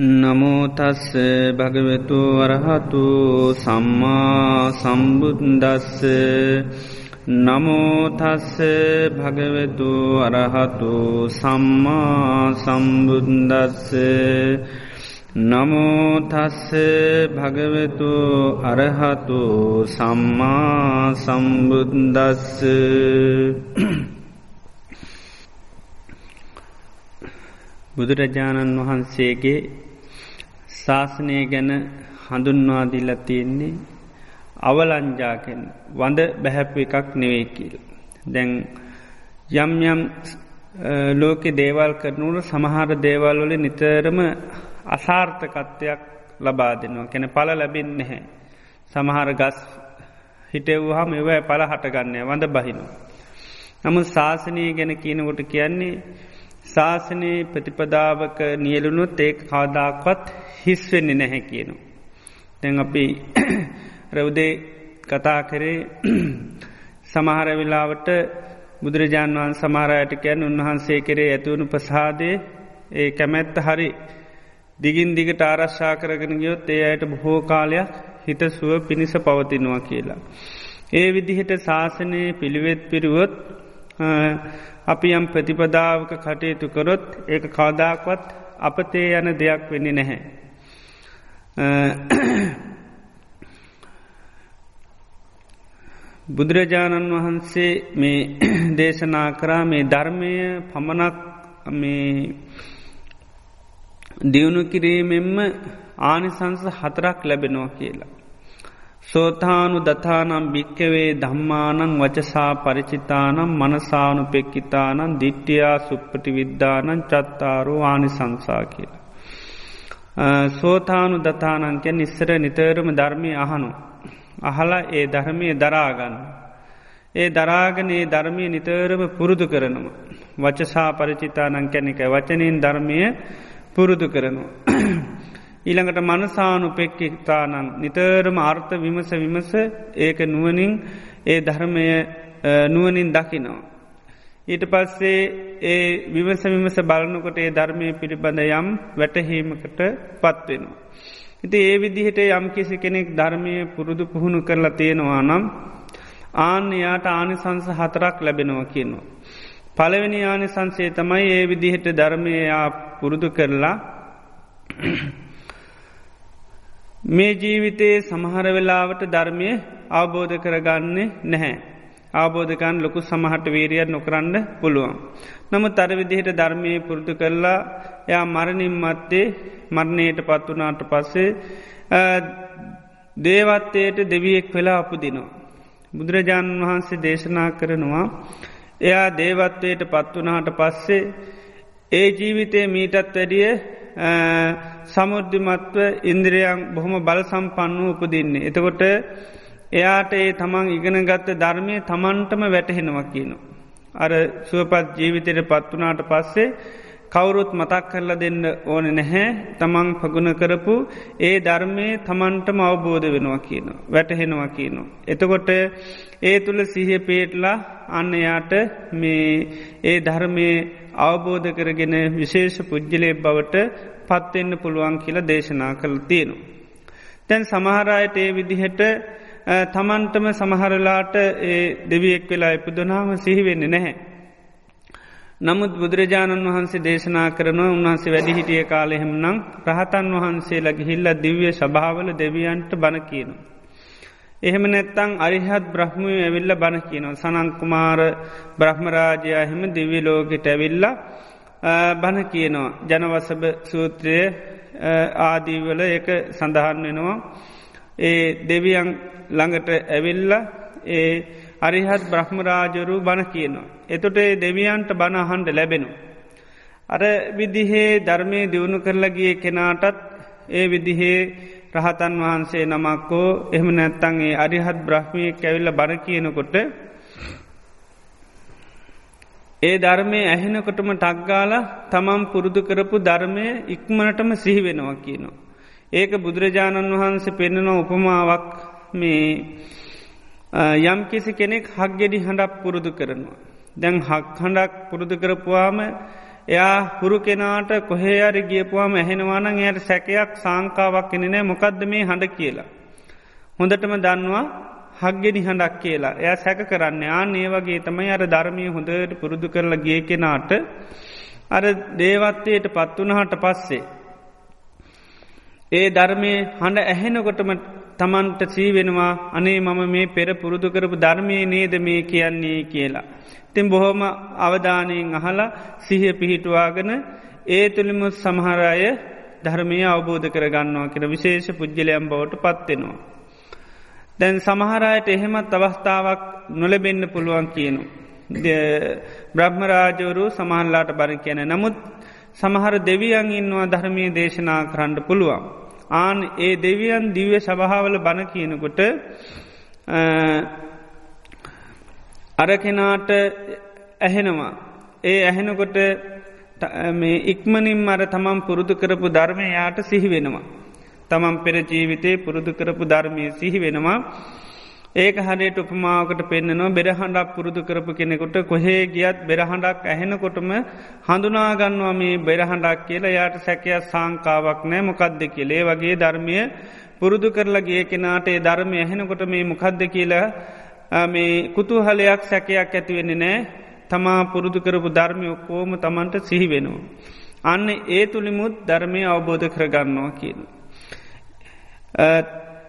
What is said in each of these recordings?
නමෝතස්ස භගවෙතු වරහතු සම්මා සම්බුද්දස්ස. නමෝතස්ස භගවෙතු අරහතු සම්මා සම්බුද්දස්ස. නමෝතස්ස භගවෙතු අරහතු සම්මා සම්බුද්දස්ස. බුදුරජාණන් වහන්සේගේ ශාසනය ගැන හඳුන්වාදිල්ල තියෙන්නේ අවලංජාකෙන් වඳ බැහැප එකක් නෙවෙයි කියල්. දැන් යම් යම් ලෝකෙ දේවල් කරනුට සමහර දේවල්වල නිතරම අසාර්ථකත්වයක් ලබා දෙනවා කැන පල ලැබෙන් නැහැ. සමහර ගස් හිටෙව්හම එවයි පල හටගන්නේ වඳ බහිනු. නමුත් ශාසනය ගැන කියනකොට කියන්නේ ශාසනයේ ප්‍රතිපදාවක නියලුණුත් ඒ කාදාක්වත් හිස්වෙන්නේ නැහැ කියනු. දැන් අපි රවදේ කතා කරේ සමහර වෙලාවට බුදුරජාණන් වන් සමහරයට කියැන් උන්වහන්සේ කරේ ඇතිවුණු ප්‍රසාදය ඒ කැමැත්ත හරි දිගින් දිගට ආරශ්ා කරගෙන ගියොත් ඒ අයට බොහෝ කාලයක් හිත සුව පිණිස පවතිනවා කියලා. ඒ විදිහට ශාසනය පිළිවෙත් පිරුවොත් අපි යම් ප්‍රතිපදාවක කටයුතු කරොත් ඒක කාදාක්වත් අපතේ යන දෙයක් වෙන්නේ නැහැ. බුදුරජාණන් වහන්සේ මේ දේශනා කරා මේ ධර්මය පමණක් මේ දියුණු කිරීමෙන්ම ආනිසංස හතරක් ලැබෙනවා කියලා. සෝතානු දතානම් භික්කවේ ධම්මානං වචසා පරිචිතානම් මනසානු පෙක්කිතානන් දිට්ටියා සුප්පටි විද්ධානන් චත්තාරු ආනි සංසා කියලා. සෝතානු දතානංකය නිස්සර නිතරම ධර්මය අහනු. අහලා ඒ ධර්මය දරාගන්න. ඒ දරාගන ඒ ධර්මය නිතරම පුරුදු කරනවා. වචසා පරිචිතානං කැනෙක වචනයෙන් ධර්මය පුරුදු කරනවා. ඊළඟට මනසානු පෙක්කිතානං නිතරම අර්ථ විමස විමස ඒක නුවනින් ඒ ධර්මය නුවනින් දකිනවා. ඊට පස්සේ ඒ විමස විමස බලනකොට ඒ ධර්මය පිළිබඳ යම් වැටහීමකට පත්වෙනවා. ඉති ඒ විදිහට යම් කිසි කෙනෙක් ධර්මය පුරුදු පුහුණු කරලා තියෙනවා නම් ආන්න යාට ආනිසංස හතරක් ලැබෙනවා කියනවා. පළවෙනි ආනිසංසේ තමයි ඒ විදිහට ධර්මයයා පුරුදු කරලා මේ ජීවිතයේ සමහර වෙලාවට ධර්මය අවබෝධ කරගන්නේ නැහැ. ආබෝධකන් ලොකු සමහට වීරියත් නොකරන්න පුළුවන්. නම තර විදිහට ධර්මය පුරුදු කරලා යා මරණින් මත්තේ මරණයට පත් වනාට පස්සේ දේවත්තයට දෙවියෙක් වෙලා අපපුදිනවා. බුදුරජාණන් වහන්සේ දේශනා කරනවා එයා දේවත්වයට පත්වනාට පස්සේ ඒ ජීවිතය මීටත් වැඩිය සමුද්ධිමත්ව ඉන්ද්‍රියන් බොහොම බල සම්පන්නු උපදින්නේ. එතකොට එයාට ඒ තමන් ඉගෙන ගත්ත ධර්මය තමන්ටම වැටහෙනවා කියනු. අර සුවපත් ජීවිතයට පත්වනාට පස්සේ කවුරුත් මතක් කරලා දෙන්න ඕන නැහැ තමන් පගුණ කරපු ඒ ධර්මය තමන්ටම අවබෝධ වෙනවා කියන. වැටහෙනවා කියනු. එතකොට ඒ තුළ සිහ පේටලා අන්න යාට මේ ඒ ධර්මය අවබෝධ කරගෙන විශේෂ පුද්ජලය බවට පත්වෙන්න පුළුවන් කියලා දේශනා කළ තියෙනු. තැන් සමහරයට ඒ විදිහට තමන්ටම සමහරලාට ඒ දෙවියෙක් වෙලා ඉපදුනාම සිහිවෙන්නේ නැහැ. නමුත් බුදුරජාණන් වහන්සේ දේශනා කරනවා උන්වහන්සේ වැඩි හිටිය කාලෙහෙම නම් රහතන් වහන්සේ ලගේ හිල්ල දිව්‍ය සභාවල දෙවියන්ට බණ කියනු. එහෙම නැත්තං අරිහත් බ්‍රහ්මය ඇවිල්ල බණ කියනවා සනංකුමාර බ්‍රහ්මරාජයා හෙම දිවිලෝගෙට ඇවිල්ල බණ කියනවා ජනවසභ සූත්‍රය ආදීවල එක සඳහන් වෙනවා ඒ දෙවියන් ළඟට ඇවිල්ල ඒ අරිහත් බ්‍රහ්මරාජරු බණ කියනවා. එතොට ඒ දෙවියන්ට බණ අහන්ඩ ලැබෙනු. අර විදිහේ ධර්මය දියුණු කරලගිය කෙනාටත් ඒ විදිහේ රහතන් වහන්සේ නමක්කෝ එහම නැත්තන්ගේ අරිහත් බ්‍රහ්මය කැවිල්ල බණ කියනකොට ඒ ධර්මය ඇහෙනකොටම ටක්ගාල තමම් පුරුදු කරපු ධර්මය ඉක්මනටම සිහිවෙනවා කියනවා. ඒක බුදුරජාණන් වහන්සේ පෙන්නන උපමාවක් මේ යම් කිසි කෙනෙක් හක්ගෙඩි හඬක් පුරුදු කරනවා. දැන් හක් හඬක් පුරුදු කරපුවාම එයා හුරු කෙනාට කොහේරි ගියපුවාම ඇහෙනවානං එයට සැකයක් සංකාවක් කෙනෙනෑ මොකක්ද මේ හඬ කියලා. හොඳටම දන්නවා හක්ගෙනි හඬක් කියලා එය සැක කරන්න ආන ඒ වගේ තමයි අර ධර්මය හොඳට පුරුදු කරලා ගිය කෙනාට අර දේවත්වයට පත්වනහට පස්සේ. ඒ ධර්මය හඬ ඇහෙනකොටම තමන්ට සීවෙනවා අනේ මම මේ පෙර පුරුදු කරපු ධර්මය නේද මේ කියන්නේ කියලා. තින් බොහොම අවධානයෙන් අහලා සිහිය පිහිටුවාගෙන ඒ තුළිමුත් සමහරය ධර්මය අවබෝධ කරගන්නවා කියෙන විශේෂ පුද්ගලයම් බවට පත්වෙනවා. දැන් සමහරයට එහෙමත් අවස්ථාවක් නොලබෙන්න පුළුවන් කියනු. බ්‍රහ්මරාජවරු සමහන්ලාට බර කියන නමුත් සමහර දෙවියන් ඉන්නවා ධර්මය දේශනා කරන්න පුළුවන්. ආන ඒ දෙවියන් දිව්‍ය සභාවල බණ කියනකොට අර කෙනාට ඇහෙනවා. ඒ ඇහෙනකොට මේ ඉක්මනින් අර තමන් පුරුදු කරපු ධර්මය යාට සිහි වෙනවා. තමන් පෙර ජීවිතේ පුරුදු කරපු ධර්මය සිහි වෙනවා. ඒක හරියට උපමාවකට පෙන්න්නනවා බෙරහඬක් පුරුදු කරපු කෙනෙකුට කොහේ ගියත් බෙරහඬක් ඇහෙනකොටම හඳුනාගන්නවා මේ බෙරහඬක් කියලා යායට සැකයක් සංකාවක් නෑ මොකක්ද කියලේ වගේ ධර්මය පුරුදු කරලා ගිය කෙනාට ඒ ධර්මය ඇහෙනකොට මේ මොකක්ද කියලා මේ කුතුහලයක් සැකයක් ඇතිවෙන්නේ නෑ තමා පුරුදු කරපු ධර්මය ඔක්කෝම තමන්ට සිහි වෙනවා. අන්න ඒ තුළිමුත් ධර්මය අවබෝධ කරගන්නවා කියන.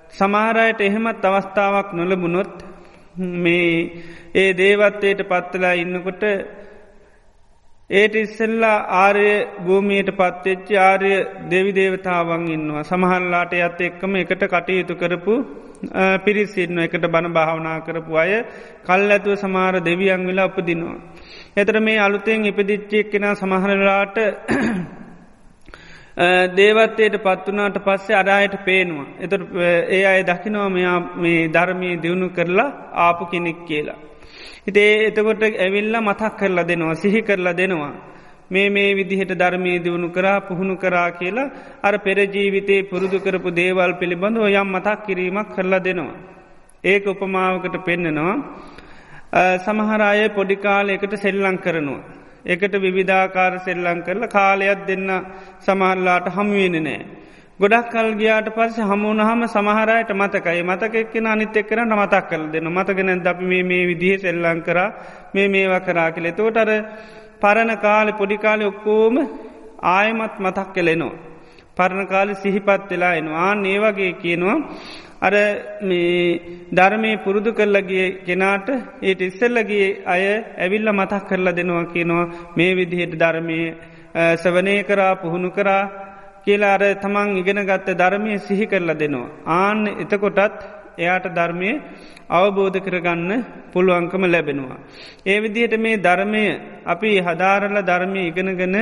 සමහරයට එහෙමත් අවස්ථාවක් නොලබුණොත් මේ ඒ දේවත්වයට පත්වලා ඉන්නකොට ඒට ඉස්සෙල්ලා ආරය භූමියයට පත්වෙච්චි ආර්ය දෙවි දේවතාවන් ඉන්නවා සමහල්ලාට ඇත් එක්කම එකට කටයුතු කරපු පිරිසින්න එකට බණ භාවනා කරපු අය කල් ඇතුව සමාර දෙවියන් වෙලා උපදිනවා. එතර මේ අලුතෙන් ඉපදිච්චෙක් කෙන සමහරලාට දේවත්තයට පත්වනාට පස්සේ අඩායට පේනවා. එත ඒ අය දකිනවා මෙයා මේ ධර්මය දියුණු කරලා ආපු කෙනෙක් කියලා. හිතේ එතකොට ඇවිල්ල මතක් කරලා දෙනවා සිහි කරලා දෙනවා. මේ මේ විදිහට ධර්මී දියුණු කරා පුහුණු කරා කියලා අර පෙරජීවිතේ පුරුදු කරපු දේවල් පිළිබඳව යම් මතක් කිරීමක් කරලා දෙනවා. ඒක උපමාවකට පෙන්නනවා. සමහරය පොඩිකාල එකට සෙල්ලං කරනවා. එකට විවිධාකාර සෙල්ලං කරල කාලයක් දෙන්න සමහරලාට හමුවෙන නෑ. ගොඩක් කල් ගියාට පස්ස හමුණහම සමහරයට මතකයි. මතකෙක්ෙන අනිත් එක් කරන්න මතක් කල දෙන්න. මතගෙන අපි මේ මේ විදිහ සෙල්ලං කර මේ මේවා කරා කෙළෙ තෝටර පරණ කාලෙ පොඩිකාලෙ ඔක්කෝම ආයමත් මතක් කෙලෙනවා. පරණ කාලෙ සිහිපත් වෙලා එනවා. ඒවගේ කියනවා. අර මේ ධර්මය පුරුදු කරලගේ කෙනාට ඒට ඉස්සල්ලගේ අය ඇවිල්ල මතක් කරලා දෙනවා කියනවා. මේ විදිහට ධර්මය සවනය කරා පුහුණු කරා කියලා අර තමන් ඉගෙන ගත්ත ධර්මය සිහි කරලා දෙනවා. ආන්න එතකොටත් එයාට ධර්මය අවබෝධ කරගන්න පුළුවන්කම ලැබෙනවා. ඒ විදිහට මේ ධර්මය අපි හදාරල ධර්මය ඉගෙනගෙන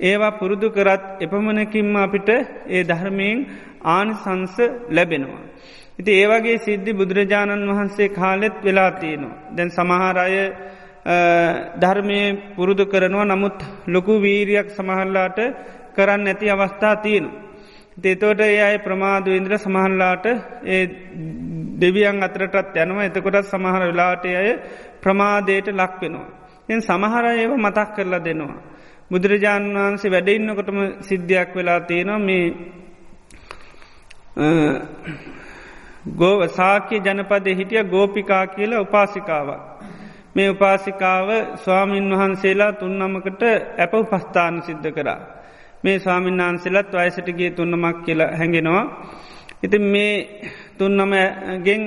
ඒවා පුරුදු කරත් එපමණකින්ම අපිට ඒ ධර්මයෙන් ආනිසංස ලැබෙනවා. ඉති ඒවගේ සිද්ධි බුදුරජාණන් වහන්සේ කාලෙත් වෙලා තියෙනවා. දැන් සමහාරය ධර්මය පුරුදු කරනවා නමුත් ලොකු වීරයක් සමහල්ලාට කරන්න ඇති අවස්ථා තියෙනු. තේතෝට ඒ අයි ප්‍රමාද ඉන්ද්‍ර සමහල්ලාට ඒ දෙවියන් අතරටත් යනවා එතකොටත් සමහර වෙලාට අය ප්‍රමාදයට ලක්වෙනවා. එන් සමහර ඒව මතක් කරලා දෙනවා. බුදුරජාණන් වහන්සේ වැඩඉන්නකොටම සිද්ධියක් වෙලා තියෙනවා මේ ගෝව සාක්‍ය ජනපද හිටිය ගෝපිකා කියලා උපාසිකාව. මේ උපාසිකාව ස්වාමීන් වහන්සේලා තුන්නමකට ඇප උපස්ථාන සිද්ධ කරා. මේ ස්වාමීන් වහන්සේලත් වයසටගේ තුන්නමක් කියලා හැඟෙනවා. ඉති මේ තුන්නමගෙන්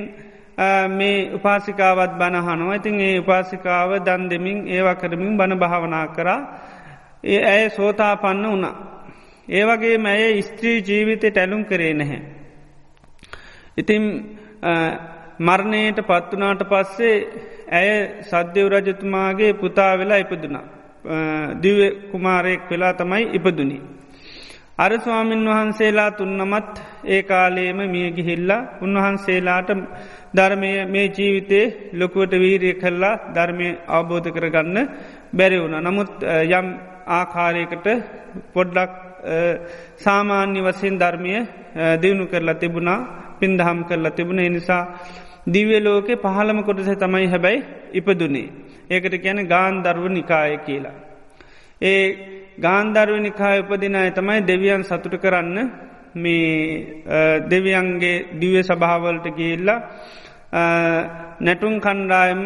මේ උපාසිකාවත් බණහනවා ඉතින් ඒ උපාසිකාව දන් දෙමින් ඒවා කරමින් බණ භාවනා කරා ඒ ඇය සෝතා පන්න වුණා. ඒවගේ මැය ස්ත්‍රී ජීවිතයට ඇලුම් කරේ නැහැ. ඉතින් මරණයට පත්වනාට පස්සේ ඇය සද්ධයව රජතුමාගේ පුතා වෙලා ඉපදුනා. දිව කුමාරයෙක් වෙලා තමයි ඉපදුනි. අර ස්වාමීන් වහන්සේලා තුන්නමත් ඒ කාලේම මිය ගිහිල්ලා උන්වහන්සේලාට ධර්මය මේ ජීවිතේ ලොකුවට වීරිය කල්ලා ධර්මය අවබෝධ කරගන්න බැරි වුණ. නමුත් යම් ආකාරයකට පොඩ්ඩක් සාමාන්‍ය වසයෙන් ධර්මය දියුණු කරලා තිබුණා පින්දහම් කරලා තිබුණ නිසා දිව්‍ය ලෝකෙ පහළම කොටස තමයි හැබැයි ඉපදුනේ. ඒකට කියන ගාන් දර්ව නිකාය කියලා. ඒ ගාන්ධර්වනිකා උපදින අය තමයි දෙවියන් සතුට කරන්න මේ දෙවියන්ගේ දිව සභාවලට ගිල්ලා නැටුම් කණ්ඩායම්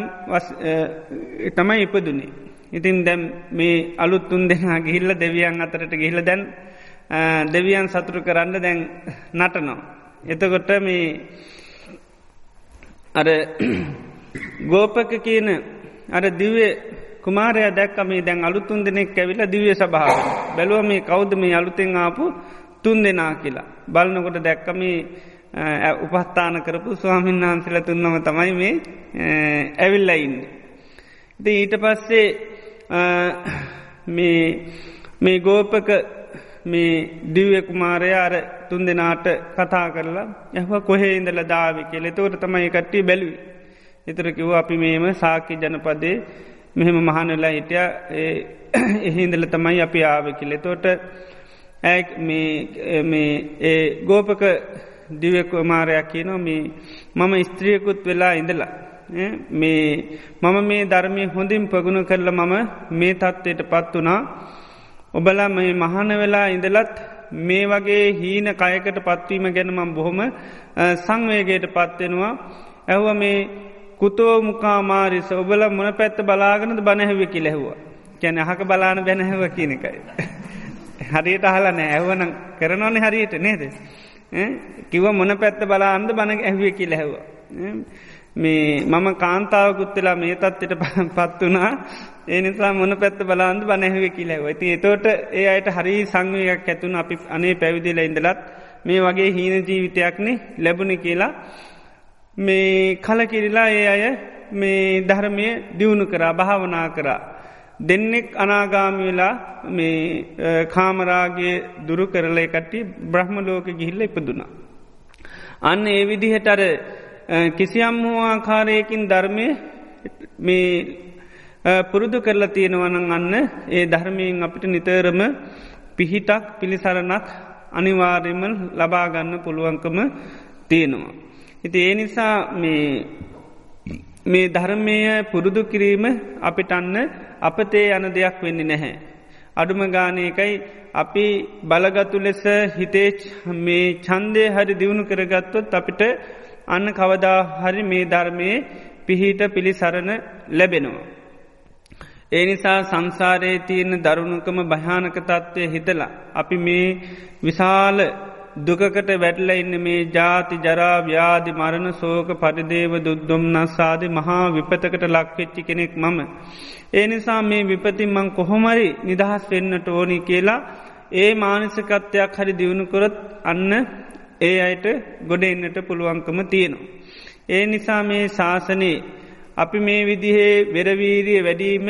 තමයි ඉපදුනේ. ඉතින් දැම් මේ අලුත්තුන් දෙනා ගිහිල්ල දෙවියන් අතරට ගිහිල දැන් දෙවියන් සතුරු කරන්න දැන් නටනවා. එතකොට මේ අර ගෝපක කියන අර දිවේ කුමාරය දැක්කම දැන් අලුතුන් දෙනෙක් ඇවිල දිවිය සභාව බැලුව මේ කෞද්ද මේ අලුතෙන් ආපු තුන් දෙනා කියලා. බලනකොට දැක්කම උපස්ථාන කරපු ස්වාමීන් වහන්සල තුන්නම තමයි මේ ඇවිල්ලයින්න. ඉති ඊට පස්සේ මේ ගෝපක මේ දිව්‍ය කුමාරය අර තුන් දෙනාට කතා කරලා යහ කොහේ ඉඳල දාවි කෙ එතවට තමයි කට්ටිය බැලුයි. එතර කිව් අපි මේම සාකි ජනපදේ මෙහෙම මහනලා හිටිය. එහින්දල තමයි අපි ආව කෙලෙ තෝට ඇ ඒ ගෝපක දිවකුමාරයක් කියනවා මේ මම ස්ත්‍රියකුත් වෙලා ඉඳලා මේ මම මේ ධර්මය හොඳින් පගුණ කරල මම මේ තත්ත්වයට පත් වනා ඔබලා මේ මහන වෙලා ඉඳලත් මේ වගේ හීන කයකට පත්වීම ගැනමම් බොහොම සංවේගයට පත්වෙනවා ඇහුව මේ කුතෝ මුකාමාරිස ඔබල මොන පැත්ත බලාගනද බනැහව කිලෙහවා කැන අහක බලාන බැනැහව කියනකයි. හරියට අහලා නෑ ඇවන කරනවන හරියට නේද. කිව මොන පැත්ත බලාන්ද බන ඇහුව කිලැහව. මේ මම කාන්තාවකුත්තලා මේ තත්වට පත් වනා ඒ නිසා මොන පැත්ත බලාන්ද බනැහව කිලැව ඇති එතෝට ඒ අයට හරි සංවයක් ඇතුන අපි අනේ පැවිදිල ඉඳලත් මේ වගේ හීන ජීවිතයක්නේ ලැබුණ කියලා මේ කලකිරිලා ඒ අය මේ ධර්මය දියුණු කරා භාවනා කරා. දෙන්නෙක් අනාගාමි වෙලා මේ කාමරාගේ දුරු කරලය කට්ටි බ්‍රහ්ම ලෝක ගිහිල්ල ඉපදුනා. අන්න ඒ විදිහට අර කිසියම් වූ ආකාරයකින් ධර්මය මේ පුරුදු කරලා තියෙනවනන් අන්න ඒ ධර්මයෙන් අපිට නිතරම පිහිටක් පිළිසරණක් අනිවාර්යම ලබාගන්න පුළුවන්කම තියෙනවා. ඉති ඒ නිසා මේ ධර්මය පුරුදු කිරීම අපිට අන්න අපතේ යන දෙයක් වෙන්නේ නැහැ. අඩුම ගානයකයි අපි බලගතු ලෙස හිතේ මේ චන්දය හරි දියුණු කරගත්තොත් අපිට අන්න කවදා හරි මේ ධර්මයේ පිහිට පිළිසරණ ලැබෙනවා. ඒ නිසා සංසාරයේ තියෙන දරුණුකම භයානක තත්ත්වය හිතලා. අපි මේ විශාල දුකකට වැටල ඉන්න මේ ජාති ජරා ව්‍යාධි මරණ සෝක පරිදේව දුද්දුම් නස්සාද මහා විපතකට ලක්වෙච්චි කෙනෙක් මම. ඒ නිසා මේ විපතින්මං කොහොමරි නිදහස් වෙන්නට ඕනි කියලා ඒ මානසිකත්වයක් හරි දියුණුකොරොත් අන්න ඒ අයට ගොඩ එන්නට පුළුවන්කම තියෙනවා. ඒ නිසා මේ ශාසනයේ අපි මේ විදිහේ වෙරවීරිය වැඩීම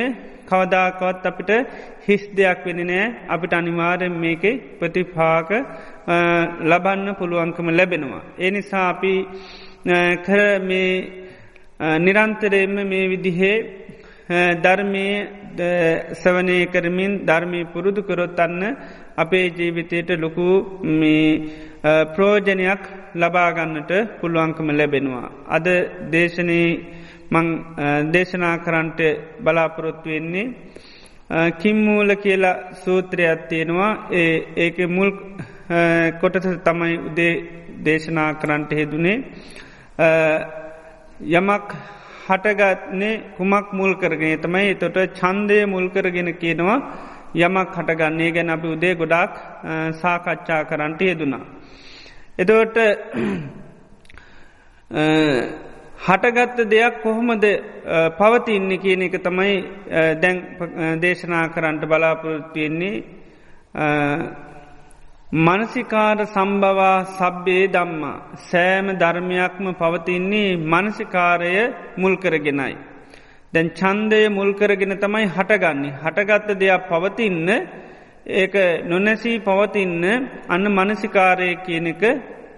කවදාකවත් අපිට හිස් දෙයක් වෙන නෑ අපිට අනිවාරෙන් මේක ප්‍රතිපාක ලබන්න පුළුවන්කම ලැබෙනවා. ඒ නිසා අපි කර මේ නිරන්තරයෙන්ම මේ විදිහේ ධර්මය සවනය කරමින් ධර්මී පුරුදු කරොත්තන්න අපේ ජීවිතයට ලොකු ප්‍රෝජනයක් ලබාගන්නට පුළුවන්කම ලැබෙනවා. අද දේශනී මං දේශනා කරන්ට බලාපොරොත්තු වෙන්නේ කිම්මූල කියලා සූත්‍රයක් තියෙනවා ඒ ඒක මුල් කොටස තමයි උදේ දේශනා කරන්ට හෙදුනේ. යමක් හටගත්නේ කුමක් මුල් කරගෙන තමයි තොට චන්දය මුල් කරගෙන කියනවා යමක් හටගන්නේ. ගැන අපි උදේ ගොඩක් සාකච්ඡා කරන්ට යෙදුනා. එතවට හටගත්ත දෙයක් කොහොමද පවතින්න කියන එක තමයි දැන් දේශනා කරන්නට බලාපොරොත්තුවෙන්නේ මනසිකාර සම්බවා සබ්බේ දම්මා සෑම ධර්මයක්ම පවතින්නේ මනසිකාරය මුල් කරගෙනයි. දැන් චන්දය මුල් කරගෙන තමයි හටගන්නේ හටගත්ත දෙයක් පවතින්න ඒක නොනැසී පවතින්න අන්න මනසිකාරය කියන එක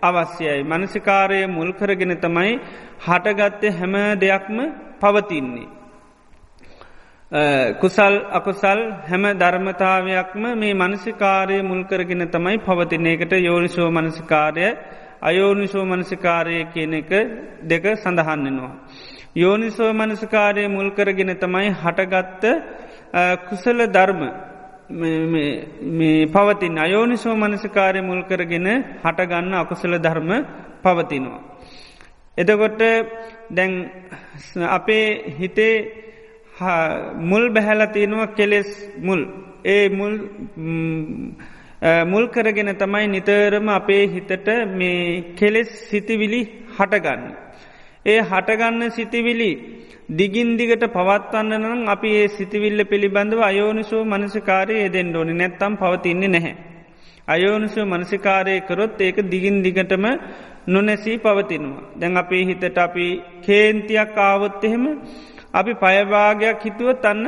අවශ්‍යයි. මනසිකාරය මුල් කරගෙන තමයි හටගත්තේ හැම දෙයක්ම පවතින්නේ. කුසල් අකුසල් හැම ධර්මතාවයක්ම මේ මනසිකාරය මුල්කරගෙන තමයි පවතින එකට යෝනිශෝ මනසිකාරය අයෝනිශෝ මනසිකාරය කියන එක දෙක සඳහන්නෙනවා. යෝනිසෝ මනසිකාරය මුල්කරගෙන තමයි හටගත්ත කුසල ධර්ම මේ පවතින් අයෝනිසෝ මනසිකාරය මුල් කරගෙන හටගන්න අකුසල ධර්ම පවතිනවා. එතකොට දැන් අපේ හිතේ මුල් බැහැලතියෙනවා කෙලෙස් මුල් ඒ මුල් මුල් කරගෙන තමයි නිතරම අපේ හිතට මේ කෙලෙස් සිතිවිලි හටගන්න. ඒ හටගන්න සිතිවිලි දිගින් දිගට පවත්වන්න නම් අපි ඒ සිතිවිල්ල පිළිබඳව අයෝනිසෝ මනසිකාරය යෙදෙන් ඕනි නැත්තම් පවතින්නේ නැහැ. අයෝනිසෝ මනසිකාරය කරොත් ඒක දිගින් දිගටම නොනැසී පවතිනවා. දැන් අපේ හිතට අපි කේන්තියක් ආවොත් එහෙම අපි පයභාගයක් හිතුව තන්න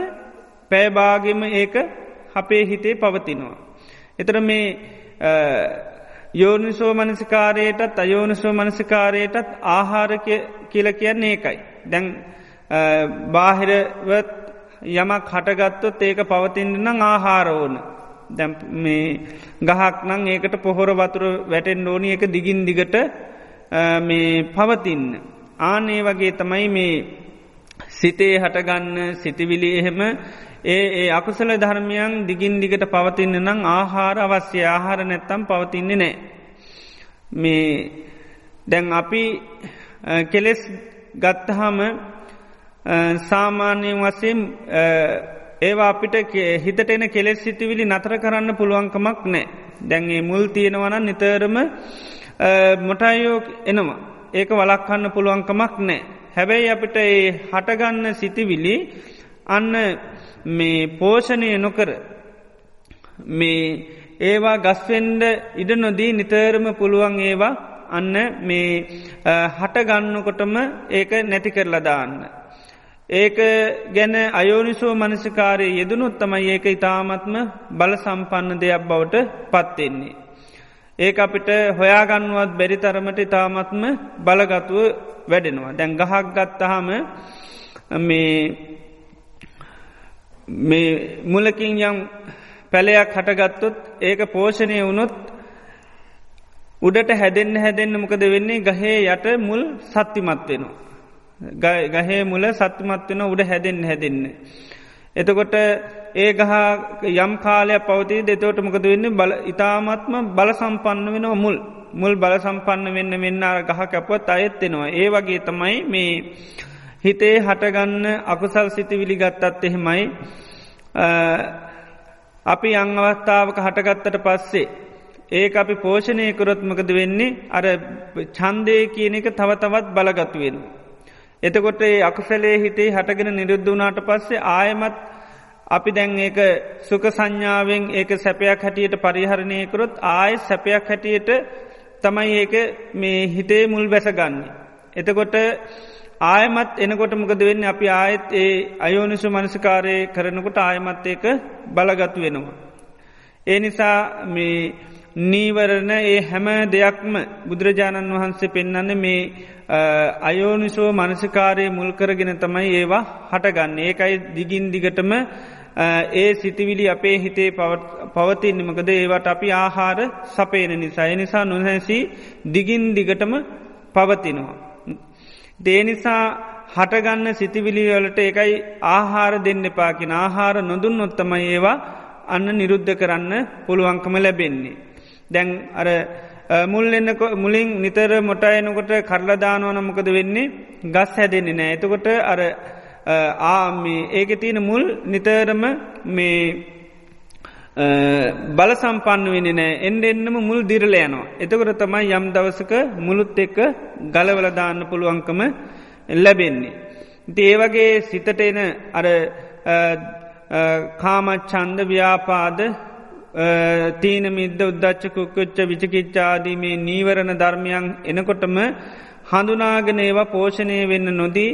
පැයභාගෙම ඒක අපේ හිතේ පවතිනවා. එතර මේ යෝනිසෝ මනසිකාරයටත් අයෝනිසෝ මනසිකාරයටත් ආහාර කියල කියන්නේ ඒකයි. දැන් බාහිරවත් යමක් හටගත්තොත් ඒක පවතින්න නම් ආහාර ඕන. දැ මේ ගහක් නං ඒකට පොහොර වතුර වැටෙන් ඕනි එක දිගින් දිගට මේ පවතින්න. ආනේ වගේ තමයි මේ සිතේ හටගන්න සිතිවිලි එහෙම ඒ ඒ අකුසල ධර්මයන් දිගින් දිගට පවතින්න නම් ආහාර අවශ්‍ය ආහාර නැත්තම් පවතින්නේ නෑ. මේ දැන් අපි කෙලෙස් ගත්තහම සාමාන්‍යයෙන් වසයෙන් ඒවා අපිට හිතට එන කෙලෙස් සිතිවිලි නතර කරන්න පුළුවන්කමක් නෑ. දැන්ගේ මුල් තියෙනවන නිතරම මොටයියෝ එනවා. ඒක වලක්කන්න පුළුවන්කමක් නෑ. හැබැයි අපිට ඒ හටගන්න සිතිවිලි අන්න මේ පෝෂණය නොකර මේ ඒවා ගස්වෙන්ඩ ඉඩ නොදී නිතරම පුළුවන් ඒවා අන්න මේ හටගන්නකොටම ඒක නැති කරලා දාන්න. ඒක ගැන අයෝනිසෝ මනසිකාරය යෙදනුත් තමයි ඒක ඉතාමත්ම බල සම්පන්න දෙයක් බවට පත්වෙන්නේ. ඒක අපිට හොයාගන්නුවත් බැරි තරමට ඉතාමත්ම බලගතුව වැඩෙනවා. දැන් ගහක් ගත්තහම මේ මේ මුලකින් යම් පැලයක් හටගත්තොත් ඒක පෝෂණය වුණොත් උඩට හැදෙන්න්න හැදෙන්න්න මොකද වෙන්නේ ගහේ යට මුල් සත්තිමත් වෙනවා. ගහේ මුල සත්තිමත් වෙන උඩ හැදෙන් හැදෙන්න. එතකොට ඒ ගහ යම් කාලයක් පවති දෙතවට මොකද වෙන්න බල ඉතාමත්ම බල සම්පන්න වෙනවා මුල් මුල් බල සම්පන්න වෙන්න වෙන්න ගහ කැපත් අයත්වෙනවා. ඒ වගේ තමයි මේ හිතේ හටගන්න අකුසල් සිතිවිලි ගත්තත් එහෙමයි අපි අං අවස්ථාවක හටගත්තට පස්සේ ඒ අපි පෝෂණය කරොත්මකද වෙන්නේ අර චන්දය කියන එක තව තවත් බලගත්තුවෙන. එතකොට ඒ අකුසලේ හිතේ හටගෙන නිරුද්ධ වනාට පස්සේ ආයමත් අපි දැන් ඒක සුක සංඥාවෙන් ඒක සැපයක් හැටියට පරිහරණය කරොත් ආය සැපයක් හැටියට තමයි ඒක මේ හිතේ මුල් බැසගන්නේ. එතකොට ආයමත් එනකොට මොකද වෙන්න අපි ආයත් ඒ අයෝනිසු මනසිකාරය කරනකොට ආයමත් ඒක බලගතු වෙනවා. ඒ නිසා මේ නීවරණ ඒ හැම දෙයක්ම බුදුරජාණන් වහන්සේ පෙන්නන්න මේ අයෝනිසෝ මනසිකාරය මුල්කරගෙන තමයි ඒවා හටගන්න ඒකයි දිගින් දිගටම ඒ සිතිවිලි අපේ හිතේ පවතින්නමකද ඒවට අපි ආහාර සපේන නිසා එනිසා නොහැසි දිගින් දිගටම පවතිනවා. දේනිසා හටගන්න සිතිවිලිවලට එකයි ආහාර දෙන්න පාකින ආහාර නොදුන් නොත්තමයි ඒවා අන්න නිරුද්ධ කරන්න පුළුවන්කම ලැබෙන්නේ. දැන් අර මුල් එන්නක මුලින් නිතර මොටයනකොට කරලදානුවන මොකද වෙන්නේ ගස් හැදෙන්නේ නෑ එතකොට අර ආමි ඒක තියෙන මුල් නිතරම මේ බල සම්පන්න වෙන නෑ එන්ඩ එන්නම මුල් දිරලයනවා. එතකට තමයි යම් දවසක මුළුත් එක්ක ගලවලදාන්න පුළුවන්කම ලැබෙන්නේ. දේවගේ සිතට එන අර කාමච්චන්ද ව්‍යාපාද තීන මිද්ද උද්දච්චකුක්කොච්ච විචකිච්චාදීමේ නීවරණ ධර්මයන් එනකොටම හඳුනාගෙන ඒවා පෝෂණය වෙන්න නොදී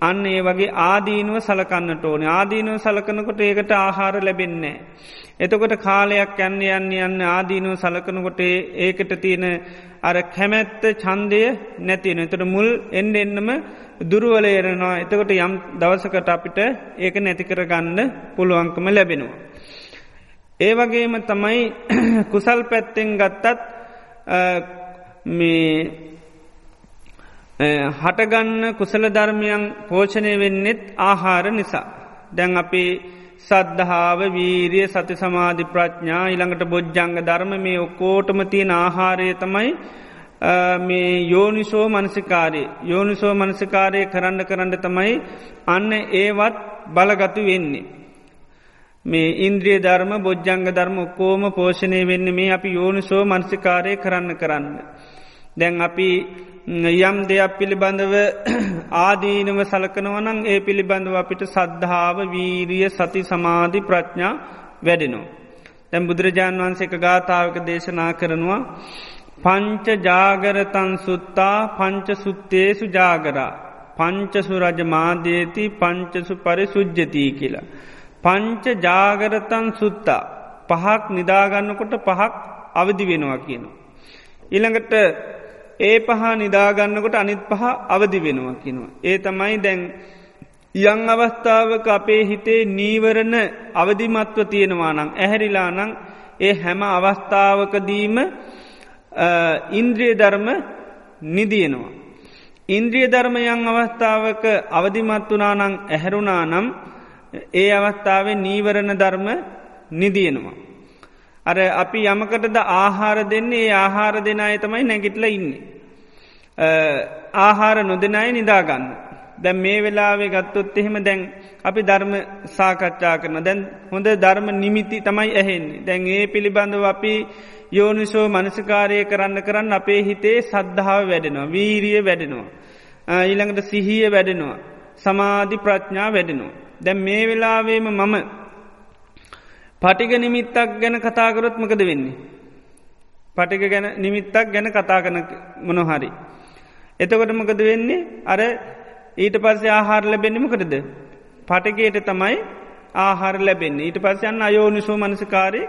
අන්න ඒ වගේ ආදීනුව සලකන්නට ඕන ආදීනුව සලකනකොට ඒකට ආහාර ලැබෙන්නේ. එතකොට කාලයක් යන්න යන්න යන්න ආදීනුව සලකනකොට ඒකට තියෙන අර කැමැත්ත චන්දය නැතින එතට මුල් එන්ඩ එන්නම දුරුවල එරනවා එතකොට යම් දවසකට අපිට ඒක නැතිකර ගන්න පුළුවන්කම ලැබෙනවා. ඒ වගේම තමයි කුසල් පැත්තෙන් ගත්තත් මේ හටගන්න කුසල ධර්මයන් පෝෂණය වෙන්නෙත් ආහාර නිසා. දැන් අපි සද්ධාව වීරිය සති සමාධි ප්‍රඥා ඉළඟට බොජ්ජංග ධර්ම මේ ඔක්කෝටම තියෙන ආහාරය තමයි මේ යෝනිසෝ මනසිකාරය යෝනිසෝ මනසිකාරය කරන්න කරන්න තමයි අන්න ඒවත් බලගතු වෙන්නේ. මේ ඉන්ද්‍රිය ධර්ම බොජ්ජංග ධර්ම ඔක්කෝම පෝෂණය වෙන්න මේ අපි යෝනිසෝ මනසිකාරය කරන්න කරන්න. දැන් අපි යම් දෙයක් පිළිබඳව ආදීනව සලකනවනං ඒ පිළිබඳව අපිට සද්ධාව වීරිය සති සමාධි ප්‍රඥා වැඩෙනවා. දැම් බුදුරජාණන් වහන්සේක ගාථාවක දේශනා කරනවා පංච ජාගරතන් සුත්තා පංච සුත්තේසු ජාගරා පංචසු රජ මාධ්‍යේති පංචසු පරි සුජ්ජතිී කියලා. පංච ජාගරතන් සුත්තා පහක් නිදාගන්නකොට පහක් අවදි වෙනවා කියන. ඉළඟට ඒ පහ නිදාගන්නකොට අනිත් පහ අවදි වෙනවා කිනවා. ඒ තමයි දැන් යං අවස්ථාවක අපේ හිතේ නීවරණ අවදිමත්ව තියෙනවා නං ඇහැරිලා නං ඒ හැම අවස්ථාවකදීම ඉන්ද්‍රිය ධර්ම නිදියනවා. ඉන්ද්‍රිය ධර්මයන් අවස්ථාවක අවදිමත් වනානං ඇහැරුණා නම් ඒ අවස්ථාවේ නීවරණ ධර්ම නිදියනවා. අර අපි යමකටද ආහාර දෙන්නේ ඒ ආහාර දෙන අය තමයි නැගිටල ඉන්නේ. ආහාර නොදෙනයි නිදාගන්න. දැන් මේ වෙලාවේ ගත්තොත් එහෙම දැන් අපි ධර්ම සාකච්ඡා කරන දැන් හොඳ ධර්ම නිමිති තමයි ඇහෙන්නේ දැන් ඒ පිළිබඳව අපි යෝනිසෝ මනසිකාරය කරන්න කරන්න අපේ හිතේ සද්ධාව වැඩෙනවා වීරිය වැඩෙනවා. ඊළඟට සිහිය වැඩෙනවා. සමාධි ප්‍රඥා වැඩෙනවා. දැම් මේ වෙලාවේම මම පටිග නිමිත්තක් ගැන කතාකරොත්මකද වෙන්නේ. පටික ගැන නිමිත්තක් ගැන කතා කන මොනොහරි. එතකොට මොකද වෙන්නේ අර ඊට පස්සේ ආහාර ලැබෙන්නෙමකටද. පටගේට තමයි ආහාර ලැබෙන්නේ ඊට පස්සයන්න අයෝනිසෝ මනසකාරය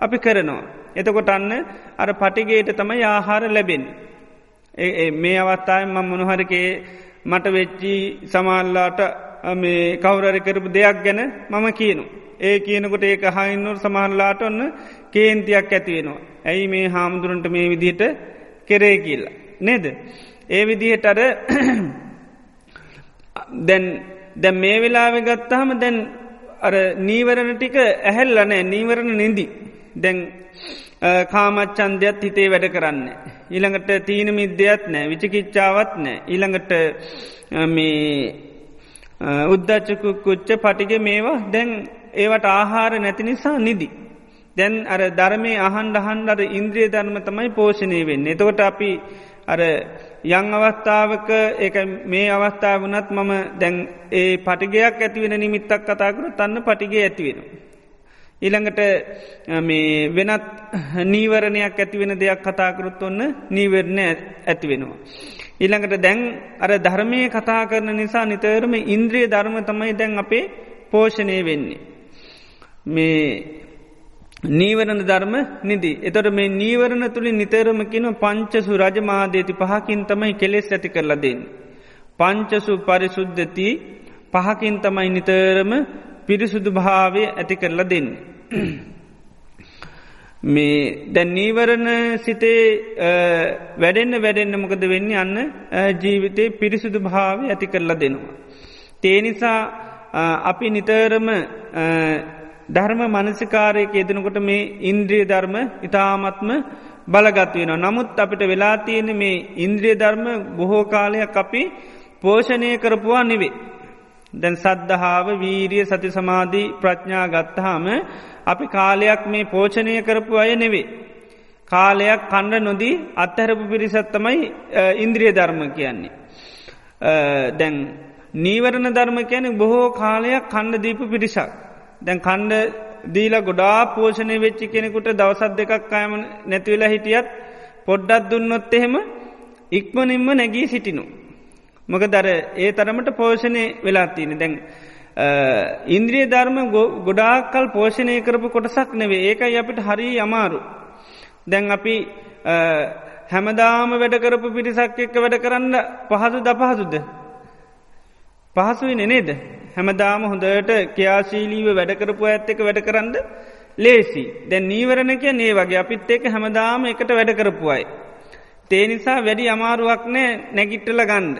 අපි කරනවා. එතකොට අන්න අර පටිගේට තමයි ආහාර ලැබෙන්. මේ අවත්තායෙන් මං මොනහරකේ මට වෙච්චි සමල්ලාට මේ කවුරරි කරපු දෙයක් ගැන මම කියනු. ඒ කියනකොට ඒක හයින්නොට සමහල්ලාට ඔන්න කේන්තියක් ඇතිවෙනවා. ඇයි මේ හාමුදුරන්ට මේ විදිහට කෙරේ කියලා. නේද. ඒ විදිහට අර දැන් දැ මේ වෙලාව ගත්තහම දැන් අර නීවරණ ටික ඇහැල්ලනෑ නීවරණ නිදි. දැන් කාමච්චන්දයත් හිතේ වැඩ කරන්න. ඊළඟට තීන මිද්‍යත් නෑ විචිකිච්චාවත් නෑ. ඊළඟට මේ උද්දච්චකු කුච්ච පටිග මේවා දැන් ඒවට ආහාර නැති නිසා නිදි. දැන් අර ධර්මය අහන්ඩ හන්ඩර ඉන්ද්‍රිය ධර්ම තමයි පෝෂණය වෙන්න. එතකොට අපි අර යං අවස්ථාවක ඒ මේ අවස්ථාව වනත් මම දැන් ඒ පටිගයක් ඇතිවෙන නිමිත්තක් කතාකර තන්න පටිගේ ඇතිවෙන. ඊළඟට මේ වෙනත් නීවරණයක් ඇතිවෙන දෙයක් කතාකරුත් ඔන්න නීවරණය ඇතිවෙනවා. ඊළඟට දැන් අර ධර්මය කතා කරන නිසා නිතරම ඉන්ද්‍රිය ධර්ම තමයි දැන් අපේ පෝෂණය වෙන්නේ. මේ නීවරණ ධර්ම නිදී. එතොට මේ නීවරණ තුළින් නිතරම කියන පංචසු රජමාදේති පහකින් තමයි කෙලෙස් ඇති කරලා දෙන්න. පංචසු පරිසුද්ධති පහකින් තමයි නිතරම පිරිසුදු භාවය ඇති කරලා දෙන්න. මේ දැන් නීවරණ සිතේ වැඩෙන්න්න වැඩෙන්න්න මොකද වෙන්න යන්න ජීවිතේ පිරිසුදු භාව ඇති කරලා දෙනවා. තේනිසා අපි නිතරම ධර්ම මනසිකාරයක යෙදෙනකොට මේ ඉන්ද්‍රිය ධර්ම ඉතාමත්ම බලගත්වෙන. නමුත් අපිට වෙලා තියෙන මේ ඉන්ද්‍රිය ධර්ම බොහෝ කාලයක් අපි පෝෂණය කරපුවා නෙවේ. දැන් සද්ධහාාව වීරිය සති සමාධී ප්‍රඥා ගත්තහාම අපි කාලයක් මේ පෝෂණය කරපු අය නෙවේ. කාලයක් කණ්ඩ නොදී අත්හැරපු පිරිසත්තමයි ඉන්ද්‍රිය ධර්ම කියන්නේ. දැන් නීවරණ ධර්ම කියන බොහෝ කාලයක් කණ්ඩ දීපු පිරිසක්. දැන් කණ්ඩ දීල ගොඩා පෝෂණය වෙච්චි කෙනෙකුට දවසත් දෙකක් අයම නැතිවෙලා හිටියත් පොඩ්ඩත් දුන්නොත් එහෙම ඉක්මනින්ම නැගී සිටිනු. මොක දර ඒ තරමට පෝෂණය වෙලා තියෙන දැන් ඉන්ද්‍රිය ධර්ම ගොඩාකල් පෝෂණය කරපු කොටසක් නෙවේ ඒකයි අපිට හරි අමාරු. දැන් අපි හැමදාම වැඩකරපු පිරිසක් එක්ක වැඩ කරන්න පහසු ද පහසුද. පහසුයි නේද. හැමදාම හොඳට ක්‍යාශීලීව වැඩකරපු ඇත්ත එක වැඩ කරන්න ලේසි දැන් නීවරණ කිය නේ වගේ අපිත් ඒක හැමදාම එකට වැඩ කරපුයි. තේ නිසා වැඩි අමාරුවක් නෑ නැගිට්ටල ගන්ඩ.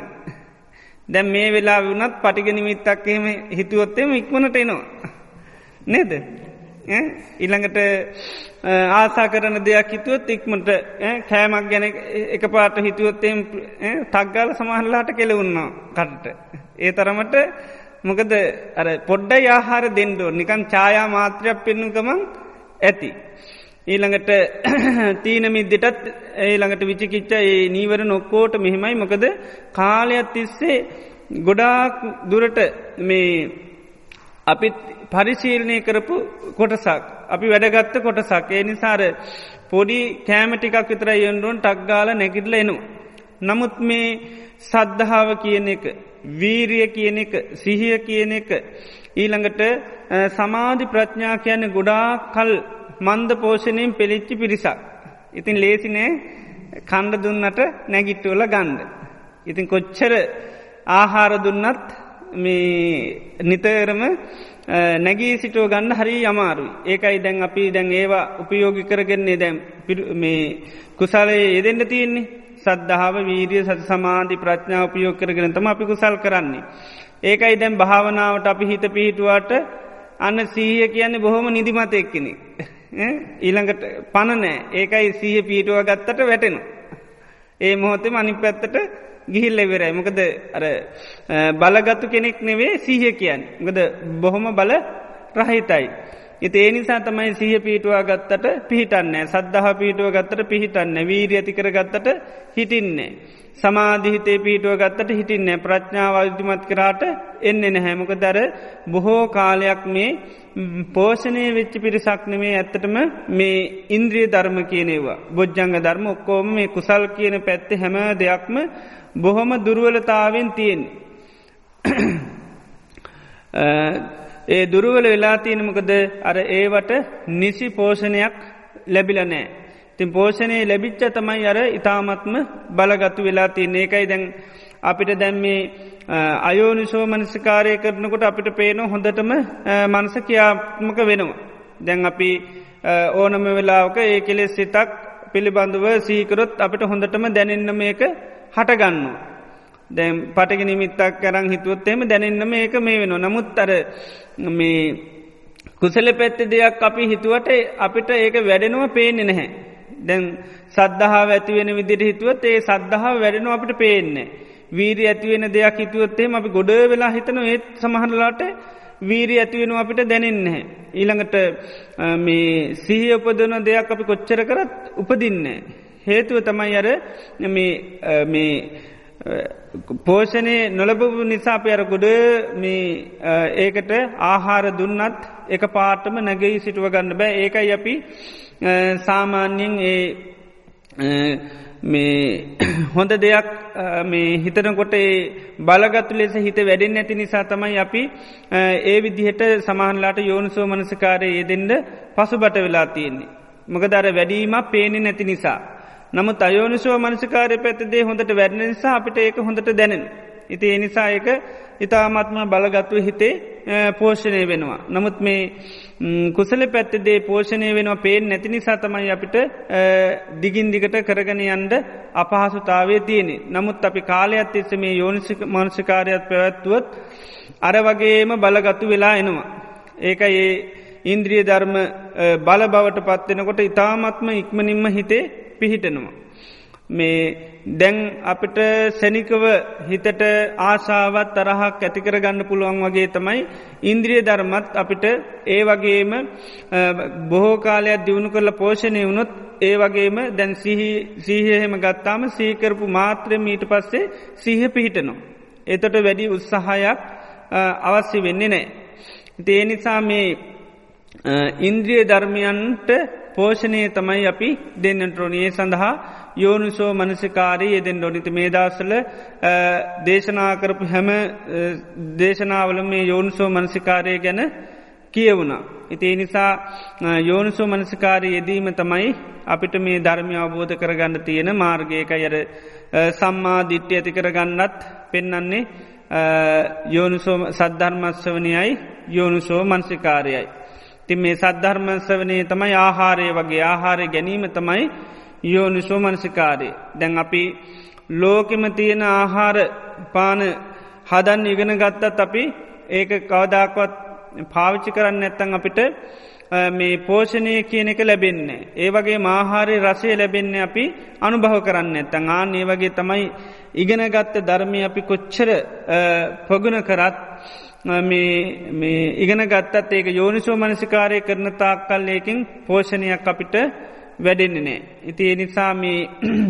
දැම් මේ වෙලා වනත් පටිග නිමිත්තක් එහෙම හිතුවොත්තෙම ඉක්මනට එනවා. නේද ඉළඟට ආසා කරන දෙයක් හිතුවත් ඉක්මට කෑමක් ගැන එක පාට හිතුවත්තෙන් තක්ගාල සමහල්ලාට කෙලවුන්නා කටට. ඒ තරමට මොකද අර පොඩ්ඩ යාහාර දෙන්ඩෝ නිකන් ඡායා මාත්‍රයක් පෙන්නුකමං ඇති. ඊළඟට තීනමිද්දිටත් ඒළඟට විචිකිච්ච ඒ නීවර නොක්කෝට මෙහෙමයි මොකද කාලයක් තිස්සේ ගොඩාක් දුරට මේ අපිත් පරිශීලනය කරපු කොටසක් අපි වැඩගත්ත කොටසක් ඒ නිසාර පොඩි කෑමටිකක් විතර යොන්ඩුවන් ටක්ගාල නැකිටල එනු. නමුත් මේ සද්ධාව කියන එක වීරිය කියන එක සිහිය කියන එක ඊළඟට සමාධි ප්‍රඥා කියන ගොඩා කල් මන්ද පෝෂණයෙන් පෙළිච්චි පිරිසක්. ඉතින් ලේසිනේ කණ්ඩ දුන්නට නැගිට්ටුවල ගන්ඩ. ඉතින් කොච්චර ආහාර දුන්නත් මේ නිතරම නැගී සිටුව ගන්න හරි අමාරුයි. ඒකයි දැන් අපි දැන් ඒවා උපයෝගි කරගෙන්නේ දැම් මේ කුසලයේ යෙදෙන්ට තියෙන්නේ සද්ධාව වීරිය සති සමාධි ප්‍රඥාව උපයෝග කරගෙන තම අපි කුසල් කරන්නේ. ඒකයි දැම් භාවනාවට අපි හිත පිහිටුවාට අන්න සීහ කියන්නේ බොහොම නිදිමත එක්කෙනෙ. ඊළඟට පණනෑ ඒකයි සීහ පිහිටුව ගත්තට වැටෙනු. ඒ මොහොතේ මනි පැත්තට ගිහිල්ල වෙරයි මොකද අර බලගත්තු කෙනෙක් නෙවේ සීහ කියන් ගද බොහොම බල රහිතයි. ඉති ඒ නිසා තමයි සහ පීටුවා ගත්තට පිහිටන්නේ සද්ධහ පීටුව ගත්තට පිහිටන්න වීර ඇතිකර ගත්තට හිටින්නේ. සමාධිහිතේ පීටුව ගත්තට හිටින්නේ ප්‍රඥාව අධිමත් කරාට එන්නේ නැහැමක දර බොහෝ කාලයක් මේ පෝෂණය වෙච්චි පිරිසක් නෙමේ ඇත්තටම මේ ඉන්ද්‍රිය ධර්ම කියනෙවා. බොජ්ජංග ධර්ම ඔක්කෝම මේ කුසල් කියන පැත්ත හැම දෙයක්ම බොහොම දුර්වලතාවෙන් තියෙන්. ඒ දුරුවල වෙලා තියෙනමකද අර ඒවට නිසි පෝෂණයක් ලැබිල නෑ. තින් පෝෂණය ලැබිච්ච තමයි අර ඉතාමත්ම බලගත්තු වෙලා තියන්නේ ඒකයි දැන් අපිට දැම්මේ අයෝනිසෝ මනසිකාරය කරනකොට අපිට පේන හොඳටම මනස කියාත්මක වෙනවා. දැන් අපි ඕනම වෙලාවක ඒ කෙලෙස් සිතක් පිළිබඳව සීකරොත් අපිට හොඳටම දැනෙන්න මේක හටගන්නවා. දැම් පටග නිමිත්තක් කරං හිතුවත් එම දැනෙන්නම ඒක මේ වෙන නමුත් අර මේ කුසල පැත්ති දෙයක් අපි හිතුවට අපිට ඒක වැඩෙනුව පේනෙ නැහැ. දැන් සද්ධහා ඇතිවෙන විදිට හිතුවත් ඒ සද්ධහා වැඩෙනු අපිට පේන්නේ. වීරි ඇතිවෙන දෙයක් හිතුවත්තේ අපි ගොඩ වෙලා හිතන ඒත් සමහරලාට වීරි ඇතිවෙන අපිට දැනෙන්නේ. ඊළඟට මේ සීහ උපදන දෙයක් අපි කොච්චර කරත් උපදින්නේ. හේතුව තමයි අර මේ පෝෂණය නොලබපු නිසාපය අර ගොඩ ඒකට ආහාර දුන්නත් එක පාටම නැගෙයි සිටුව ගන්න බෑ ඒකයි අපි සාමාන්‍යයෙන් ඒ මේ හොඳ දෙයක් මේ හිතනකොට ඒ බලගත්තු ලෙස හිත වැඩෙන් ඇති නිසා තමයි අපි ඒ විදිහට සමහන්ලාට යෝනිසෝ මනසකාරය යෙදෙන්ට පසු බට වෙලා තියෙන්නේ. මකදර වැඩීමක් පේනෙ නැති නිසා. නමුත් අයෝනිසුව මනසිකාරය පැත්තදේ හොඳට වැඩන නිසා අපිට ඒක හොඳට දැනෙන. ඉති එනිසා ඒක ඉතාමත්ම බලගත්ව හිතේ පෝෂණය වෙනවා. නමුත් මේ කුසල පැත්තදේ පෝෂණය වෙනවා පේෙන් නැති නිසා තමයි අපිට දිගින් දිගට කරගන යන්ඩ අපහසුතාවේ තියෙනෙ. නමුත් අපි කාලයක්ත් එෙස මේ යෝනිසික මනසිකාරයක් පැවැත්තුවත් අර වගේම බලගත්තු වෙලා එනවා. ඒක ඒ ඉන්ද්‍රිය ධර්ම බල බවට පත්වෙනකොට ඉතාමත්ම ඉක්මනින්ම හිතේ පිහිටනවා. මේ දැන් අපිට සැනිකව හිතට ආශාවත් තරහක් ඇතිකර ගන්න පුළුවන් වගේ තමයි ඉන්ද්‍රිය ධර්මත් අපිට ඒ වගේම බොහෝ කාලයක් දියුණු කරල පෝෂණය වුණොත් ඒ වගේම දැන් සීහහෙම ගත්තාම සීකරපු මාත්‍රය මීට පස්සේ සීහ පිහිටනවා. එතොට වැඩි උත්සාහයක් අවස්සි වෙන්නේ නෑ. ඒ නිසා මේ ඉන්ද්‍රිය ධර්මයන්ට පෝෂණය තමයි අපි දෙන්නට රොනියේ සඳහා යෝනුසෝ මනසිකාරී යෙදෙන් ොනිත මේ දස්සල දේශනා කරපු හැම දේශනාවල මේ යෝනුසෝ මනසිකාරය ගැන කියවුණා. ඉතිේ නිසා යෝනුසෝ මනසිකාරී යෙදීම තමයි අපිට මේ ධර්මය අවබෝධ කරගන්න තියෙන මාර්ගයක යර සම්මා දිට්්‍ය ඇති කරගන්නත් පෙන්නන්නේ යෝනුසෝ සද්ධර්මස්වනයයි යෝනුසෝ මන්සිකාරයයි. තින් මේ සද්ධර්මසවනේ තමයි ආහාරය වගේ ආහාරය ගැනීම තමයි යෝනිසෝ මනසිකාරය. දැන් අපි ලෝකෙම තියෙන ආහාර පාන හදන් ඉගෙන ගත්තත් අපි ඒක කවදාක්වත් පාවිච්චි කරන්න ඇත්තන් අපිට මේ පෝෂණය කියන එක ලැබෙන්නේ. ඒ වගේ මාහාරය රසය ලැබෙන්නේ අපි අනුභව කරන්න ඇත්තන් ආන ඒ වගේ තමයි ඉගෙන ගත්ත ධර්මය අපි කොච්චර පොගුණ කරත් ඉගෙන ගත්තත් ඒක යෝනිසෝ මනසිකාරය කරන තාක්කල්ලයකින් පෝෂණයක් අපිට වැඩෙන්නේ නෑ. ඉති එනිසා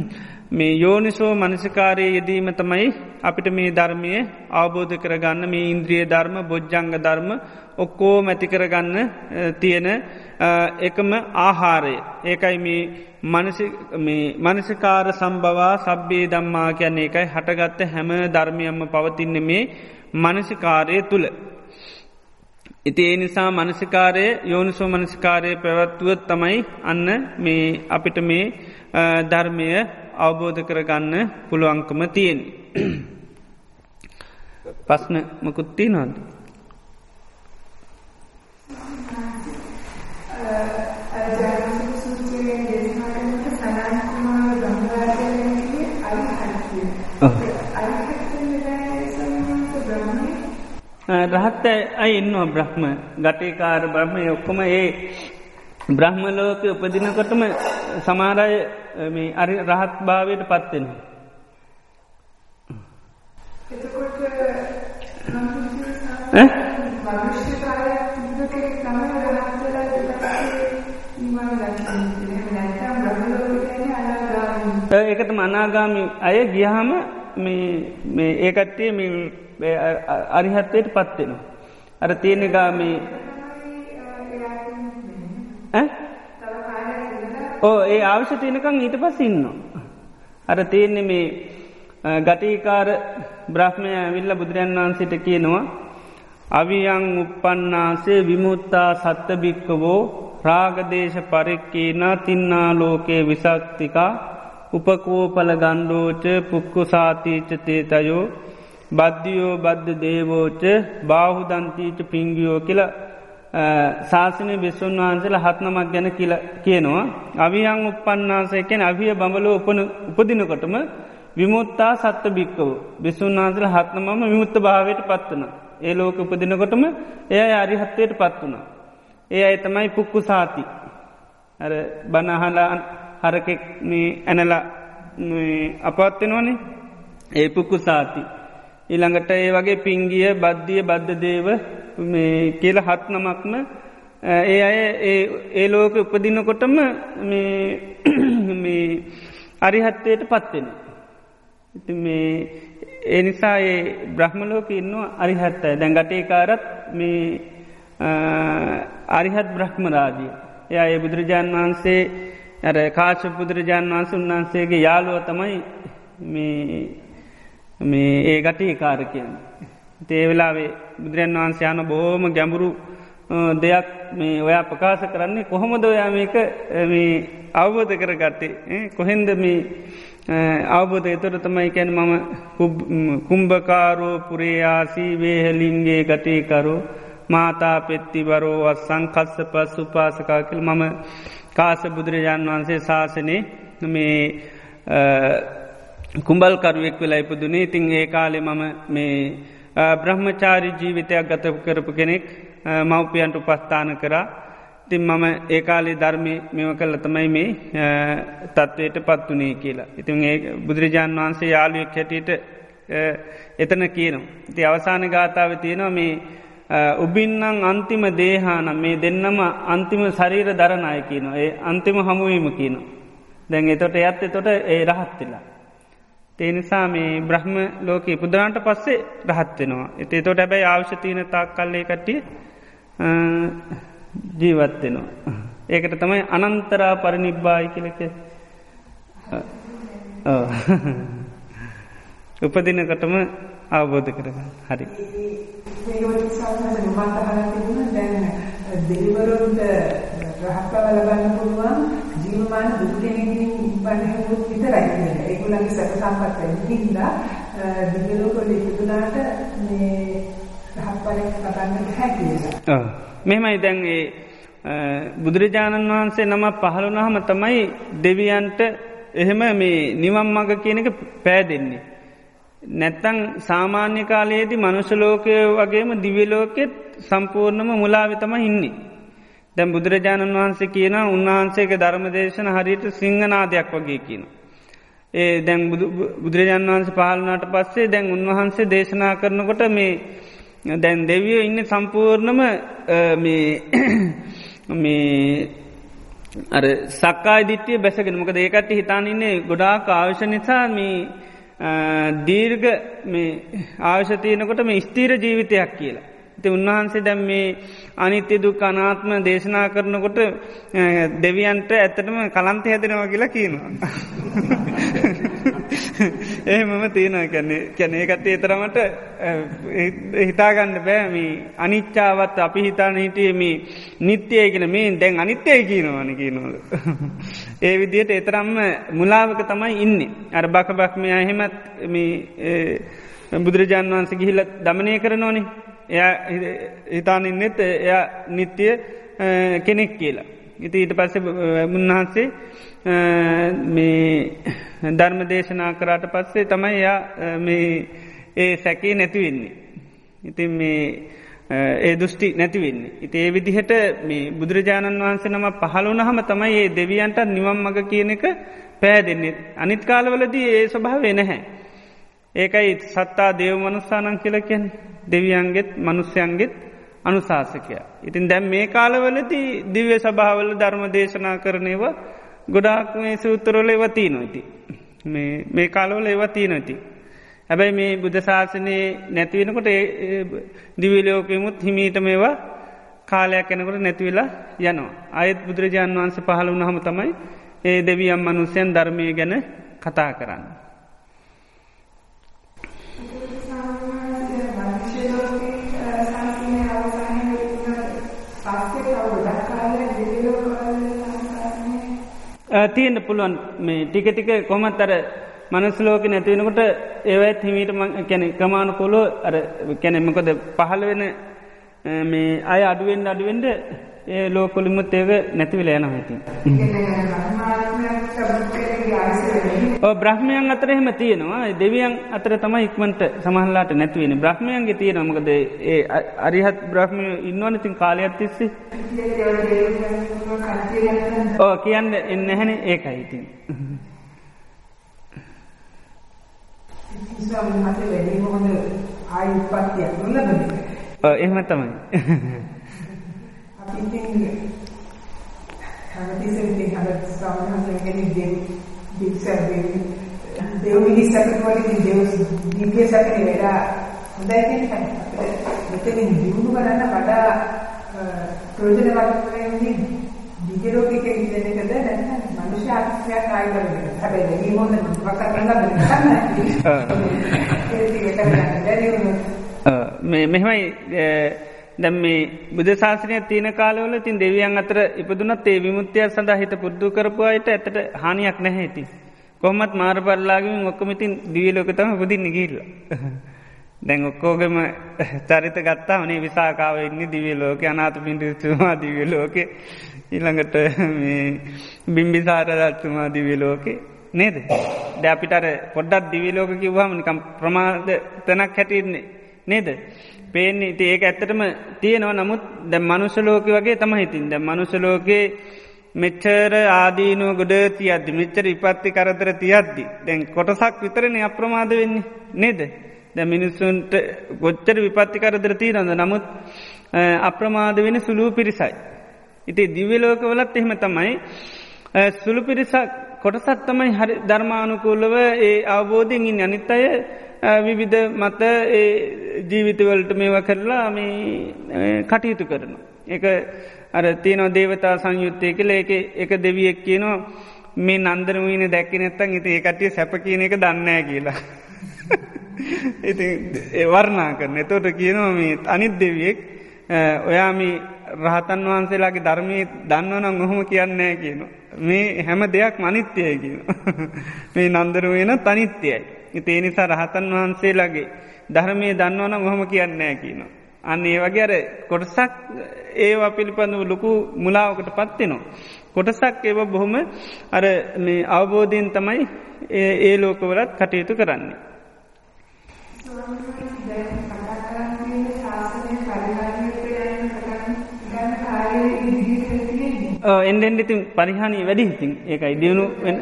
මේ යෝනිසෝ මනසිකාරයේ යෙදීම තමයි අපිට මේ ධර්මය අවබෝධ කරගන්න මේ ඉන්ද්‍රිය ධර්ම බොජ්ජංග ධර්ම ඔක්කෝ මැතිකරගන්න තියෙන එකම ආහාරය. ඒකයි මේ මනසිකාර සම්බවා සබ්බේ දම්මා කියන්නේ එකයි හටගත්ත හැම ධර්මයම්ම පවතින්න මේ මනසිකාරය තුළ. ඉති ඒ නිසා මනසිකාරය යෝනිසෝ මනසිකාරය පැවැත්තුවත් තමයි අන්න මේ අපිට මේ ධර්මය අවබෝධ කරගන්න පුළුවන්කම තියෙන්. පස්න මකුත්ති නොද. රහත්ත අයි ඉන්නවා බ්‍රහ්ම ගටේකාර බ්‍රහ්මය ඔක්කොම ඒ බ්‍රහ්මලෝක උපදිනකොටම සමාරය අරි රහත් භාවයට පත්වෙන. ඒකතම අනාගාමි අය ගියහම ඒකට්ටිය අරිහත්වයට පත්වෙනවා. අර තියෙනගාමී ඕ ඒ අවශ්‍ය තියනකං ඊට පස් ඉන්න. අර තියෙන්නේ මේ ගටීකාර බ්‍රහ්මය විල්ල බුදුරන් වහන්සිට කියනවා. අවියං උපන්නාසේ විමුත්තා සත්තභික්කවෝ රාගදේශ පරික්කේන තින්නා ලෝකයේ විසක්තිකා උපකෝපල ගණ්ඩෝච පුක්කු සාතීචතේතයෝ බද්ධියෝ බද්ධ දේවෝච බාහුදන්තීච පිංගියෝ කියලා ශාසනය බිස්සුන් වහන්සේලා හත්නමක් ගැන කියල කියනවා. අවියං උපන්නාසයකැන අවිය බඹලෝ උපන උපදිනකොටම විමුත්තා සත්ත භික්කව බිස්සුන් වහන්සල හත්නමම විමුත්ත භාවයට පත්වන. ඒ ලෝක උපදිනකොටම එය අරිහත්වයට පත් වුණ. ඒ අයි තමයි පුක්කු සාති. අර බනහලා හරකෙක් ඇනල අපත්වෙනවනේ ඒ පුක්කු සාති. ඊළඟට ඒ වගේ පිංගිය බද්ධිය බද්ධ දේව කියල හත් නමක්ම ඒ අය ඒ ලෝක උපදිනකොටම අරිහත්වයට පත්වෙන. ඉති මේ ඒ නිසා ඒ බ්‍රහ්මලෝක ඉන්නවා අරිහත්තයි දැන් ගටේකාරත් මේ අරිහත් බ්‍රහ්මරාදිය. එය ඒ බුදුරජාණන් වහන්සේ ඇර කාශ බුදුරජාණන් වහන්ස උන්වහන්සේගේ යාලුව තමයි මේ ඒ ගටේකාර කියන්න. තේවෙලාවේ බුදුරන් වහන්සේ යන බොහෝම ගැඹුරු දෙයක් මේ ඔයා ප්‍රකාශ කරන්නේ කොහොමද ඔයා මේක අවබෝධ කරගත්තේ කොහෙන්ද මේ අවබෝධ එතොට තමයි කැන මම කුම්භකාරෝ පුරේයාසී වේහලින්ගේ ගටේකරු මාතා පෙත්ති බරෝ සංකස්ස පස් උපාසකාකල් මම කාස බුදුරජාණන් වහන්සේ ශාසනය මේ කුම්බල්කරුවෙක් වෙලා ඉපදුනේ ඉතින් ඒ කාලෙ මම මේ බ්‍රහ්මචාරි ජීවිතයක් ගත කරපු කෙනෙක් මව්පියන්ට උපස්ථාන කරා තින් මම ඒකාලේ ධර්මය මෙම කල්ල තමයි මේ තත්ත්වයට පත්වනේ කියලා. ඉතින් ඒ බුදුරජාණන් වහන්සේ යාළුවෙක් හැටියට එතන කියනවා. ති අවසාන ගාථාව තියෙනවා මේ උබින්නං අන්තිම දේහාන මේ දෙන්නම අන්තිම ශරීර දරණය කියනවා ඒ අන්තිම හමුවීම කියනවා. දැන් එතොට ඇත්ත තොට ඒ රහත්තිලා. තේනිසා මේ බ්‍රහ්ම ලෝක ඉපුදරන්ට පස්සේ රහත්වෙනවා. එතේ තොට ඇබැයි අවශ්‍යතියන තාක් කල්ලේ කටිය ජීවත්වෙනවා. ඒකට තමයි අනන්තරා පරිනිබ්බායි කියලක උපදිනකටම අවබෝධ කරගන්න හරි. දෙවිවරුන්ට රහත්කම ලබන්න පුළුවන් ජීවමාන බුදු කෙනෙක්ගෙන් උපන්නහොත් විතරයි කියන්නේ. ඒගොල්ලන්ගේ සැප සම්පත් වෙන හින්දා දිව්‍ය ලෝකවල ඉපදුනාට මේ රහත්කමක් ලබන්න බැහැ කියලා. ඔව්. මෙහෙමයි දැන් ඒ බුදුරජාණන් වහන්සේ නම පහළුනහම තමයි දෙවියන්ට එහෙම මේ නිවන් මඟ කියන එක පෑදෙන්නේ. නැත්තං සාමාන්‍ය කාලයේදී මනුෂලෝකය වගේම දිවිලෝකෙත් සම්පූර්ණම මුලාවිතම හින්නේ. දැම් බුදුරජාණන් වහන්සේ කියන උන්වහන්සේක ධර්මදේශන හරියට සිංහනාදයක් වගේ කියන. ඒ දැන් බුදුරජාණන් වහන්සේ පාලනාට පස්සේ දැන් උන්වහන්සේ දේශනා කරනකොට මේ දැන් දෙවියෝ ඉන්න සම්පූර්ණම මේ අර සක්කායි දිට්ටිය බැසගෙන මොකද ඒකට හිතානන්නේ ගොඩා කාවශ නිසා මේ දීර්ග ආවශතියනකොට මේ ස්තීර ජීවිතයක් කියලා. ති උන්වහන්සේ දැම් මේ අනිත්‍ය දුක් අනාත්ම දේශනා කරනකොට දෙවියන්ට ඇත්තටම කලන්තය හැදෙනවා කියලා කියනවා. එහෙමම තියෙනවා. කැන්නේ කැනේ එකත්තේ තරමට හිතාගන්න බෑමි අනිච්චාවත් අපි හිතාන හිටියම නිත්‍යය කියෙන මේ දැන් අනිත්‍යය කියනවාන කියනවල. ඒ විදියට එතරම්ම මුලාවක තමයි ඉන්න. අර බක බක්මය එහෙමත් බුදුරජාන් වන්ස ගිහිල දමනය කරනෝනේ එය හිතානින්නෙත් එය නිත්‍යය කෙනෙක් කියලා. ඉති ඊට පස්සේ මුන්හන්සේ මේ ධර්ම දේශනා කරාට පස්සේ තමයි එයා ඒ සැකේ නැතිවෙන්නේ. ඉතින් මේ ඒ දෘෂ්ටි නැතිවෙන්නේ. ඉති ඒ විදිහට මේ බුදුරජාණන් වහන්සේ නම පහළුන හම තමයි ඒ දෙවියන්ට නිවම් මඟ කියන එක පෑදෙන්නේ. අනිත් කාලවලදී ඒ ස්වභාවේ නැහැ. ඒකයි සත්තා දේව මනුස්සානන් කියලකෙන් දෙවියන්ගෙත් මනුස්්‍යයන්ගෙත් අනුශාසකය. ඉතින් දැම් මේ කාලවලති දිව්‍ය සභාවල ධර්ම දේශනා කරනයවා ගොඩාක් මේ සූත්තරොල ඒවතිී නොති. මේ කාලවල ඒවතිී නොති. හැබැයි මේ බුද්ධ ශාසනයේ නැතිවෙනකොට දිවිලෝකෙමුත් හිමීට මේවා කාලයක් එනකොට නැතිවෙලා යනවා. අයත් බුදුරජාණන් වහන්ස පහළ වුණ හම තමයි ඒ දෙවියම් මනුස්්‍යයන් ධර්මය ගැන කතා කරන්න. තියෙන්ට පුළුවන් මේ ටික ටික කොමත් අර මනස්ලෝක නැතිවෙනකොට ඒවත් හිමීට කැන ක්‍රමාණ කොලෝ අර කැනෙමකොද පහළ වෙන මේ අය අඩුවෙන් අඩුවෙන්ට ඒ ලෝකොලිමුත් ඒව නැතිවිල යන හති. බ්‍රහ්මයන් අතර එහෙම තියෙනවා. දෙවියන් අතර තම ඉක්මට සමහල්ලාට නැතිවෙන බ්‍රහ්මයන්ගේ තියෙන මොකද ඒ අරිහත් බ්‍රහ්මය ඉන්නවනතින් කාලයක් තිස්සි. ඕ කියන්න එන්න හැන ඒකයි ඉතින්. ආයු උපත්තියක් එහෙම තමයි. ඉතින් හැමතිස්සෙම ඉතින් අර සාමාන්‍යයෙන් කියන්නේ දෙව් මිනිස්සුන්ට වගේ දෙව් දිව්‍ය සැකේ වෙලා හොඳයි කියන්නේ මෙතනින් දිනු කරන්න වඩා ප්‍රයෝජනවත් වෙන්නේ ඉන්න එකද නැත්නම් මනුෂ්‍ය ආත්මයක් ආයි කරන්නේ හැබැයි මේ මොන මොකක්ද කරන්න බෑ මෙහෙමයි දැම් මේ බුදු ශාසනය තියන කාලවල තින් දෙවියන් අතර ඉපදුනත් ඒ විමුත්‍යය සඳහා හිත පුද්දු කරපුවායට ඇතට හානියක් නැහැති. කොහමත් මාරපරලාගින් ඔක්කමතින් දියලෝකතම පුදින් නිගිල්ල. දැන් ඔක්කෝගම චරිත ගත්තා වනේ විසාකාව ඉන්න දිවියලෝක අනාත පිඩිතුමා දිවියලෝක ඉළඟට බිම්බිසාර රත්තුමා දිවියලෝකේ නේද. ද අපිටර පොඩ්ඩත් දිවියලෝක කිව්වාම නිකම් ප්‍රමාද තැනක් හැටින්නේ නේද. පේන්නේ. ඉති ඒක ඇත්තටම තියෙනවා. නමුත් දැ මනුෂලෝක වගේ තම හිතින් ද මනුෂලෝකයේ මෙච්චර ආදීනුව ගොඩ තියද්දි මෙච්චර ඉපත්ති කරතර තියද්දි දැන් කොටසක් විතරන අප්‍රමාද වෙන්නේ නේද? දැ මිනිස්සුන්ට ගොච්චර විපත්ති කරදර තිීරඳ නමුත් අප්‍රමාද වෙන සුළූ පිරිසයි. ඉති දිවලෝකවලත් එහෙම තමයි. සුළු පිරිසක් කොටසත් තමයි හරි ධර්මානුකූලව ඒ අවබෝධයෙන් ඉන්න. අනිත් අය විවිධ මත ජීවිතවලට මේවා කරලා මේ කටයුතු කරන. එක අර තියනො දේවතා සංයුත්තය කළ එක එක දෙවියෙක් කියනවා මේ නන්දරමීන දැක්ක නැත්තන් ඉති ඒකටිය සැප කියන එක දන්නෑ කියලා. ඉති වර්ණා කරන එතෝට කියනවා මේ අනිත් දෙවියෙක් ඔයාමි රහතන් වහන්සේලාගේ ධර්මී දන්නවනම් ඔහොම කියන්නෑ කියන. මේ හැම දෙයක් මනිත්‍යය කියන. මේ නන්දරුවෙන තනිත්‍යයයි. ඒ නිසා රහතන් වහන්සේලාගේ ධර්මය දන්නවන හොම කියන්නෑ කියන. අන්න ඒ වගේ අර කොටසක් ඒවා පිළිපඳව ලොකු මුලාවකට පත්වෙනවා. කොටසක් ඒව බොහොම අර අවබෝධයෙන් තමයි ඒ ලෝකවලත් කටයුතු කරන්නේ. එන්ඩෙන්ඩ ඉතින් පරිහානී වැඩි ඉතින් ඒකයි දියුණු වෙන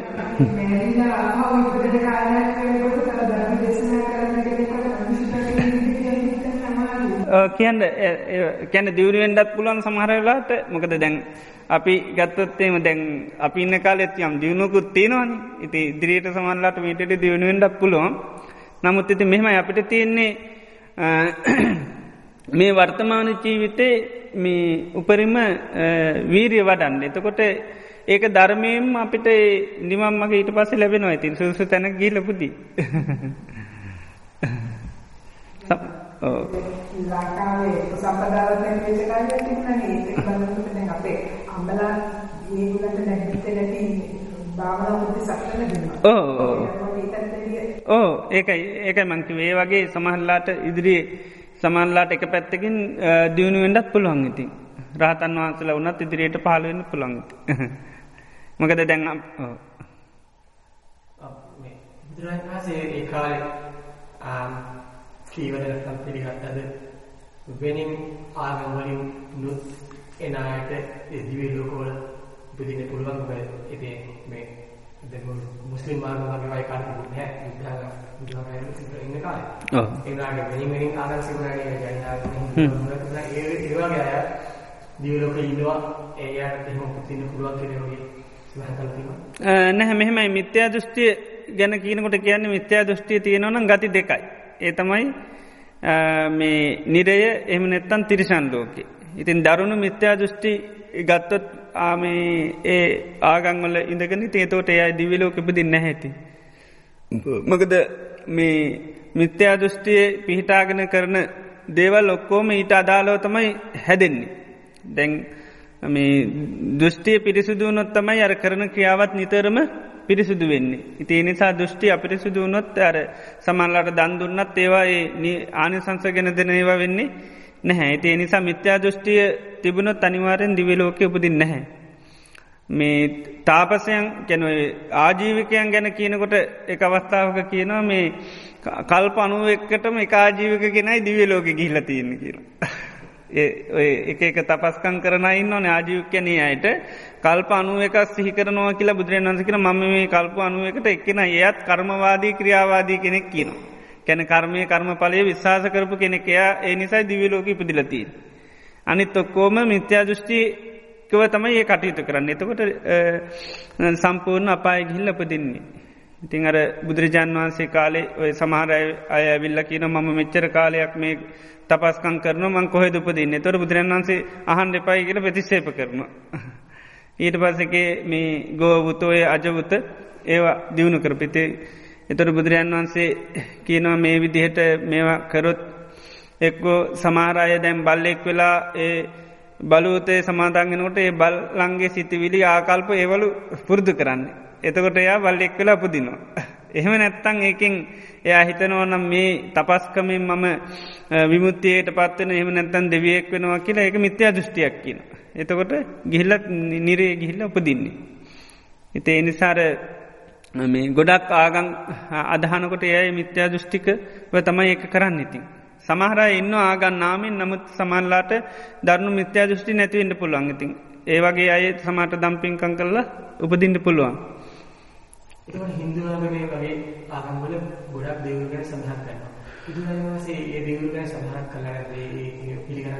කියන්න කැන දියුණුවෙන්ඩත් පුළුවන් සමහරලාට මොකද දැන් අපි ගත්තොත්තේම දැන් අපි ඉන්න කාලෙත් යම් දියුණුකුත් තියෙනවාන ඉති ඉදිරියට සමල්ලාට මීටට දියුණුවෙන්ඩක් පුළුවන් නමුත් ඉති මෙහෙම අපිට තියෙන්නේ මේ වර්තමාන ජීවිතේ මේ උපරිම වීරිය වඩන්න. එතකොට ඒක ධර්මයම් අපිට නිමම්මගේ ඊට පස්ස ලැබෙනවා ඇතින් සුසු තැන ගීලපුදී. ලංකාවේ සම්පදාවතැන් දේශකාරය තිබුණනේ ඒක බලනකොට දැන් අපේ අම්මලා ඒගොල්ලන්ට දැන් හිතේ නැති භාවනා මුක්ති සක්ෂණ දෙනවා. ඕ ඕ ඒකයි ඒකයි මංකිව ඒ වගේ සමහල්ලාට ඉදිරියේ සමන්ලාට එක පැත්තකින් දියුණුවෙන්ඩත් පුළුවන් ඉතින්. රහතන් වහන්සල වනත් ඉදිරියට පහලවෙන්න පුළොන්ගති මකද දැන් බුදුරන්සේ ඒ කාල කීවදකම් පිළිගත්තද වෙනින් ආගමලින් නුත් එනායට දිවේ ලෝකෝල උපදින පුළුවන් ඉති මේ මුස්ලිම් මාර්ගමගේ වයි කාට නෑ බුද්ධ ඉන්න කාලේ. ඒනාගේ වෙනින් වෙනින් ආගම් සිවුරගේ ජනතාව ඒවාගේ අය. දියලෝක ඉන්නවා. ඒයට එහෙම උපදින්න පුළුවන් කියලා වගේ තියෙනවා. නැහැ මෙහෙමයි. මිත්‍යා දෘෂ්ටිය ගැන කියනකොට කියන්නේ මිත්‍යා දෘෂ්ටිය තියෙනවනම් ගති දෙකයි ඒ තමයි මේ නිරය එහම නැත්තන් තිරිසන් ලෝකෙ ඉතින් දරුණු මිත්‍යා දෘෂ්ටි ගත්තොත් ආමේ ඒ ආගංවල ඉඳගනි තේතෝට එයයි දිවිලෝක ඉපදින්න හැති. මකද මේ මිත්‍යා දෘෂ්ටිය පිහිටාගෙන කරන දේවල් ඔක්කෝම ඊට අදාලෝ තමයි හැදෙන්නේ. දැන් මේ දෘෂ්ටිය පිරිසිදුවනොත් තමයි අර කරන ක්‍රියාවත් නිතරම පිරිසිදු වෙන්නේ. ඉති නිසා දෘෂ්ටි අපිරිසිදු වනොත් අර සමල්ලට දන්දුන්නත් ඒවා ආනිසංස ගෙන දෙන ඒවා වෙන්නේ නැහැ. ඇති නිසා මිත්‍යා දෘෂ්ටිය තිබුණොත් අනිවාරෙන් දිවලෝක උපදින් නැහැ. මේ තාපසයන් ගැන ආජීවිකයන් ගැන කියනකොට එක අවස්ථාවක කියනවා මේ කල්ප අනුව එක්කටම එක ආජීවික ගෙනයි දිවලෝක ගිහිල තියෙන කියලා. එක එක තපස්කං කරන ඉන්න ඕන ආජීවික්‍යනී අයට කල්ප අනුව එක සිහිකරනවා කියලා බුදුරන් වන්සකන මම මේ කල්ප අනුවකට එක්කෙන ඒත් කර්මවාදී ක්‍රියාවාදී කෙනෙක් කියනවා. කැන කර්මය කර්ම පලය විශවාස කරපු කෙනෙකයා ඒ නිසයි දිවිලෝක ඉපදිලතිී. අනිත් ඔක්කෝම මිත්‍යා දෘෂ්ටිකව තමයි ඒ කටයුතු කරන්න එතකොට සම්පූර්ණ අපාය ගිහිල්ල පදින්නේ. ඉතිං අර බුදුරජාන් වහන්සේ කාලේ ඔය සමහර අය ඇවිල්ල කියන මම මෙච්චර කාලයක් මේ තපස්කං කරන මං කොහෙ දුපදින්න තොර බුදුරන් වන්සේ අහන් දෙපයි කියල ප්‍රතිශේප කරන. ඊට පස්සකේ මේ ගෝවුතෝය අජවුත ඒවා දියුණු කරපිතේ එතොට බුදුරජාන් වහන්සේ කියනවා මේ විදිහට මේවා කරොත් එක්කෝ සමාරය දැම් බල්ලෙක් වෙලා ඒ බලූතේ සමාධන්ගෙනකොට ඒ බල්ලන්ගේ සිතිවිලි ආකල්ප ඒවලු පුරුදු කරන්න. එතකොට එයා බල්ලෙක් වෙලා පුදිනවා. එහෙම නැත්තං ඒකින් එයා හිතනවනම් මේ තපස්කමින් මම විමුත්තියට පත්වන එහම නැත්තන් දෙවියෙක් වෙනවා කියලා එක මිත්‍යා දෘෂ්ටියක් කියන. එතකොට ගිහිල්ලත් නිරේ ගිහිල්ල උපදින්නේ. එත එනිසාර මේ ගොඩක් ආගං අදහනකොට එයයි මිත්‍යා දෘෂ්ටික තමයි එක කරන්න ඉතින්. සමහර ඉන්න ආගන් නාමෙන් නමුත් සමල්ලාට දරුණු මිත්‍යා දෘෂ්ටි නැතිවෙන්න පුළුවන් ඉතින් ඒවගේ අය සමට දම්පින්කං කරලා උපදින්ට පුළුවන්. හින්දුවගේ වගේ ආගම්වල ගොඩක් දෙවරු ගැන සඳහන් කරනවා. බුදුරජාණන්සේ ඒ දෙවරු ගැන සඳහන් කළා පිළිගන්න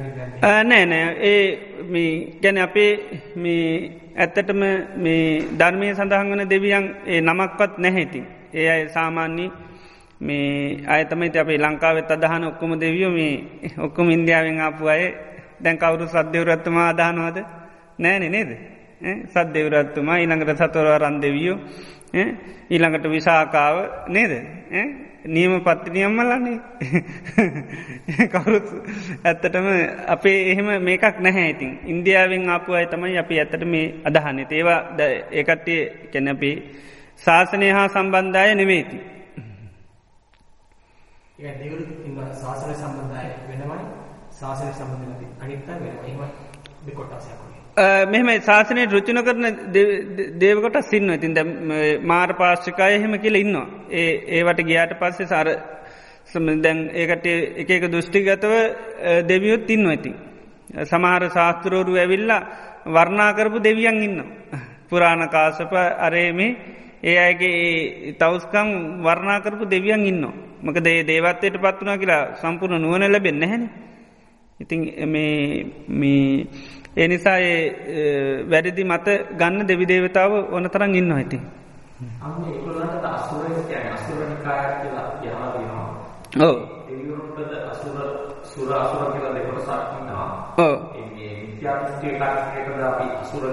නෑ නෑ. ඒ මේ ගැන අපේ මේ ඇත්තටම මේ ධර්මය සඳහන් වන දෙවියන් ඒ නමක්වත් නැහැතින්. ඒ අය සාමාන්‍ය මේ අයතමයිත අපේ ලංකාවෙත් අදහන ඔක්කොම දෙවියෝ මේ ඔක්කොම ඉන්දියාවෙන් ආපු අය. දැන් කවුරු සද්‍යවරත්තුමා අදානවාද නෑනෙ නේද? සද්‍යවරත්තුමා ඊළඟට සතුරව රන්දවියෝ ඊළඟට විසාකාව නේද? නියම පත්තිනියම්මලන්නේ කවුරුත් ඇත්තටම අපේ එහෙම මේකක් නැහැ ඉතින්. ඉන්දියාවෙන් ආපු අය තමයි අපි ඇත්තට මේ අදහන්න. ඒවා ඒකට්ටිය කැනැපි ශාසනය හා සම්බන්ධය නෙමේති ශාසන සම්බන්ධය වෙනමයි ශාසන සම්බන්ධ අනිත්ත වෙන කොටසයක් මෙහම ශාසනය රුචින කරන දේවකොට සින්න ඉතින් ද මාර් පාශ්ිකාය එහෙම කියල ඉන්නවා ඒ ඒවට ගියාට පස්සේ සාර දැන් ඒකට එක එක දෘෂ්ටිගතව දෙවියොත් ඉන්න ඇති. සමහර ශාස්ත්‍රෝරු ඇවිල්ලා වර්ණාකරපු දෙවියන් ඉන්න. පුරාණ කාසප අරේමේ ඒ අයගේ තවස්කම් වර්ණාකරපු දෙවියන් ඉන්න. මක දේ දේවත්වයට පත් වනා කියලා සම්පූර්ණ නුවන ලැබෙන්න හැන. ඉතින් ඒ නිසා වැඩදි මත ගන්න දෙවි දේවතාව ඕන තරන් ඉන්න ඇති. මේ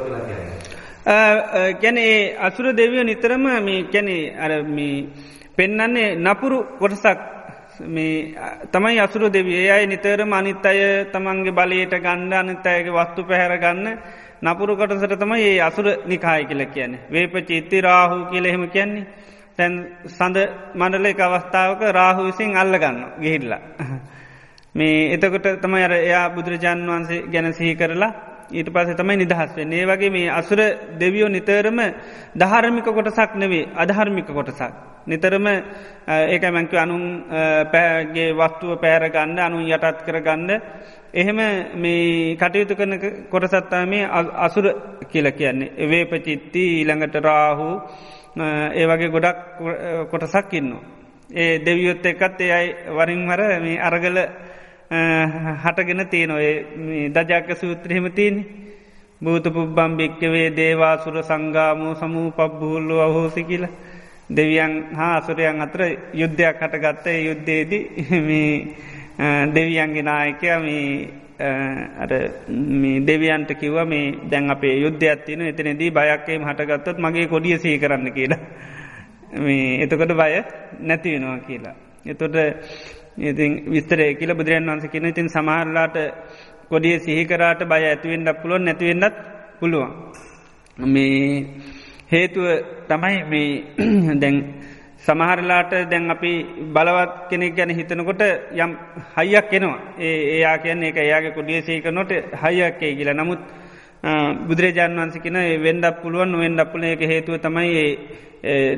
කියලා කියන්නේ. ගැන අසුර දෙවිය නිතරම මේ කැනෙ අර මේ පෙන්නන්නේ නපුරු කොටසක් මේ තමයි අසුරු දෙවිය ඒ අයි නිතරම අනිත් අය තමන්ගේ බලයට ගණ්ඩ අනිත් අයගේ වස්තු පැහැර ගන්න නපුරු කොටසට තමයි ඒ අසුර නිකාය කියල කියන්නේ. වේප චිත්ති රාහු කියල එහෙම කියන්නේ. තැන් සඳ මණඩල එක අවස්ථාවක රාහු විසින් අල්ලගන්න ගිහිල්ලා. මේ එතකොට තමයි අර එයා බුදුරජාණන් වහන්සේ ගැන සිහි කරලා ඊට පස තමයි නිදහස් වෙන් ඒ වගේ මේ අසුර දෙවියෝ නිතරම දහරමික කොටසක් නෙවේ අධහර්මික කොටසක්. නිතරම ඒක මැංක අනුන් පෑගේ වස්තුව පෑරගන්න අනුන් යටත් කරගන්න එහෙම මේ කටයුතු කරන කොටසත්තා මේ අසුර කියල කියන්නේ. වේපචිත්ති ඊළඟට රාහු ඒ වගේ ගොඩක් කොටසක් ඉන්න. ඒ දෙවියොත් එකත් ඒ අයි වරින් හර මේ අරගල හටගෙන තියනොය දජාක සූත්‍රහෙම තියන්නේ. භූත පුබ්බම් භික්කවේ දේවාසුර සංගාමෝ සමූ පබ්බුල්ලු අහෝසි කියලා. දෙවියන් හා අසුරයන් අතර යුද්ධයක් හටගත්ත යුද්ධයේදී දෙවියන්ගේ නායකය මේ දෙවියන්ට කිව මේ දැන් අපේ යුද්ධ ඇත්තින එතනදී බයක්කේම හටගත්තොත් මගේ කොඩිය සහි කරන්න කියලා. මේ එතකොට බය නැතිවෙනවා කියලා. එතොට ඉතින් විස්තරය කියල බුදුරන් වන්ස කියන ඉතින් සමහරලාට කොඩිය සිහිකරාට බය ඇතිවෙන්ඩක් පුළුවන් නැතිවෙන්නත් පුළුවන්. මේ හේතුව තමයි මේ දැන් සමහරලාට දැන් අපි බලවත් කෙනෙක් ගැන හිතනකොට යම් හයියක් එනවා ඒ ඒයා කියන්නේ එක එයාගේ කොඩියසේක නොට හයියක්කේ කියලා නමුත් බුදුරජාන් වන්සිකන වෙන්ඩක් පුළුවන් වෙන්ඩක් පුල එක හේතුව තමයි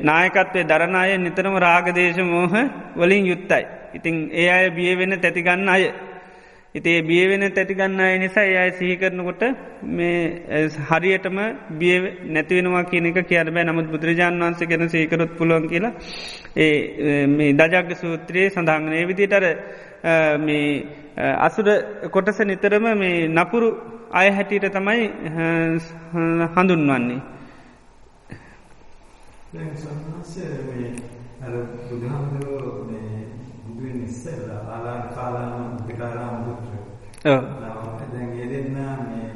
නායකත්වය දරනාය නිතරම රාගදේශ මෝහ වලින් යුත්තයි. ඉතිං ඒ අය බිය වෙන තැතිගන්න අය ඉතේ බියවෙන තැතිගන්න අය නිසා අය සිහිකරනකොට මේ හරියටම බිය නැතිවෙනවා කියනක කියර බෑ නමුත් බුදුරජාණන් වන්සේ ගැන සීකරොත් පුළුවන් කියලා ඒ මේ දජග්ග සූත්‍රයේ සඳහංගනය විදිටර මේ අසුර කොටස නිතරම මේ නපුරු අය හැටියට තමයි හඳුන්වන්නේ. බුදුහාමුදුරුවෝ බුදුවෙන් ඉස්සෙල්ල ආලාර කාලාම දෙකාරාම පුත්‍ර දැන් ඒ දෙන්න මේ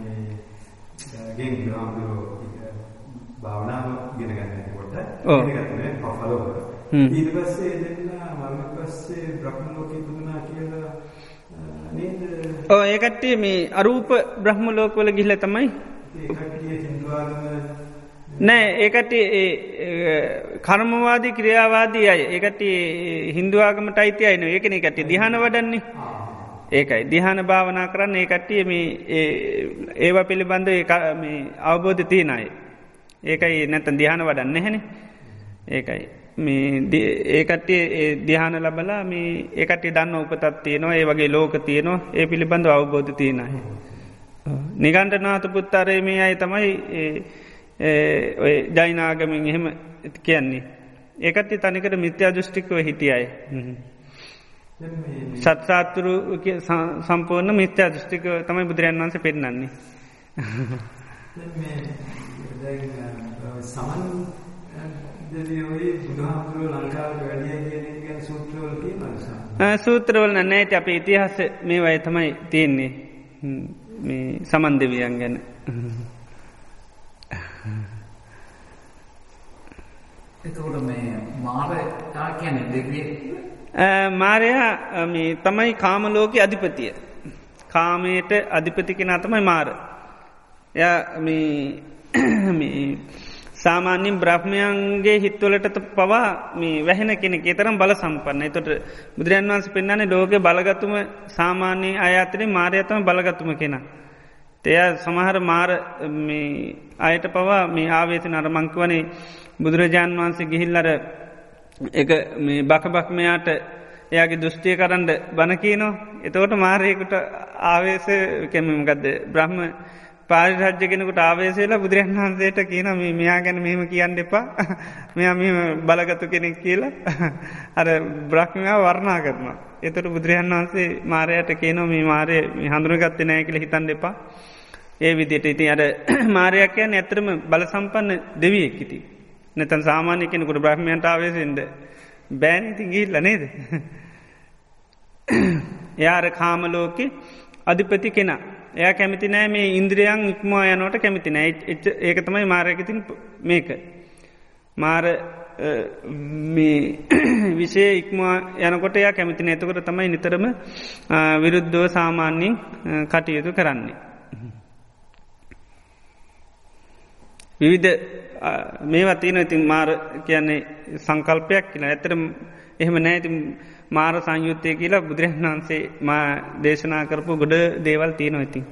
ගෙන් බුදුහාමුදුරුවෝ භාවනාව ඉගෙන ගන්න කොට ඉගෙන පොෆලෝ ඊට පස්සේ දෙන්න මරණ පස්සේ බ්‍රහ්ම ලෝකේ පුදුනා කියලා නේද? ඔව් ඒ කට්ටිය මේ අරූප බ්‍රහ්ම ලෝකවල ගිහිල්ලා තමයි නෑ ඒකට කර්මවාදී ක්‍රියාවාදී අය. ඒකට හින්දුවාගමට අයිති අයන ඒකන කට දිහන වඩන්නේ. ඒකයි. දිහන භාවනා කරන්න ඒකට්ටිය මේ ඒවා පිළිබඳ අවබෝධ තියනයි ඒකයි නැතන් දිහන වඩන්න හැන ඒකයි මේ ඒකටේ දිහාන ලබලා මේ ඒකට දන්න උපතත් තියනවා ඒ වගේ ලෝක තියනවා ඒ පිළිබඳ අවබෝධ තියනයි නිගන්ට නාත පුත්තරේ මේ අයි තමයි ඔය ජයිනාගමින් එහෙම කියන්නේ. ඒකත් තනිකට මිත්‍යා දෘෂ්ටිකව හිටියයි. සත්සාතුරු සම්පූර්ණ මිත්‍යා දෘෂ්ටික තමයි බුදුරන් වන්ස පෙන්න්නන්නේ. සමන් සූත්‍රවල නෑට අප ඉතිහාස මේ වය තමයි තියෙන්නේ මේ සමන් දෙවියන් ගැන. එතකොට මේ මාරයා කියන්නේ දෙවිය මාරයා තමයි කාමලෝක අධිපතිය. කාමයට අධිපති කෙන තමයි මාර. ය සාමාන්‍යින් බ්‍රහ්මයන්ගේ හිත්වලට පවා මේ වැහෙන කෙනෙ තරම් බල සම්පන්න. තොට බුදුරන් වන්ස පෙන්න්නන්නේ ලෝක බලගතුම සාමාන්‍යයේ අයාතරේ මාරයතම බලගතුම කෙනා. තය සමහර මාර අයට පවා මේ ආවේත නරමංකවනේ බුදුරජාණන් වහන්සේ ගිහිල්ලර එක මේ බකබක්මයාට එයාගේ දෘෂ්ටිය කරන්න බණකීනෝ එතවට මාරයකුට ආවේශ කැමමකක්ද බ්‍රහ්ම පාරිරජ්‍ය කෙනෙකුට ආවේශේලා බුදුරන් වහන්සේට කියන මේ මෙයා ගැන මෙහෙම කියන්න එපා මෙයා මෙම බලගතු කෙනෙක් කියලා අර බ්‍රහ්මයා වර්ණා කරනවා. එතට බුදුරජන් වහන්සේ මාරයට කියනෝ මේ මාරය හඳුරගත්ත නෑ කියල හිතන් දෙපා ඒ විදියට ඉතින් අර මාරයක් යන ඇතරම බල සම්පන්න දෙවියෙක්කිති. නැතන් සාමාන්‍ය කෙනෙකුට බ්‍රහ්මයන්ට ආවේශෙන්ද බෑනති ගිල්ල නේද. යාර කාමලෝකෙ අධිපති කෙනා එය කැමති නෑ මේ ඉන්ද්‍රියන් ඉක්මවා යනවට කැමති නෑ ඒක තමයි මාරයකතින් මේක. මාර විෂය ඉක්මවා යනකොට එයා කැමති නැතකට තමයි නිතරම විරුද්ධව සාමාන්‍යින් කටයුතු කරන්නේ. විවිධ මේවා තියන ඉතින් මාර කියන්නේ සංකල්පයක් කියන ඇතර එහෙම නෑති මාර සංයුත්තය කියලා බුදුරන් වහන්සේ මා දේශනා කරපු ගොඩ දේවල් තියෙනවා ඉතින්.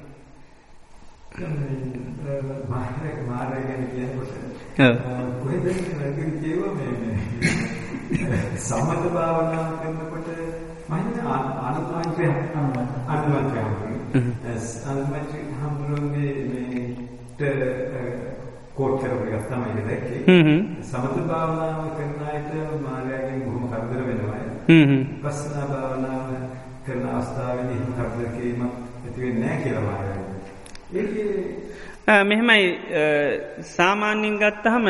සමත භාවනා කරනකොට මහිත අනුමාන්ත්‍රය අනුමන්ත්‍රය අනුමන්ත්‍රය හමුරුවන්ගේ කෝට් කරපු එකක් තමයි දැක්කේ. සමත භාවනාව කරන අයට කරදර වෙනවා. පස්සනා භාවනාව කරන අවස්ථාවේදී එහෙම කරදර කිරීමක් ඇති වෙන්නේ නැහැ කියලා මායාවෙන්. ඒකේ මෙහෙමයි සාමාන්‍යින් ගත්තහම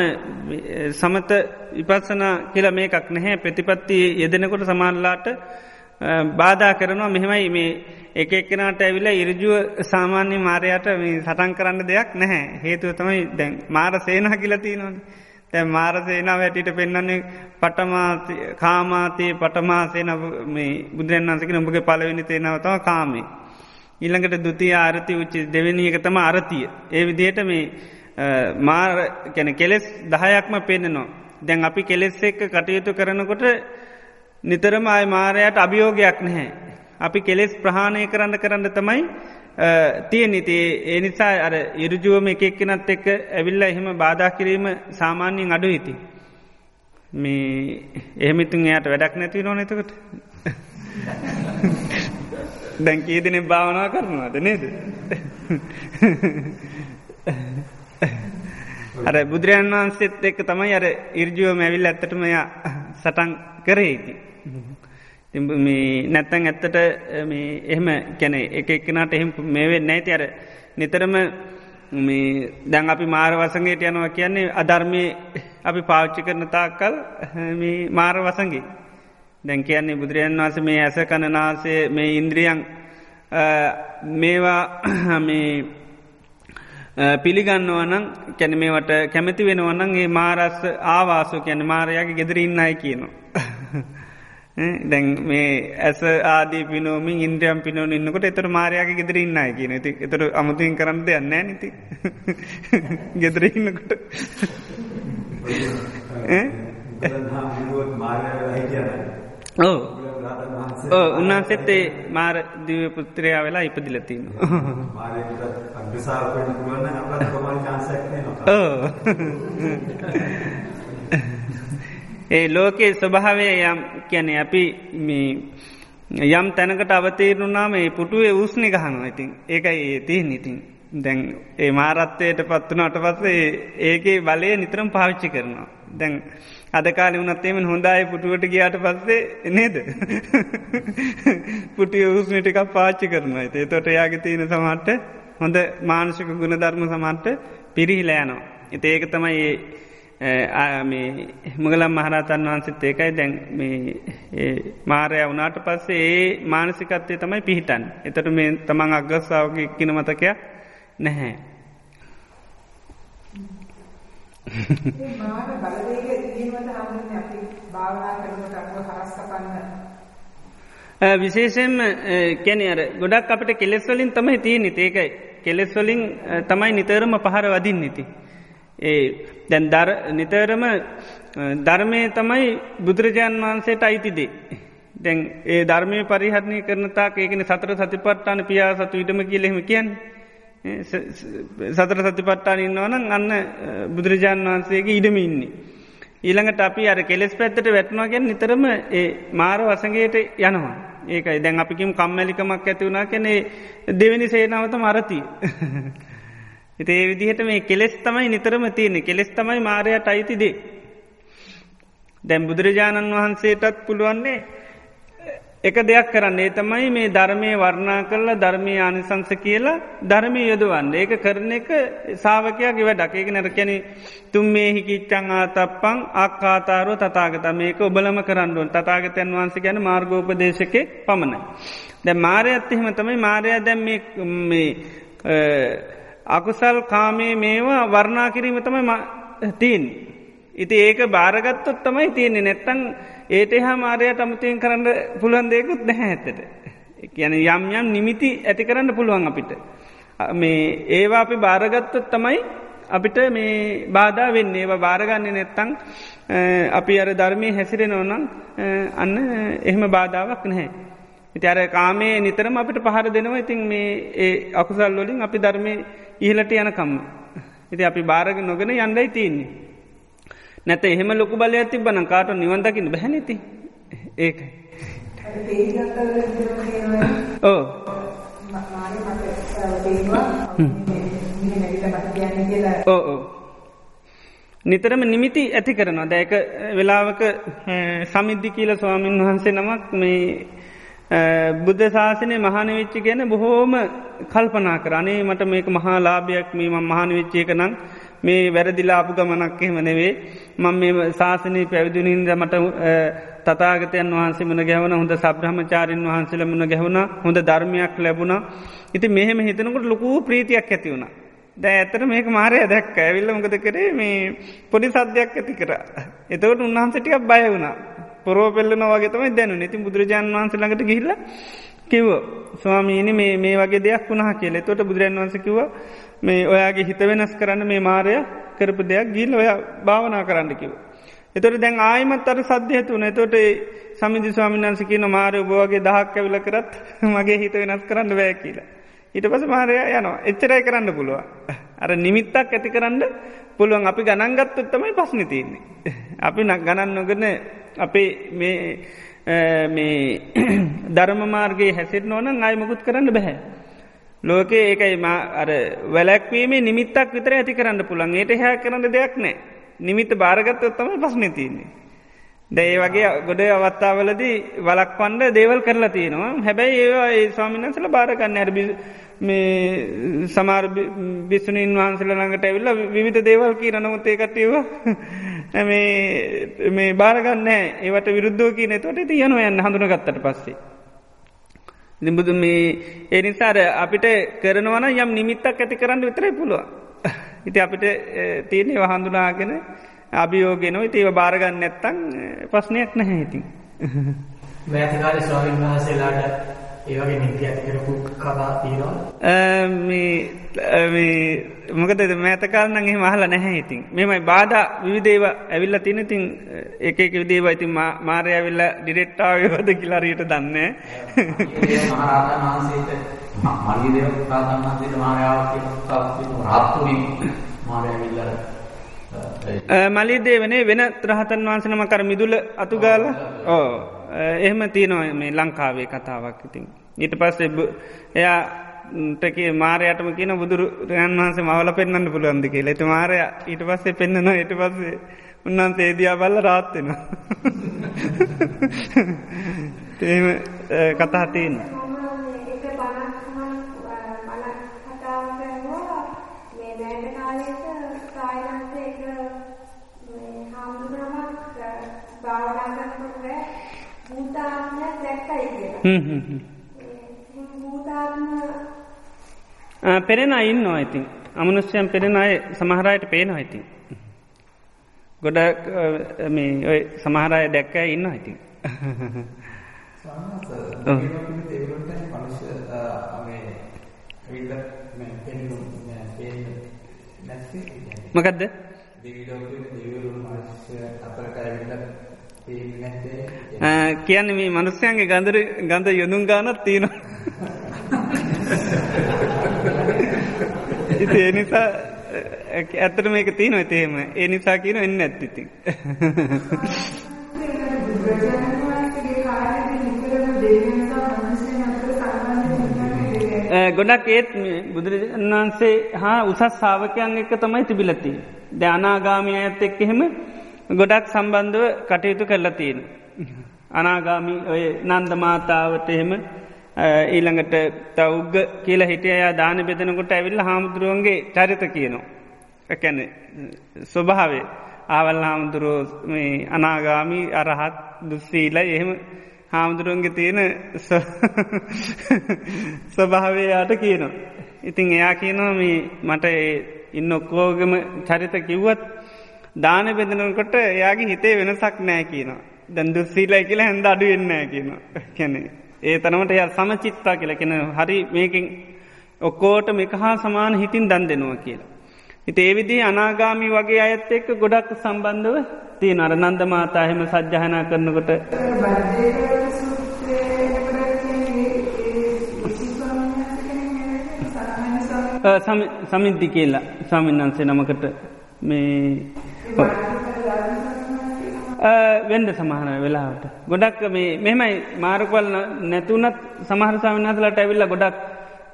සමත විපත්සන කියලා මේකක් නැහැ ප්‍රතිපත්ති යෙදෙනකොට සමාල්ලාට බාධා කරනවා මෙහෙමයි මේ එක එක්කෙනට ඇවිල ඉරජුව සාමාන්‍ය මාරයට මේ සටන් කරන්න දෙයක් නැහැ හේතුව තමයි දැන් මාර සේන කියලති නොන තැ මාර සේනා වැටිට පෙන්න්නන්නේ පටමා කාමාතයේ පටමාසේන මේ බුදුරන් වන්සක නොඹගේ පලවෙනි තේනවතව කාමේ. ඉල්ළඟට දුතිය ආරති උච්චි දෙවැනි එක තම අරතිය. ඒ විදියට මේ මාර කැන කෙලෙස් දහයක්ම පෙන්න්නනවා. දැන් අපි කෙලෙස් එක්ක කටයුතු කරනකොට නිතරම අය මාරයට අභියෝගයක් නැහැ. අපි කෙලෙස් ප්‍රහාණය කරන්න කරන්න තමයි තිය නිති ඒ නිසා අර ඉරජුවම එකක්කෙනත් එක්ක ඇවිල්ල එහෙම බාධා කිරීම සාමාන්‍යයෙන් අඩු හිති. මේ එහෙමිතුන් එයට වැඩක් නැති නොනතකට දැන් කීදනෙ භාවනා කරනවාද නේද. අර බුදුරජන් වහන්සේත් එක්ක තමයි අර ඉර්ජුව මැවිල් ඇත්තටම සටන් කරේති. මේ නැත්තැන් ඇත්තට එහෙම කැන එක එක්කනට එහෙම මේවෙන් නැති අර නිතරම මේ දැන් අපි මාර වසගේට යනවා කියන්නේ අධර්මය අපි පාච්චි කරන තාක්කල් මාර වසගේ දැන් කියන්නේ බුදුරජන් වස මේ ඇස කණනාසේ මේ ඉන්ද්‍රියන් මේවා මේ පිළිගන්නවනං කැන මේවට කැමති වෙනවනන් ඒ මාරස්ස ආවාසු කැන මාරයාගේ ගෙදර ඉන්නයි කියනවා. දැන් මේ ඇස ආදී පිනෝමින් ඉන්ද්‍රියම් පිනෝන ඉන්නකොට එතර මාරයාගේ ගෙදර ඉන්නයි කියන ති එතර අමුතුන් කරන්න දෙයක් නෑ නති ගෙදර ඉන්නකොට. ඕ ඕ උන්හන්සෙත්තේ මාර දිව පුත්‍රයා වෙලා ඉපදිලතින ඒ ලෝකයේ ස්වභාවය යම් කියැනෙ අපි යම් තැනකට අවතේරුනාම ඒ පුටුවේ උස්නි ගහනවා ඉතින්. ඒකයි ඒ තිය නිතින් දැන් ඒ මාරත්වයට පත්වනට පස්සේ ඒකේ බලය නිතරම් පාවිච්චි කරනවා. දැන් අදකාල වනත්තේම හොඳයි පුටුවට ගියාට පස්සේ නේද? පුටිය උස්නි ටිකක් පාච්චි කරනවා. ඒ තොට යාගේ තියෙන සමහට හොඳ මානසික ගුණ ධර්ම සමන්ට පිරිහිලෑනවා. එත ඒක තමයි මුගලම් මහරතන් වහන්සේත් ඒකයි දැන් මාරය වනාට පස්සේ ඒ මානසිකත්වය තමයි පිහිටන්. එතට මේ තමන් අගස්සාාවගේ කින මතකයක් නැහැ. විශේෂෙන් කැන අර ගොඩක් අපට කෙලෙස්වලින් තමයි තියනෙ ඒකයි කෙලෙස්වලින් තමයි නිතරම පහර වදින් නති. ඒ දැන් දර නිතරම ධර්මය තමයි බුදුරජාණන් වහන්සේට අයිතිදේ. දැන් ඒ ධර්මය පරිහරණය කරනතාක් ඒකන සතර සතිපට්ටාන පියා සතු ඉටම කියලෙම කියන් සතර සතිපට්ටාන ඉන්නවනම් අන්න බුදුරජාණන් වහන්සේගේ ඉඩම ඉන්නේ. ඊළඟට අපි අර කෙලෙස් පැත්තට වැටනවාගෙන් නිතරම ඒ මාර වසගේට යනවා ඒකයි දැන් අපිකින් කම්මැලිකමක් ඇති වුණනා කැනේ දෙවැනි සේනාවත මරතිය. එති ඒ විදිහට මේ කෙලෙස් තමයි නිතරම තියෙන කෙලෙස් තමයි මාරයට අයිතිදේ. දැම් බුදුරජාණන් වහන්සේටත් පුළුවන්නේ එක දෙයක් කරන්න. ඒ තමයි මේ ධර්මය වර්ණා කරලා ධර්මය ආනිසංස කියලා ධර්මය යොදවන්න. ඒක කරන එක සාාවකයාගේ වැඩක්. ඒක නැරකැන තුම් මේ හිකිච්චං ආතප්පං අක්කාතාරෝ තතාගත මේක ඔබලම කරන්නුවන් තතාගතයන් වහන්ස ගැන මාර්ගෝපදේශකෙක් පමණයි. දැ මාරය අත්තිහෙම තමයි. මාරය දැම් මේ අකුසල් කාමේ මේවා වර්ණා කිරීම තමයි තිීන්. ඉති ඒක භාරගත්තොත් තමයි තියෙන්නේ නැත්තං ඒට හා මාරයට අමතයෙන් කරන්න පුළුවන් දෙයකුත් නැහැ ඇතට. කියන යම් යම් නිමිති ඇති කරන්න පුළුවන් අපිට. මේ ඒවා අපි භාරගත්තොත් තමයි අපිට මේ බාධා වෙන්න ඒවා භාරගන්න නැත්තං අපි අර ධර්මය හැසිරෙන ඕනම් අන්න එහෙම බාධාවක් නැහැ. ඉති අර කාමේ නිතරම අපිට පහර දෙනවා ඉතින් මේ ඒ අකුසල් වලින් අපි ධර්මය ඉහලට යනකම්ම. ඉති අපි භාරග නොගෙන යන්ඩයි තියන්නේ. නැත එහෙම ලොකු බලයක් තිබන කාට නිවන්දකින්න බැහැනති ඒකයි ඕ ඕ ඕ නිතරම නිමිති ඇති කරනවා. දැක වෙලාවක සමිද්ධි කියල ස්වාමීන් වහන්සේ නමක් මේ බුද්ධ ශාසනය මහන විච්චි ගැන බොහෝම කල්පනා කරනේ මට මේක මහා ලාභයක් මේ මහන විච්චේක නම් මේ වැරදිලාපු ගමනක් එහෙම නෙවේ මං මේ ශාසනී පැවිදිනින්ද මට තතාගතයන් වහන්සේ මුණ ගැවන හොඳ සබ්‍රහමචාරන් වහන්සේල මුණ ගැහුණ හොඳ ධර්මයක් ලැබුණ. ඉති මෙහෙම හිතනකොට ලොකූ ප්‍රීතියක් ඇති වුණ. දැ ඇතර මේක මාරය දැක්ක. ඇවිල්ල මොකද කරේ? මේ පොඩි සද්‍යයක් ඇති කර. එතකට උන්වහන්සටිකක් බය වුණා. පොරෝ පෙල්ලන වගේතම දැනු නැති බුදුරජාන් වහන්සලඟට ගිහිල්ල කිව්ව ස්වාමීනි මේ මේ වගේ දෙයක් වුණහ කියල තොට බුදුරන් වන්ස කිව මේ ඔයාගේ හිත වෙනස් කරන්න මේ මාරය කරපු දෙයක් ගිල් ඔය භාවනා කරන්න කිව. එතොට දැන් ආයමත් අර සද්ධහතු නතොට සමිදි ස්වාමින්න්ස කියන මාරය ඔබෝගේ දහක් ඇවිල කරත් මගේ හිත වෙනස් කරන්න වැෑ කියලා. ඊට පස මාරය යනවා එච්චරයි කරන්න පුළුව. අර නිමිත්තක් ඇති කරන්න පුළුවන් අපි ගණන්ගත්තුත් තමයි පස්්න තියන්නේ. අපි නක් ගණන් නොගන අපේ මේ මේ ධර්ම මාර්ගයේ හැසිර නොන අයිමකුත් කරන්න බැහැ. ලෝකේ ඒකයි අර වැලැක්වීමේ නිමිත්තක් විතර ඇති කරන්න පුළන් ඒට හැ කරන්න දෙයක් නෑ නිමිත භාරගත්තොත් තම පස්්න තියන්නේ. දැයි වගේ ගොඩ අවත්තාවලදී වලක් පන්ඩ දේවල් කරලා තියෙනවා හැබැයි ඒවා ඒ ස්වාමිනසල භාරගන්න ඇරබි මේ සමාර බිස්සුනින් වහන්සල ළඟට ඇවිල්ල විවිධ දේවල් කී රනමුත් ඒකටව මේ භාරගන්න ඒවට විරුද්ධෝ කියන තොට තියනව යන්න හඳුනගත්තට පස්සේ. දිබුදු මේ ඒ නිසාර අපිට කරනවන යම් නිමිත්තක් ඇති කරන්න විතරයි පුළුව. ඉති අපිට තියනෙ වහන්දුනාගෙන අභියෝගෙනව ඉතිව භාරගන්න නැත්තං ප්‍රශ්නයක් නැහැ ඉතින්. මෑතකාල ස්වාමීන් වහන්සේලාට ඒවගේ නිති ඇති කරපු කතා තියෙනවා මොකද මෑතකාරනගේ මහල නැහැ ඉතින්. මෙමයි බාධ විවිදේව ඇවිල්ල තින තින් එකක විදේව ඉතින් මාරය ඇවිල්ල ඩිරෙක්ටාවවද කිලාරීට දන්න මලිදේ වනේ වෙන ත්‍රහතන් වහන්සනම කර මිදුල අතුගාල ඕ එහෙම තියනවා මේ ලංකාවේ කතාවක් ඉතින්. ඊට පස්සේ එයා ටකේ මාරයටම කියන බුදුරු රයන් වහන්සේ මවල පෙන්න්න පුළුවන්ද කියලා. එත මාරය ඊට පස්සේ පෙන්න්නන ඊට පස්සේ උන්වන්සේ ඒදයා බල්ල රාත්වෙන එහෙම කතා තියන්න. පෙරෙන ඉන්න අයිතින් අමනුස්්‍යයන් පෙරෙන අය සමහරයට පේන අයිතින්. ගොඩ ඔය සමහරය දැක්ක ඉන්න අයිතින්. මකදද කියන්න මේ මනුස්්‍යයන්ගේ ගඳර ගඳ යොදුන් ගානත් තියෙනවා ඉති එනිසා ඇත්තට මේක තියන තේම ඒ නිසා කියන එන්න ඇත්තිති ගොඩක් ඒත් බුදුරජාන් වහන්සේ හා උසස් සාාවකයන් එක්ක තමයි තිබිලතිී. ද අනාගාමී ඇත් එක් එහෙම ගොඩක් සම්බන්ධව කටයුතු කරලා තියෙන. අනාගාමි ඔය නන්ද මාතාවට එහෙම ඊළඟට තවුග්ග කියල හිටිය අයා දාන බෙදනකොට ඇවිල්ල හාමුදුරුවන්ගේ චරිත කියනවා. එකැන ස්වභාවේ ආවල් හාමුදුරුව අනාගාමී අරහත් දුස්සීල එහෙම හාමුදුරුවන්ගේ තියෙන ස්වභාවයාට කියනවා. ඉතින් එයා කියනවා මේ මට ඉන්න ඔක්කෝගම චරිත කිව්වත් දාන බෙදනකොට එයාගේ හිතේ වෙනසක් නෑ කියනවා. දැන් දුස්සීලයි කියලා හැඳ අඩු වෙන්නෑ කියනවා කැනෙ. ඒ තනමට ය සමචිත්තා කියලා කෙන හරි මේකින් ඔක්කෝට මේක හා සමාන හිටින් දන් දෙනවා කියලා. හිට ඒවිදි අනාගාමි වගේ අයත් එක්ක ගොඩක් සම්බන්ධව තියෙන අර නන්ද මාතා එහෙම සජ්්‍යහනා කරනකොට සමිද්ධි කියලා සමින්හන්සේ නමකට මේ වෙන්ඩ සමහන වෙලාවට ගොඩක් මේ මෙමයි මාරකවල් නැතුනත් සමහර සමිනහතලට ඇවිල්ල ගොඩක්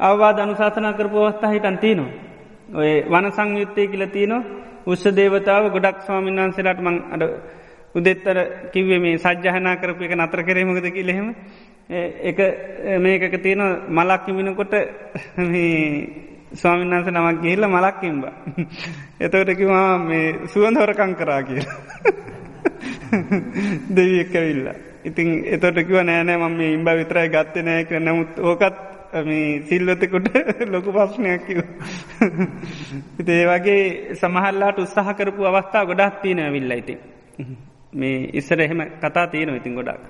අවවාද අනුශාසනා කරපු අවස්ථා හිටන් තියනවා. ඔය වන සංයුත්තය කියල තියනවා උස්ස දේවතාව ගොඩක් ස්වාමීන් වන්සේලාට මං අඩ උදෙත්තර කිව්වේ මේ සජ්්‍යහනා කරපු එක නතර කරේමකද කිලෙහෙම එක මේකක තියෙන මලක් කිමිනකොට ස්වාමීන් වන්ස නමක් ගිහිල්ල මලක්කිම්බ. එතවට කිවා මේ සුවන්ද හොරකං කරා කියල. දෙවී එක්කවිල්ල. ඉතින් එතොට කිව නෑනෑ මම ඉම්බ විතරයි ගත්ත නෑ කර නමුත් ඕකත් මේ සිල්ලතකොට ලොකු පස්්නයක් කිව. ඒ වගේ සමහල්ලාට උත්සාහ කරපු අවස්ථා ගොඩක් තියෙන විල්ල ඉති. මේ ඉස්සර එහෙම කතා තියෙන ඉතින් ගොඩක්.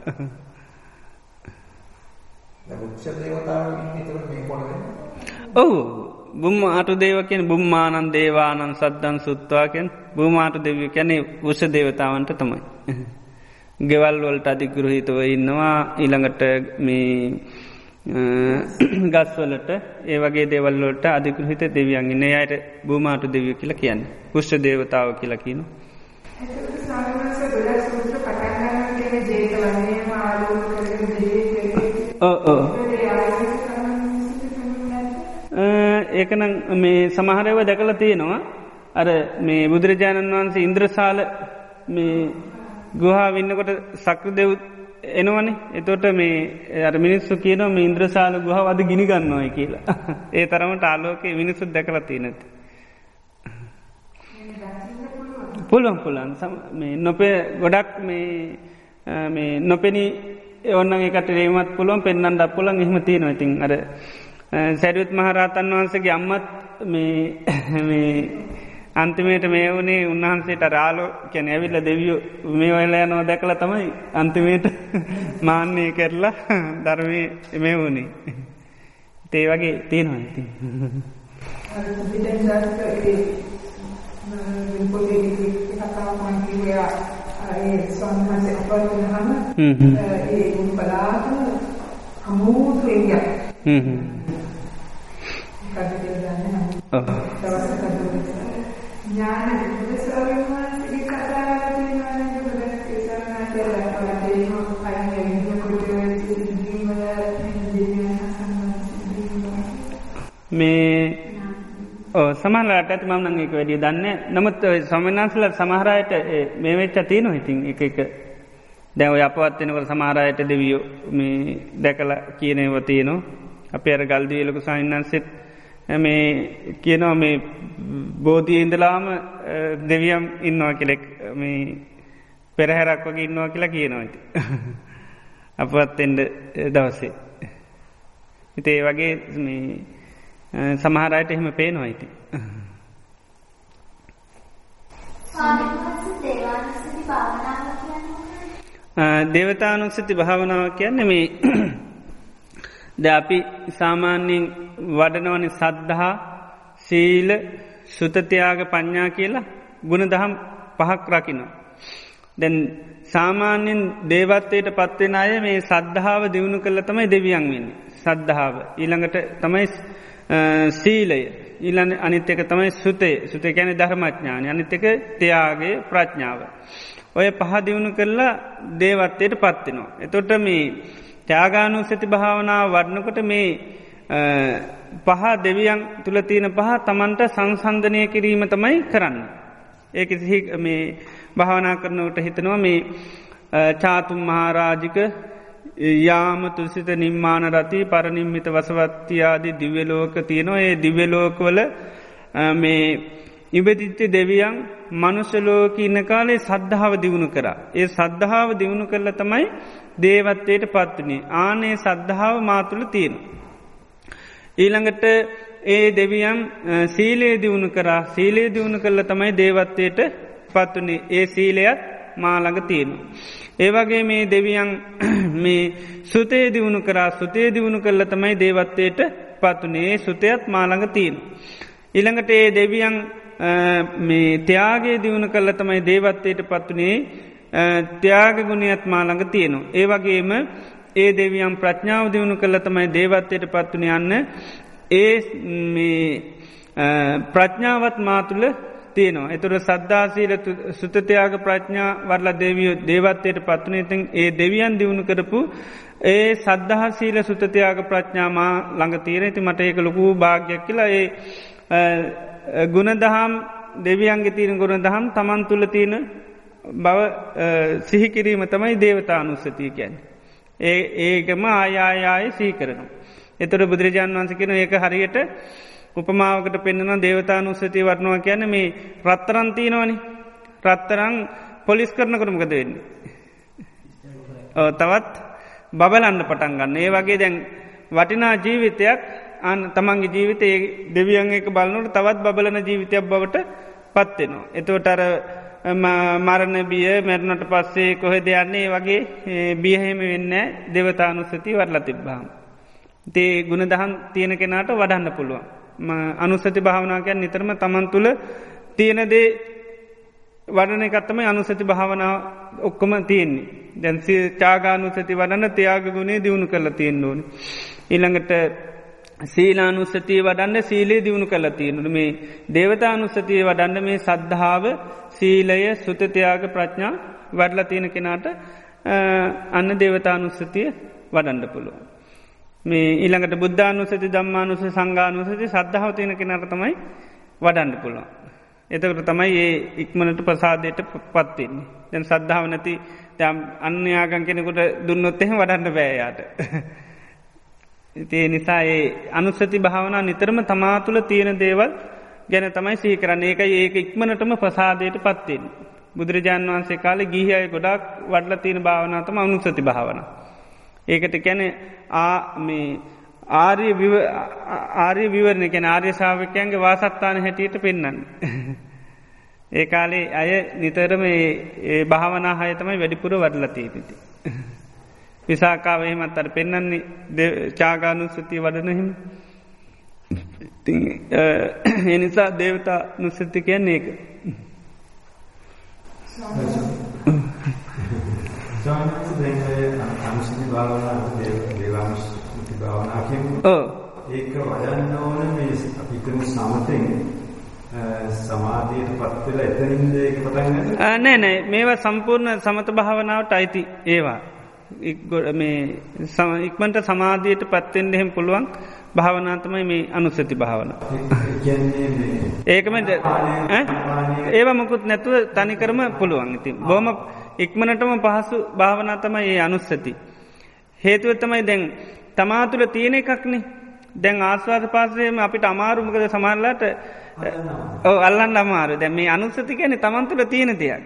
ඔහු බුම්මාට දේව කියෙන් බුම්මානන් දේවානන් සද්දන් සුත්වාකෙන් බුමාට දෙවිය කැනෙ උස දේවතාවන්ට තමයි. ගෙවල් වලට අධිගෘහිතව ඉන්නවා. ඊළඟට මේ ගස්වලට ඒ වගේ දෙවල්ලට අධිකෘහිත දෙවියන්ගෙන අයට භූමාට දෙවිය කියලා කියන්න. කුෂ්ට දේවතාව කියලා කියන. ඒකන මේ සමහරව දැකල තියෙනවා අර මේ බුදුරජාණන් වහන්සේ ඉන්ද්‍රසාල මේ ගුහා වෙන්නකොට සක්‍ර දෙව් එනවනේ එතොට මේ අර මිනිස්සු කියන මේ ඉන්ද්‍රසාල ගුහ අද ගිනිගන්නවයි කියලා. ඒ තරමට ආලෝකයේ මිනිස්සුත් දැකලති නැති. පුළුවන් පුලන් නොපේ ගොඩක් මේ නොපෙනී ඔන්න එකට රේමත් පුළුවන් පෙන්න්න ඩක් පුලන් එහම තියෙන ඉතින් අර සැඩුත් මහරහතන් වහන්සගේ අම්මත් මේ අන්තිමේට මේ වනේ උන්වහන්සේට රාලෝ කැන ඇවිල්ල දෙවියෝ මේ ඔයලා යනෝ දැකල තමයි අන්තිමේට මාන්‍යය කරලා ධර්මය මේ වුණේ. තේ වගේ තියෙනවා ඇති. ස්වාමහන්සේ අපට වුණාම ඒ බලාගෙන අමුතු එළියක්. හ්ම් හ්ම්. කඩේ දාන්නේ නම්. ඔව්. දවස් කඩේ ඥාන බුදුසරණ වහන්සේගේ කතාවක් තියෙනවා නේද බුදුරජාණන් වහන්සේ දැක්වලා තියෙනවා අයින් වෙනකොට මේ සමහලට ඇති මම් නං එක වැඩිය දන්න නමුත් සමනන්සල සමහරයට මේ වෙච්ච තියනු ඉතින් එක එක දැව අපවත්වෙනකට සමහරයට දෙවියෝ මේ දැකල කියනව තියනවා අප අර ගල්දීලක සහින්නන්සෙත් මේ කියනවා මේ බෝධිය ඉඳලාම දෙවියම් ඉන්නවා කෙලෙක් මේ පෙරහැරක් වගේ ඉන්නවා කියලා කියනවා ඇති. අපත්ෙන්ට දවසේ. හිතේ වගේ සමහරයට එහෙම පේනවා ඇති. දේවතානුස්සති භාවනාව කියන්න මේ ද අපි සාමාන්‍යයෙන් වඩනවනි සද්ධහා සීල සුතතියාග පඤ්ඥා කියලා ගුණ දහම් පහක් රකිනවා. දැන් සාමාන්‍යෙන් දේවත්වයට පත්වෙන අය මේ සද්ධාව දියුණු කළ තමයි දෙවියන් වෙන්න. සද්ධාව ඊළඟට තමයි සීලය ඊලන්න අනිත් එක තමයි සුතේ සුතේ ගැන ධර්මඥානය අනිත් එක තියාගේ ප්‍රඥාව. ඔය පහදිවුණු කරලා දේවත්තයට පත්වෙනවා. එතොට මේ ත්‍යාගානු සති භාවනාව වඩනකොට මේ පහ දෙවියන් තුළ තියෙන පහ තමන්ට සංසන්ධනය කිරීම තමයි කරන්න. ඒක මේ භාවනා කරනවට හිතනවා මේ චාතුම් මහාරාජික යාම තුසිත නිම්මාන රති පරනිම්මිත වසවත්තියාදී දිව්‍යලෝක තියෙනවා ඒ දිව්‍යලෝකවල මේ ඉබදිච්ච දෙවියන් මනුෂලෝක ඉන්න කාලේ සද්ධාව දියුණු කර. ඒ සද්ධාව දියුණු කරල තමයි දේවත්වයට පත්වනේ ආනේ සද්ධාව මාතුළ තියෙන. ඊළඟට ඒ දෙවියන් සීලේ දියුණු කරා සීලේ දියුණු කරල තමයි දේවත්වයට පත්වනේ ඒ සීලයත් මාළඟ තියෙනු. ඒවගේ මේ දෙවියන් මේ සුතේ දියුණු කරා සුතේ දියුණු කරල තමයි දේවත්වයට පත්වනේ සුතයත් මාළඟ තියෙන. ඉළඟට ඒ දෙවියන් මේ ත්‍යයාගේ දියුණු කල්ල තමයි දේවත්වයට පත්වනේ ත්‍යයාග ගුණයත් මාළඟ තියෙනු. ඒවගේම ඒ දෙවියම් ප්‍රඥාව දියුණු කළ තමයි දේවත්වයට පත්වන යන්න ඒ ප්‍රඥාවත් මාතුළ තියනවා. එතුර සද්ධාසීල සුතතියාග ප්‍රඥා වරලා දෙවිය දේවත්වයට පත්වනතින් ඒ දෙවියන් දියුණු කරපු ඒ සද්ධහසීල සුතතියාග ප්‍රඥාමා ළඟ තීර ඇති මට ඒක ලොකූ භාග්යක් කියලා ඒ ගුණදහම් දෙවියන්ගේ තීරණ ගුණ දහම් තමන් තුළ තියෙන බව සිහිකිරීම තමයි දේවතානුස්සතිය කැන්. ඒ ඒකම ආයායාය සී කරනවා. එතුර බුදුරජාන් වන්සකෙන ඒක හරියට උපමාවකට පෙන්න්නන දේවතානුස්සතිය වටනවා කියන මේ රත්තරන්තිීනවනි රත්තරං පොලිස් කරනකරමකද වෙන්නේ. තවත් බබලන්න පටන් ගන්න ඒ වගේ දැන් වටිනා ජීවිතයක් අන් තමන්ගේ ජීවිතය දෙවියන් එක බලන්නට තවත් බබලන ජීවිතයක් බවට පත්වෙනවා. එතුවට අර මරණ බිය මැරණට පස්සේ කොහෙ දෙයන්නේ වගේ බියහෙම වෙන්න දෙවතානුස්සති වරලා තිබ්බාම්. තේ ගුණ දහන් තියෙන කෙනාට වඩන්න පුළුවන්. අනුස්සති භාවනාකයන් නිතරම තමන් තුළ තියෙනදේ වඩන එකත්තම අනුසති භාවනාව ඔක්කොම තියෙන්නේ. දැන්සි චාගානුසති වඩන්න තියාග ගුණේ දියුණු කරල තියෙන් ඕන. ඉළඟට සීලානුස්සතිය වඩන්න සීලේ දියුණු කළ තියෙනු මේ දේවතානුස්සතිය වඩන්න මේ සද්ධාව සීලය සුතතියාග ප්‍රඥා වඩල තියෙන කෙනාට අන්න දේවතානුස්සතිය වඩන්ඩ පුළුවන්. මේ ඊළඟට බුද්ධානුසති දම්මානුස සංගානුසති සද්ධාව තියෙන කෙනට තමයි වඩන්ඩ පුළුවන්. එතකට තමයි ඒ ඉක්මනට ප්‍රසාදයට පත්තින්නේ. දැන් සද්ධාව නැති අන්‍යයාගන් කෙනෙකුට දුන්නොත් එහෙ වඩන්න බෑයාට. ඒ නිසා ඒ අනුස්සති භාවනා නිතරම තමා තුළ තියෙන දේවල් ගැන තමයි සී කරන්න ඒක ඒක ඉක්මනටම ප්‍රසාදයට පත්වෙන්. බුදුරජාණන් වහන්සේ කාල ගිහිය ගොඩක් වඩල තියෙන භාවනාතම අනුසති භාවන. ඒකට කැන ආර්ය ආර්ය විවරණ කැන ආර්ය ශාවකයන්ගේ වාසත්තාන හැටියට පෙන්න්න. ඒ කාලේ අය නිතරම භාවනා හය තමයි වැඩිපුර වඩලතිය පිති. විසාකාව එහෙමත් අර පෙන්න්නන්නේ චාගානුස්සතිය වඩනහිම එනිසා දේවතා නුස්සති කියන්නේ ඒක. ඒක වඩන්න ඕන මේ අපිකම සමතෙන් සමාධයට පත්වෙල එතනින්ද ඒක පටන් නෑ නෑ. මේවා සම්පූර්ණ සමත භාවනාවට අයිති ඒවා. මේ ඉක්මට සමාධයට පත්තෙන් එහෙම පුළුවන් භාවනාතමයි මේ අනුස්සති භාවන. ඒකම ඒව මුකුත් නැතුව තනිකරම පුළුවන් ඉති. බොම ඉක්මනටම පහසු භාවනාතමයි ඒ අනුස්සති. හේතුව තමයි දැන් තමාතුළ තියෙන එකක්නේ දැන් ආස්වාද පාසයම අපිට අමාරුමකද සමරලාට අල්ලන්න අමාරු දැ මේ අනුස්සති ගැන තමන්තුළ තියෙන දෙයක්.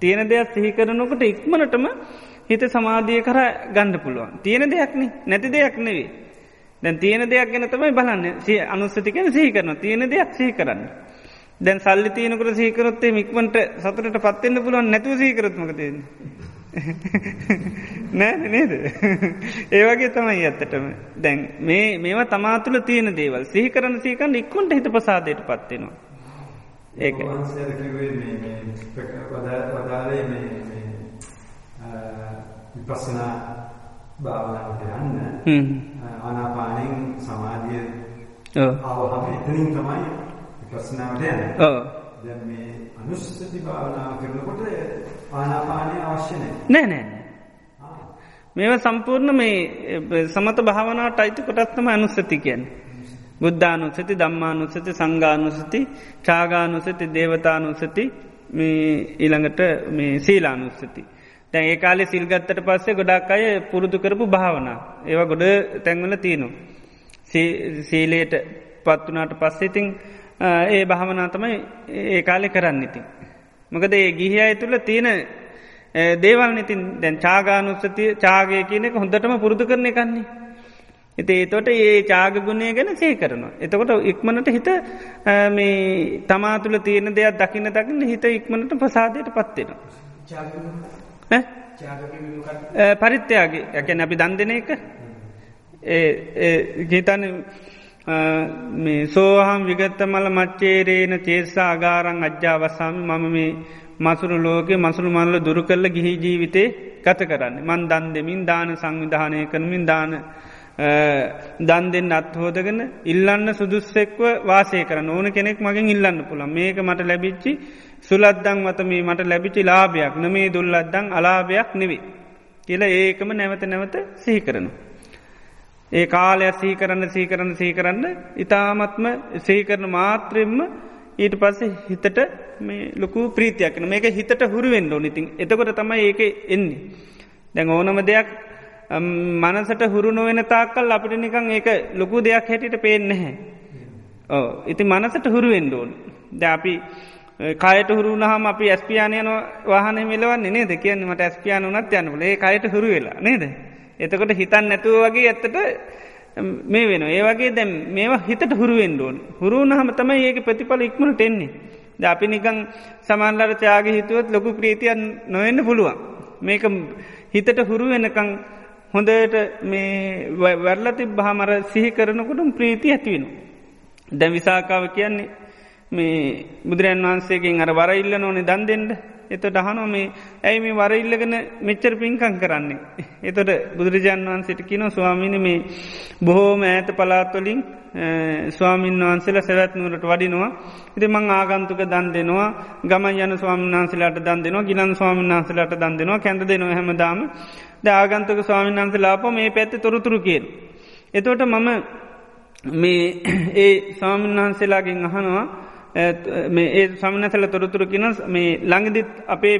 තියෙන දෙයක් සිහිකරනකට ඉක්මනටම හිත සමාධිය කර ගණ්ඩ පුළුවන්. තියෙන දෙයක්න නැති දෙයක් නෙවේ. දැන් තියෙන දෙයක් ගැන තමයි බලන්න සිය අනුස්සතිකන සිහි කරන තියෙන දෙයක් සිහි කරන්න. දැන් සල්ලි තියනකර සීකරොත්තේ මික්මට සතුරට පත්වෙන්න පුළුවන් නැතුව සීකරත්මක තියෙන. නෑ නේද. ඒවගේ තමයි ඇත්තටම දැන් මේ මේවා තමාතුළ තියෙන දේවල් සිහිකරන සීකන් ඉක්කොන්ට හිත පසාදයට පත්වෙනවා. ඒක වදාලේ විපස්සනා භාවනාවට යන්න ආනාපානෙන් සමාධිය ආවහම එතනින් තමයි විපස්සනාවට යන්නේ. ඔව්. දැන් මේ අනුස්සති භාවනාව කරනකොට ආනාපානය අවශ්‍ය නැහැ. නෑ නෑ. මේව සම්පූර්ණ මේ සමත භාවනාවට අයිති කොටස් තමයි අනුස්සති කියන්නේ. බුද්ධානුස්සති ධම්මානුස්සති සංඝානුස්සති චාගානුස්සති දේවතානුස්සති ඊළඟට මේ සීලානුස්සති. දැන් ඒ කාලේ සිල්ගත්තට පස්සේ ගොඩක් අය පුරුදු කරපු භාවනා. ඒවා ගොඩ තැන්වල තියනවා. සීලයට පත්වනාට පස්සෙතින් ඒ භාවනා තමයි ඒ කාලෙ කරන්න ඉතින්. මොකද ඒ ගිහි අය තුළ තියෙන දේවල් ඉතින් දැන් චාගානුස්සතිය චාගය කියන එක හොඳටම පුරුදු කරන කන්නේ. එති ඒතොට ඒ චාගගුණය ගැන සේ කරනවා. එතකොට ඉක්මනට හිත මේ තමා තුළ තියෙන දෙයක් දකින්න දකින්න හිත ඉක්මනට ප්‍රසාදයට පත්වෙනවා. පරිත්‍යයාගේ ඇකැන අපි දන් දෙන එක. ගීතන මේ සෝහම් විගත්ත මල මච්චේරේන චේසා අගාරං අජ්‍යාවසාම මම මේ මසුරු ලෝකෙ මසුළු මල්ල දුරු කරල ගිහි ජීවිතේ ගත කරන්න. මන් දන් දෙමින් දාන සංවිධානය කරමින් දාන දන් දෙන්න අත්හෝදගෙන ඉල්ලන්න සුදුස්සෙක්ව වාසය කරන්න ඕන කෙනෙක් මගින් ඉල්ලන්න පුළන් මේක මට ලැබිච්චි සුලද්දං වත මේ මට ලැබිචි ලාභයක් නමේ දුල්ලද්දං අලාභයක් නෙවේ. කියල ඒකම නැවත නැවත සිහි කරනවා. ඒ කාලයක් සීකරන්න සීකරන්න සීකරන්න ඉතාමත්ම සීකරන මාත්‍රයෙන්ම ඊට පස්සේ හිතට මේ ලොකු ප්‍රීතියක්න මේක හිතට හුරුවෙන්ඩ නිතින් එතකොට තමයි ඒක එන්නේ. දැන් ඕනම දෙයක් මනසට හුරු නොවෙන තාක්කල් අපිට නිකං ඒක ලොකු දෙයක් හැටිට පේෙන්න්නහැ. ඕ ඉති මනසට හුරුවෙන්ඩෝන් ද අපි කායට හුරුනහම අපි ඇස්පියානයන වාහන මෙලවන්නේ නේද කියන්න මට ඇස්පියාන වනත් යන්නල ඒ කායට හුරු වෙලා නේද. එතකොට හිතන් නැතුව වගේ ඇත්තට මේ වෙන ඒවගේ දැම් මේවා හිතට හුරුවෙන්ඩෝන් හුරුනහම තමයි ඒක ප්‍රතිඵල ඉක්මට එන්නේ. ද අපි නිකං සමන්ලර ත්‍යාග හිතුවත් ලොකු ප්‍රීතියන් නොවෙන්න පුළුවන්. මේක හිතට හුරු වෙනකං හොඳට මේ වැරලති බහමර සිහි කරනකොටම් ප්‍රීති ඇතිවෙන. දැ විසාකාව කියන්නේ මේ බුදුරන් වහන්සේකින් අර වර ඉල්ල නොනේ දන් දෙෙන්ට එතොට අහනො මේ ඇයි මේ වර ඉල්ලගෙන මෙච්චර පින්කං කරන්නේ. එතොට බුදුරජාන් වහන්සේට කින ස්වාමිනි මේ බොහෝම ඇත පලාත්වලින් ස්වාමීන් වහන්සේලා සැවැත්නුවරට වඩිනවා. ඉති මං ආගන්තුක දන් දෙනවා ගම යන ස්වාමීන් වහන්සේලාට දන් දෙනවා ගිලන් ස්වාමීන් වහන්සේලාට දන් දෙනවා කැඳ දෙනවා හැමදාම ද ආගන්තුක ස්වාමීන් වහන්සේලාප මේ පැත්ත තොරතුරු කියල්. එතෝට මම මේ ඒ ස්වාමීන් වහන්සේලාගෙන් අහනවා ඒ සමනසල තොරතුරකින මේ ළඟදිත් අපේ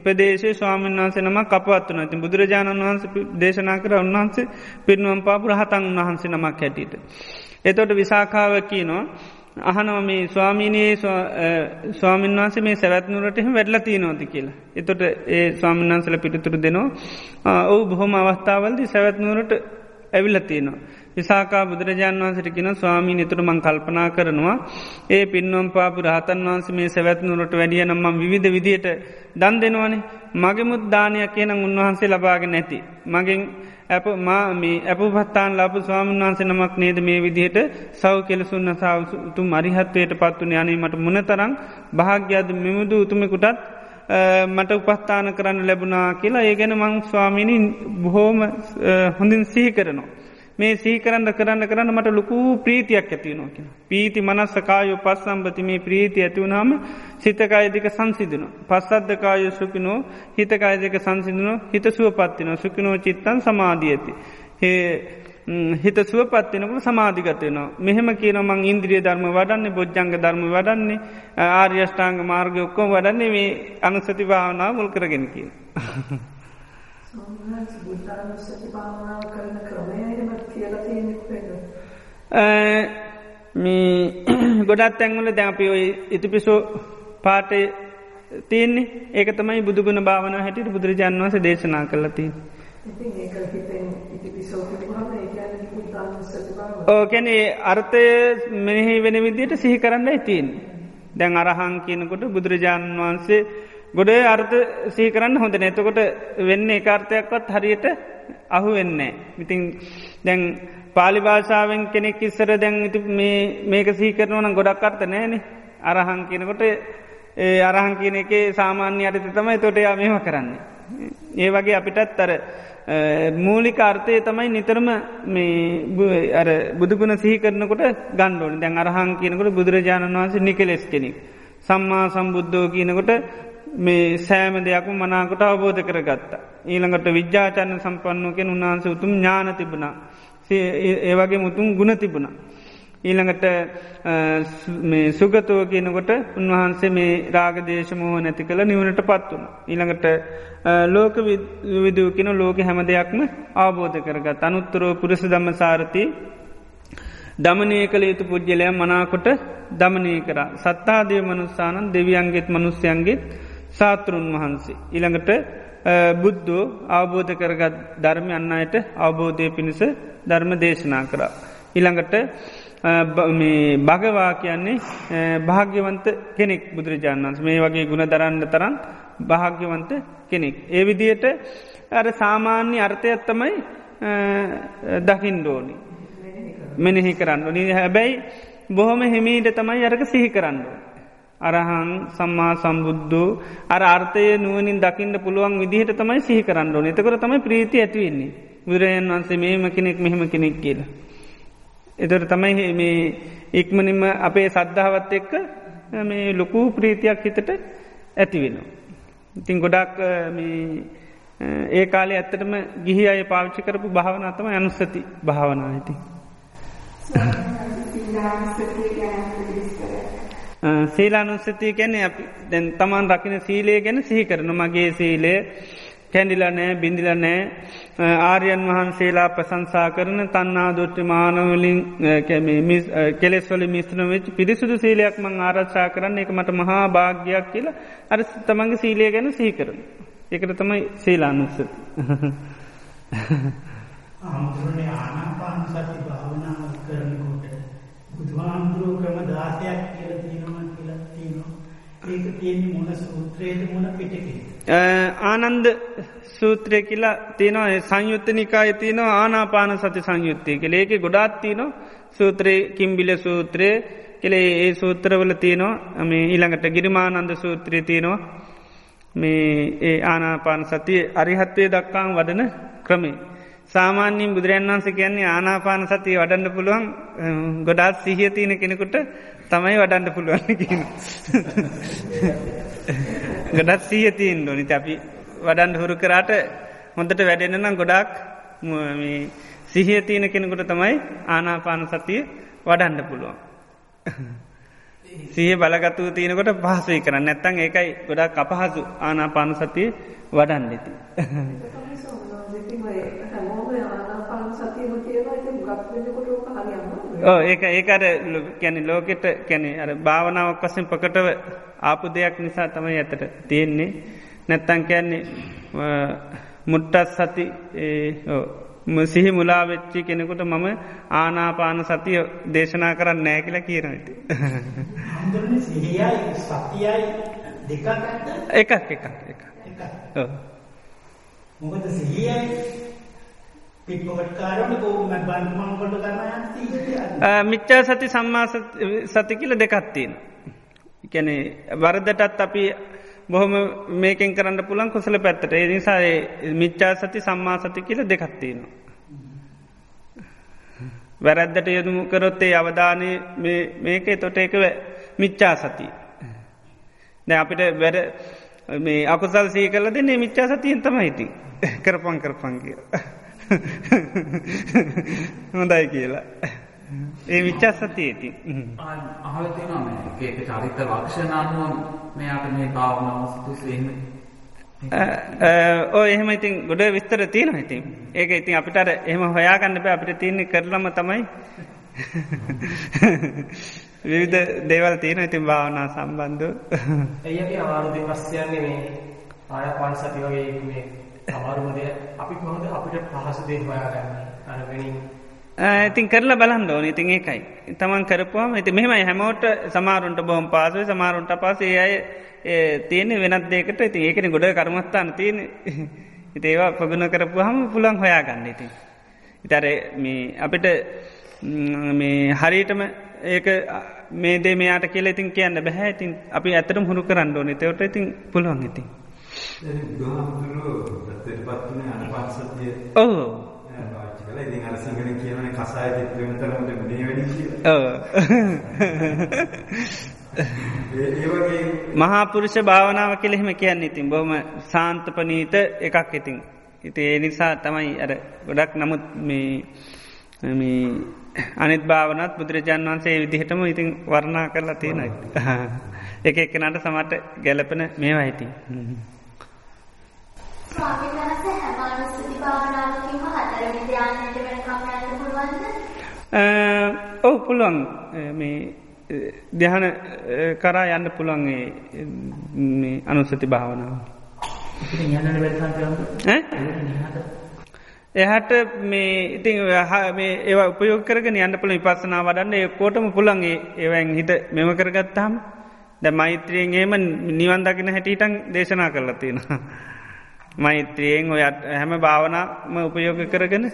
ප්‍රදේශේ ස්වාමීන් වහන්සේ නම කපත්වන ඇති බුදුරජාණන් වහන්ස දේශනා කර උන්වහන්සේ පිරිනුවම් පාපු රහතන් වහන්සේ නමක් හැටියට. එතොට විසාකාව කියනවා අහනව මේ ස්වාමීනයේ ස්වාමීන් වහන්සේ මේ සැවැත්නුරටම වැඩල තියනෝති කියලා. එතොට ඒ ස්වාමීන් වහන්සල පිටතුර දෙනවා ඔවු බොහොම අවස්ථාවල්දි සැවැත්නුවරට ඇවිල්ල තියෙනවා. විසාකා බුදුරජාන් වන්සට කියෙන ස්වාමී නිතුර මං කල්පනා කරනවා ඒ පින්වම් පාපු රහතන් වහන්ස මේ සැවැත්නුරට වැඩිය නම්ම විවිධ විදියට දන් දෙනවනේ මගෙමුත් දානයක් කියන උන්වහන්සේ ලබාගෙන නැති. මගෙන් ඇප මාමේ ඇපපත්තාන් ලබ ස්වාමන් වහන්සේ නමක් නේද මේ විදිහට සව් කෙලසුන්න සාවතුම් අරිහත්වයට පත්වන යනීමට මුණතරං භාග්‍යද මෙමුදු උතුමෙකුටත් මට උපස්ථාන කරන්න ලැබුණා කියලා ඒ ගැන මං ස්වාමිණි බොහෝම හොඳින් සිහි කරනවා. මේ සීකරන්න කරන්න කරන්න මට ලොකු ප්‍රීතියක් ඇතිවෙනවා කියෙන. පීති මනස්සකායෝ පස්සම්බති මේ ප්‍රීති ඇතිවුණහම සිතකායදික සංසිදන. පස්සද්ධකාය සුපිනෝ හිතකායදක සංසිදනෝ හිත සුව පත්තින සුකිනෝ චිත්තන් සමාධී ඇති. හිත සුව පත්වෙනකට සමාධිගතයනවා. මෙහෙම කියන මං ඉන්ද්‍රිය ධර්ම වඩන්නේ බොජ්ජංග ධර්ම වඩන්නේ ආර්යෂ්ඨාංග මාර්ග ඔක්කොම වඩන්නේ මේ අනුසති භාවනා මුල් කරගෙන කිය. මේ ගොඩත් තැන්වල දැන් අපි ඔය ඉතිපිසෝ පාඨය තියෙන්නේ ඒක තමයි බුදුගුණ භාවනාව හැටියට බුදුරජාණන් වහන්සේ දේශනා කළා තියෙන්නේ. ඉතින් ඒක හිතෙන් ඉතිපිසෝ කියවම ඒ කියන්නේ බුද්ධානුස්සති භාවනාව. ඔව් කියන්නේ අර්ථය මෙනෙහි වෙන විදිහට සිහි කරන්නයි තියෙන්නේ. දැන් අරහං කියනකොට බුදුරජාණන් වහන්සේ ගොඩ අර්ථ සී කරන්න හොඳ නැතකොට වෙන්න ඒකාර්ථයක්වත් හරියට අහු වෙන්නේ. ඉතිං දැන් පාලි භාෂාවෙන් කෙනෙක් ඉස්සර දැන් ඉති මේක සීකරනවන ගොඩක් අර්ථ නෑන අරහං කියනකොට ඒ අරහං කියන එක සාමාන්‍ය අයට තමයි තොට යා මෙම කරන්නේ. ඒ වගේ අපිටත් අර මූලික අර්ථය තමයි නිතරම අර බුදුගුණ සිහි කරනකොට ගණ්ඩෝන දැන් අරහන් කියනකොට බුදුරජාණන් වහන්සේ නිකලෙස් කෙනෙක්. සම්මා සම්බුද්ධෝ කියනකොට මේ සෑම දෙයක්ම මනාකොට අවබෝධ කරගත්තා. ඊළඟට විද්‍යාචන්න සම්පන්නෝ කෙන උන්වහන්ස උතුම් ඥාන තිබුණා. ඒවගේ මුතුන් ගුණ තිබුණා. ඊළඟට සුගතව කියනකොට උන්වහන්සේ මේ රාගදේශමෝහ නැති කළ නිවනට පත් වුණ. ඊළඟට ලෝක විදූ කියන ලෝක හැම දෙයක්ම අවබෝධ කරගත් අනුත්තරෝ පුරස දම්ම සාරති දමනය කළ යුතු පුද්ගලය මනාකොට දමනය කර සත්තාදය මනුස්සානන් දෙවියන්ගෙත් මනුස්්‍යයන්ගෙත් සාතෘන් වහන්සේ. ඉළඟට බුද්ධෝ අවබෝධ කරගත් ධර්මය අන්න අයට අවබෝධය පිණිස ධර්ම දේශනා කරා. ඉළඟට භගවා කියන්නේ භාග්‍යවන්ත කෙනෙක් බුදුරජාණන් වන්ස මේ වගේ ගුණ දරන්න තරන් භාග්‍යවන්ත කෙනෙක්. ඒ විදියට අර සාමාන්‍ය අර්ථයත් තමයි දකිින්ඩෝනි. මෙනෙහි කරන්න. නී හැබැයි බොහොම හිමීට තමයි අරක සිහි කරන්න. අරහං සම්මා සම්බුද්ධ අර අර්ථය නුවනින් දකින්න පුළුවන් විදිහට තමයි සිහි කරන්න ඕන එතකර තමයි ප්‍රීති ඇතිවෙන්නේ. විරයන් වන්සේ මේම කෙනෙක් මෙහෙම කෙනෙක් කියලා. එතොට තමයි මේ ඉක්මනින්ම අපේ සද්ධාවත් එක්ක මේ ලොකූ ප්‍රීතියක් හිතට ඇතිවෙනවා. ඉතින් ගොඩක් ඒ කාලේ ඇත්තටම ගිහි අය පාවිච්චි කරපු භාවනතම අනුස්සති භාවනා ඇති. සීලානුස්සතිය ගැන දැන් තමන් රකින සීලේ ගැන සිහි කරන මගේ සීලේ කැඩිල නෑ බිඳිල නෑ ආර්යන් වහන්සේලා ප්‍රසංසා කරන තන්නා දොට්ටි මානවලින් කෙලෙස්වල මිස්ත්‍රන වෙච් පිරිසුදු සීලයක් මං ආරච්චා කරන්න එක මට මහා භාග්‍යයක් කියලා අර තමන්ගේ සීලය ගැන සිහි කරන. එකට තමයි සීලානුස්ස. ආමුදුරනේ ආනාපාන සති භාවනාව කරනකොට බුදුහාමුදුරුවෝ ක්‍රම 16ක් කියලා තියෙනවා කියලා තියෙනවා. ඒක තියෙන්නේ මොන සූත්‍රයේද මොන පිටකේද? ආනන්ද සූත්‍රය කියලා තියෙනවා. සංයුත්ත නිකාය තියෙනවා ආනාපාන සති සංයුත්තය කළ ඒක ගොඩාත් තියනවා සූත්‍රයේ කිම්බිල සූත්‍රය කෙළේ ඒ සූත්‍රවල තියෙනවා. මේ ඊළඟට ගිරිමානන්ද සූත්‍රය තියෙනවා. මේ ඒ ආනාපාන සතිය අරිහත්වය දක්කාම් වඩන ක්‍රමේ. සාමාන්‍යයෙන් බුදුරන් වන්ස කියන්නේ ආනාපාන සතිය වඩන්න පුළුවන් ගොඩාත් සිහිය තියෙන කෙනෙකුට තමයි වඩන්න පුළුවන් කියන. ගොඩත් සීය තියෙන් ඩොනි අපි වඩන්ඩ හුරු කරාට හොඳට වැඩෙන නම් ගොඩක් සිහිය තියෙන කෙනෙකුට තමයි ආනාපාන සතිය වඩන්ඩ පුළුවන්. සිහ බලගත්තුව තියෙනකොට පහසුයි කරන්න නැත්තං ඒකයි ගොඩක් අපහසු ආනාපාන සතිය වඩන්න ඇති. ඒක ඒකට කැනෙ ලෝකෙට කැනෙ අර භාවනාවක් වසෙන් පකටව ආපු දෙයක් නිසා තමයි ඇතට තියෙන්නේ. නැත්තං කැන්නේ මුට්ටත් සති සිහි මුලා වෙච්චි කෙනෙකුට මම ආනාපාන සතිය දේශනා කරන්න නෑ කියලා කියනට එකක් එකක් එක මොකද සිහියයි මිච්චා සති සම්මා සති කියල දෙකත්තින. කැනෙ වරදටත් අපි බොහොම මේකෙන් කරන්න පුළන් කුසල පැත්තට ඒ නිසා මිච්චා සති සම්මා සති කියල දෙකත්තින. වැරැද්දට යොදුමු කරොත්තේ අවධානය මේකේ තොට එක මිච්චා සති. දැ අපිට වැඩ මේ අකුසල් සී කල දෙන්නේ මිච්චා සතියෙන් තම හිති කරපන් කරපන් කිය. හොඳයි කියලා. ඒ විච්චස්සතියති අහලතින ඒක චරිත ලක්ෂණ අනුව මෙයාට මේ භාවනාව සුදුසේම ඕ එහෙම ඉතින් ගොඩ විස්තර තියෙන ඉතින්. ඒක ඉතින් අපිට එහෙම හොයාගන්න බෑ. අපිට තියන්නේ කරලම තමයි. විවිධ දේවල් තියෙන ඉතින් භාවනා සම්බන්ධ ඇයි අවාරුදි ප්‍රශ්යන්නේ මේ ආය පන්සති වගේ මේ අමාරුම දෙය අපි කොහොමද අපිට පහසු දේ හොයාගන්නේ? අර වෙනින්. ඉතින් කරලා බලන්න ඕන. ඉතින් ඒකයි. තමන් කරපුවාම ඉති මෙහෙමයි. හැමෝට සමාරුන්ට බොහොම පාසුව සමාරුන්ට පසේ අය තියෙන වෙනත් දෙකට ඉතින් ඒකන ගොඩ කර්මස්ථාන තියෙන ඉතේවා පගුණ කරපුහම පුළන් හොයා ගන්න ඉතින්. ඉතර මේ අපිට මේ හරිටම ඒක මේ දේ මෙයාට කියල ඉතින් කියන්න බැහැ ඉතින් අපි ඇතරම් හුරු කරන්න ඕන. තවට ඉතින් පුළුවන් ඉතින්. ඔව් ඉතින් අර සිංහලෙන් කියනවනේ කසාය චිත්‍ර වෙන තරමට මේ වැඩි කියලා. ඔව්. මහා පුරුෂ භාවනාව කියලා එහෙම කියන්නේ ඉතින් බොහොම සාන්තපනීත එකක් ඉතින්. ඉතින් ඒ නිසා තමයි අර ගොඩක් නමුත් මේ මේ අනිත් භාවනත් බුදුරජාන් වන්සේ විදිහටම ඉතින් වර්ණා කරලා තියෙන එක එක්කනට සමට ගැලපෙන මේවා හිති. ස්වාමීන් වහන්සේ හැම අනුස්සති භාවනාවකින්ම හතරවෙනි ධ්‍යානයට වෙනකම් යන්න පුළුවන්ද? ඔව් පුළුවන් මේ ධ්‍යාන කරා යන්න පුළුවන් මේ අනුස්සති භාවනාව. එහට මේ ඉතින් මේ ඒවා උපයෝග කරගෙන යන්න පුළ විපස්සනා වඩන්න කෝටම පුළන්ගේ ඒවැන් හිට මෙම කරගත්තාම ද මෛත්‍රියෙන් ඒම නිවන් දකින හැටියටන් දේශනා කරලා තියෙනවා. මෛත්‍රියෙන් ඔයත් හැම භාවනාම උපයෝග කරගෙන?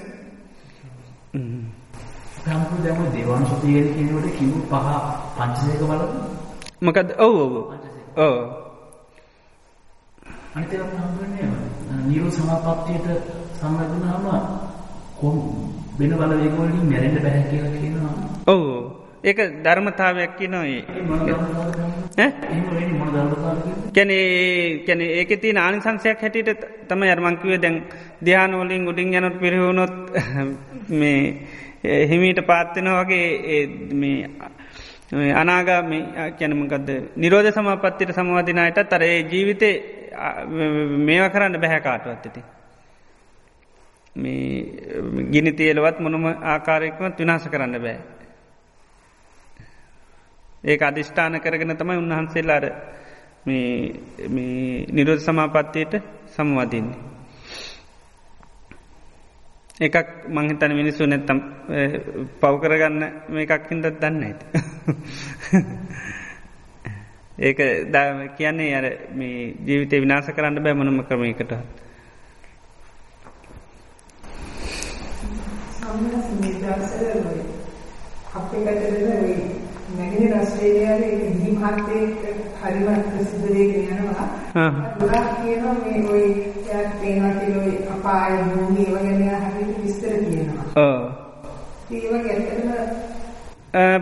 මකද ඔව් ඔව ඕ නිරු සමපත්තියට සම්බඳනාම කොම් වෙන බලවේගවලින් මැරෙන්ට බැහැ කියලා කියනවා. ඔව් ඒක ධර්මතාවයක් නොයි කැන කැන ඒක ති ආනිසංසයක් හැටියට තම යර්මංකිවේ දැන් ධ්‍යානෝලින් උඩින් යනොත් පිරිහුණොත් මේ හිමීට පාත්වෙන වගේ මේ අනාගා කැනමකද නිරෝධ සමපත්තිට සමවදිනයට තරේ ජීවිතය මේවා කරන්න බැහැකාටුවත් ඇති. මේ ගිනි තියලවත් මොනම ආකාරයක්වත් විනාස කරන්න බෑ. ඒක අධිෂ්ඨාන කරගෙන තමයි උන්වහන්සේලාර නිරෝධ සමාපත්තියට සමවදින්නේ. එකක් මංහිතන මිනිස්සු නැත්තම් පවකරගන්න මේකක් හින්දත් දන්න ඇත. ඒක ද කියන්නේ අර මේ ජීවිතය විනාස කරන්න බෑ මොනම ක්‍රමයකට. අපේ පැතරද නැගෙන රස්ට්‍රේලියාවේ ගිහි මහත්තයෙක් හරිම ප්‍රසිද්ධ දෙයක යනවා. ගොඩක් කියනවා මේ ඔය එයාට පේනවා කියලා ඔය අපාය භූමි ඒවා ගැන හරියට විස්තර කියනවා. ඔව්. ඒ වගේ ඇත්තටම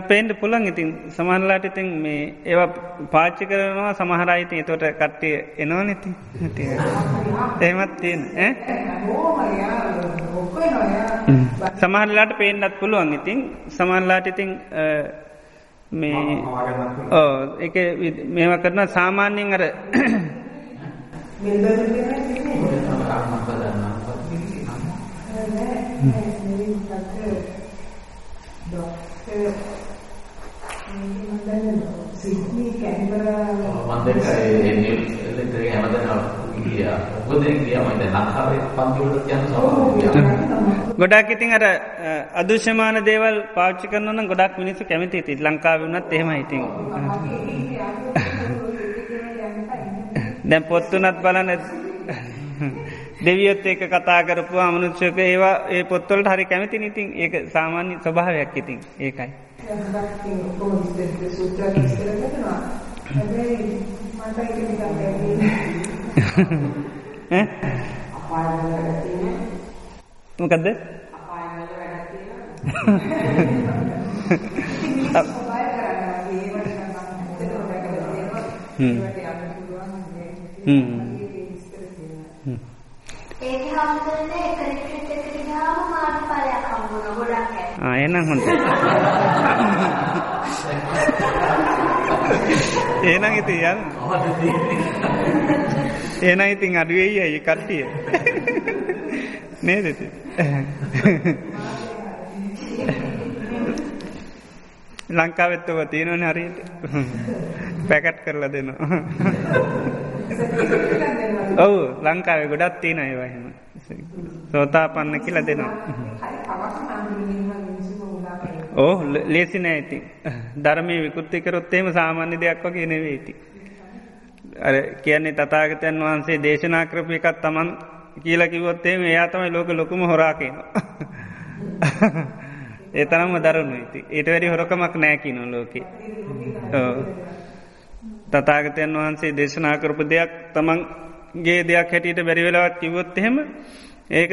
පේන්ට පුළන් ඉතින් සමහරලාට ඉතින් මේ ඒවා පාච්චි කරනවා සමහරයිති තොට කට්ටිය එනවා නැති එහෙමත් තියෙන සමහරලාට පේෙන්න්නත් පුළුවන්. ඉතින් සමහරලාට ඉතින් මේ ඕ එක මේවා කරන සාමාන්‍යයෙන් අර සිද්නි කැන්බරා මන්දක හැමදෙන ගිය ඔබදෙන් ගිය මට ලංකාවේ පන්තිවලට යන සමහර ගොඩක් ඉතින් අර අදෘශ්‍යමාන දේවල් පාච්චි කරනන ගොඩක් මිනිස්සු කැමති ති ලංකාව වුණත් එහෙම ඉතින්. දැන් පොත්තුනත් බලන දෙවියොත් ඒක කතා කරපු අමනුෂ්‍යක ඒවා ඒ පොත්වලට හරි කැමති ඉතින්. ඒක සාමාන්‍ය ස්වභාවයක් ඉතින්. ඒකයි. මොකක්ද ඒක හම්දුන්නේ එක රිට්‍රීට් එකට ගියාම මාර්ගඵලයක් හම්බුණා ගොඩක් අය. ආ එහෙනම් හොඳයි. එහෙනම් ඉතින් යන්න. එහෙනම් ඉතින් අඩු වෙයි අය කට්ටිය. නේද ඉතින්? ලංකාවෙත් ඔබ තියෙනවනේ හරියට. පැකට් කරලා දෙනවා. ඔව් ලංකාවේ ගොඩක් තියෙන ඒවා එහෙම. සෝතාපන්න කියලා දෙනවා. ඕ ලේසි නෑ ඉතින්. ධර්මයේ විකෘති කරොත් එහෙම සාමාන්‍ය දෙයක් වගේ නෙවෙයි ඉතින්. අර කියන්නේ තථාගතයන් වහන්සේ දේශනා කරපු එකක් Taman කියලා කිව්වොත් එහෙම එයා තමයි ලෝක ලොකුම හොරා කියනවා. ඒ තරම්ම දරුණු ඉතින්. ඊට වැඩි හොරකමක් නෑ කියනවා ලෝකේ. ඔව්. තථාගතයන් වහන්සේ දේශනා කරපු දෙයක් තමන් ගේ දෙයක් හැටියට බැරිවෙලාවත් කිවොත් එහෙම ඒක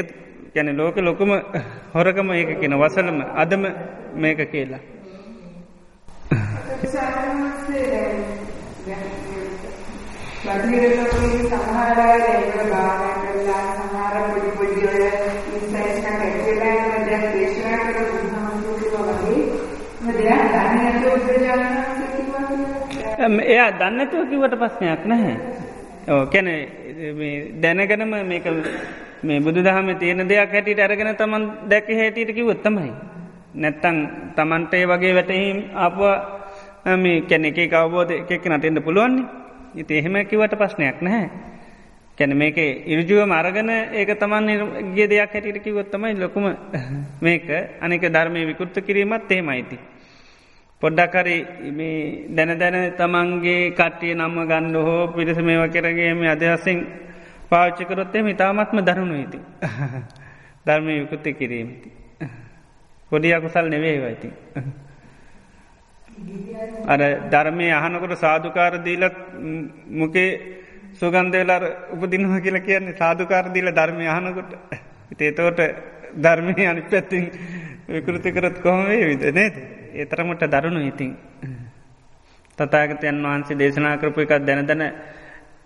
ගැන ලෝක ලොකුම හොරකම ඒක කියෙන වසලම අදම මේක කියලා. බටහිරලෝකයේ සමහර අය ඒක භාවනා කරලා සමහර පොඩි පොඩි ඔය ඉන්සයිට්ස් එකක් ඇතුළේ යන දැන් දේශනා කරලා බුදුහාමුදුරුවෝ වගේ මදයා දන්නේ නැතුව උපජානනා කිව්වා එයා දන්නතුව කිවට ප්‍රශ්නයක් නැහැ. ඕ කැන දැනගනම මේක මේ බුදු දහම තියෙන දෙයක් හැටියට අරගෙන තමන් දැක හැටියට කිවොත් තමයි. නැත්තං තමන්ට ඒ වගේ වැටහිම් අප මේ කැන එක අවබෝධ එකක් නටෙන්ට පුළුවන්නේ ඉති එහෙම කිවට ප්‍රශ්නයක් නැහැ. කැන මේක ඉරජුව මරගන ඒක තමන් ගේ දෙයක් හැටිට කිවොත් තමයි ලොකුම මේක අනික ධර්මය විකෘත්ත කිරීමත් එහෙමයිති. පොඩ්ඩක්කරි දැන දැන තමන්ගේ කට්ටිය නම්ම ගණ්ඩ හෝ පිරිස මේව කරගේම අදහසින් පාච්චිකරොත්තේ ඉතාමත්ම දරුණු ඉති. ධර්මය විකෘත්ත කිරීමති. පොඩි අකුසල් නෙවේ වයිති. අර ධර්මය අහනකොට සාධකාර දීලත් මොකේ සුගන්දේලාර උපදිනහ කියල කියන්නේ සාධකාරදීල ධර්මය අහනකොට. ඉතේතෝට ධර්මය අනි පැත්තින් විකෘති කරත් කොහොමේ විද නේද? ඒතරමට දරුණු ඉතින්. තතාගතයන් වහන්සේ දේශනා කරපු එකක් දැන දැන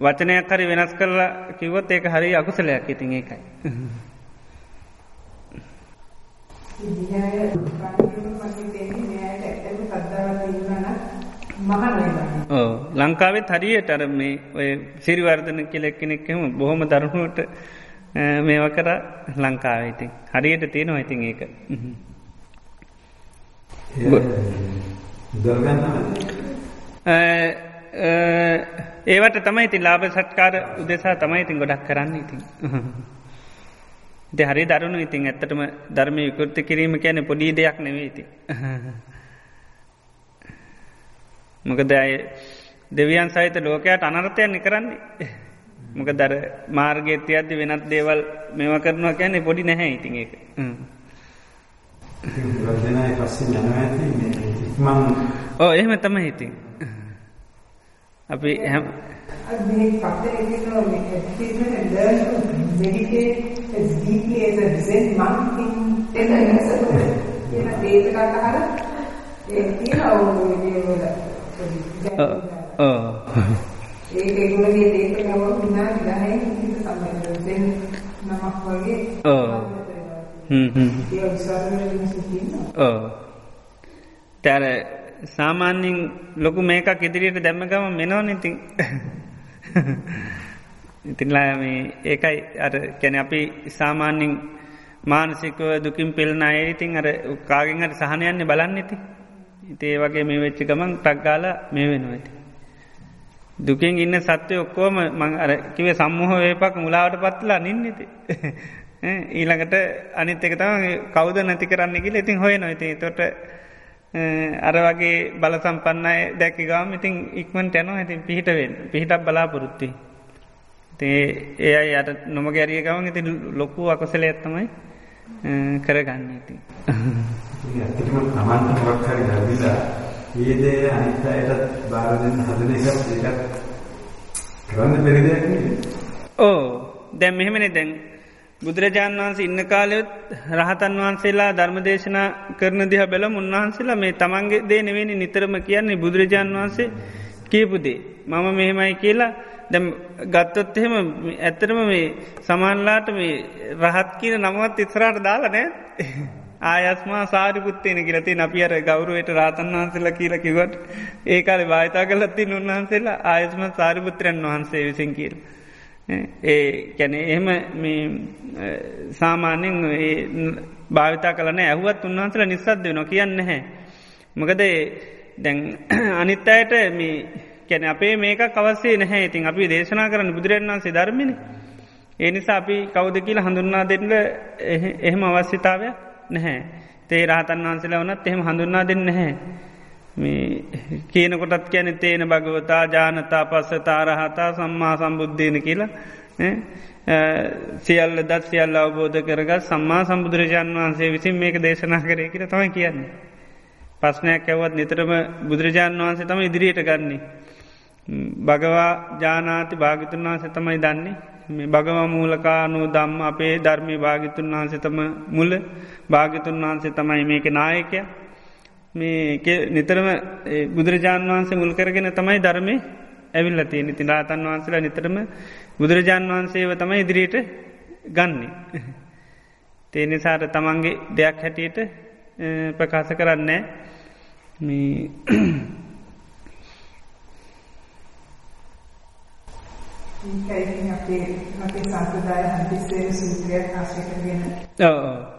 වචනයක් හරි වෙනස් කරලා කිවොත් ඒක හරි අකුසලයක් ඉතින් ඒකයි. ඕ ලංකාවෙත් හරියට අර මේ ඔය සිරිවර්ධන කෙලෙක් කෙනෙක්කම බොහොම දරුණුවට මේව කර ලංකාවයිඉතින් හරියට තියෙනවා ඉතින් ඒක. ඒවට තමයි ඉතින් ලාබ සට්කාර උදෙසා තමයි ඉතින් ගොඩක් කරන්න ඉතින්. ද හරි දරුණු ඉතින් ඇත්තටම ධර්මය විකෘති කිරීම කියන පොඩි දෙයක් නෙවෙයිති මොකද අය දෙවියන් සහිත ලෝකයට අනර්ථයන්නේ කරන්නේ? මොක දර මාර්ගේත්‍ය අද වෙනත් දේවල් මෙව කරනවා කියන්නේ පොඩි නැහැ ඉතින් ඒක. ඕ එහෙම තම හිතින් අපි හැම ඒක ඒගොල්ලෝගේ ඒක නම විනා 10 කිසි සම්බන්ධයෙන් නමක් වගේ ඔව් හ්ම් හ්ම් ඒ තර සාමාන්‍යයෙන් ලොකු මේකක් ඉදිරියට දැම්මගම මෙනවන ඉතින් ඉතින්ලා මේ ඒකයි අර කැන අපි සාමාන්‍යින් මානසිකව දුකින් පෙල්න අය ඉතින් අර කාගෙන් අට සහනයන්නේ බලන්න ඉති ඉතේ වගේ මේ වෙච්චි ගමන් ටක්ගාල මේ වෙනවා ඇති දුකින් ඉන්න සත්‍යය ඔක්කෝම මං අර කිවේ සම්මහ වේපක් මුලාවට පත්ලා නින්නති ඊළඟට අනිත් එක තම කවුද නැති කරන්න කියල ඉතින් හොය නොයිති තොට අර වගේ බල සම්පන්නයි දැකි ගාම ඉතින් ඉක්මට යනවා. ඇතින් පිහිටවෙන් පිහිටක් බලාපොරොත්ති තේ ඒ අයි අට නොම ගැරිය ගවන් ඉති ලොකු අකොසල ඇත්තමයි කරගන්න ඉති තමන්ට මොක්හරි ලැබිලා ඒ දේ අනිත් අයටත් බාර දෙන්න හදන එකත් ඒකත් කරන්න බැරි දෙයක් නෙවෙයි. ඕ දැන් මෙහෙමනේ දැන් බුදුරජාණන් වහන්සේ ඉන්න කාලෙත් රහතන් වහන්සේලා ධර්මදේශනා කරන දිහ බැලම උන්වහන්සේලා මේ තමන්ගේ දේ නෙවෙනි නිතරම කියන්නේ බුදුරජාණන් වහන්සේ කියපුදේ. මම මෙහෙමයි කියලා දැම් ගත්තොත් එහෙම ඇත්තරම මේ සමන්ලාට මේ රහත් කියන නමුවත් ඉස්රාට දාලා නෑ ආයස්මා සාරිපුත්තේන කියලති අපි අර ගෞරුවට රාතන් වහන්සේලා කියල කිවට ඒකාල භාතා කලත්ති උන්වහන්සේලා ආයස්ම සාරිපුත්‍රයන් වහන්සේ විසින් කියල. ඒ කැනෙ එහෙම සාමාන්‍යෙන් භාවිතා කලන ඇහුවත් උන්වහන්සල නිසාද වෙන කියන්න හැ. මොකද දැන් අනිත් අයට මේ කැන අපේ මේක කවස්සේ නැහැ ඉතින් අපි දේශනා කරන්න බුදුරන් වන්සේ ධර්මිණ. ඒ නිසා අපි කෞද කියල හඳුන්නා දෙන්න එහෙම අවශ්‍යතාවයක් නැහැ. තේ රහතන් වහන්සේලා වනත් එහෙම හඳුන්නා දෙන්න නැහැ. මේ කියනකොටත් කියන තේන භගවතා ජානතා පස්සතා රහතා සම්මා සම්බුද්ධයන කියලා සියල්ල දත් සියල්ල අවබෝධ කරගත් සම්මා සම්බුදුරජාණන් වහන්සේ විසින් මේක දේශනා කරය කියර තමයි කියන්නේ. පස්්නයක් ඇවත් නිතරම බුදුරජාණන් වහන්සේ තම ඉදිරියට ගන්නේ. භගවා ජානාති භාගිතුන් වහන්සේ තමයි දන්නේ. මේ භගව මූලකානු දම්ම අපේ ධර්මය භාගිතුන් වහන්සතම මුල භාගිතුන් වහන්සේ තමයි මේක නායකය. මේ නිතරම බුදුරජාණන් වහන්සේ මුල් කරගෙන තමයි ධර්මය ඇවිල්ල තියෙන ඉති රාතන් වහන්සේලා නිතරම බුදුරජාණන් වහන්සේව තමයි ඉදිරියට ගන්නේ. තේනිසාට තමන්ගේ දෙයක් හැටියට ප්‍රකාශ කරන්නේ ඒකයි අපේ අපේ සම්ප්‍රදාය හදිස්සියේ සූත්‍රයක් ආශ්‍රය කරගෙන. ඔව්.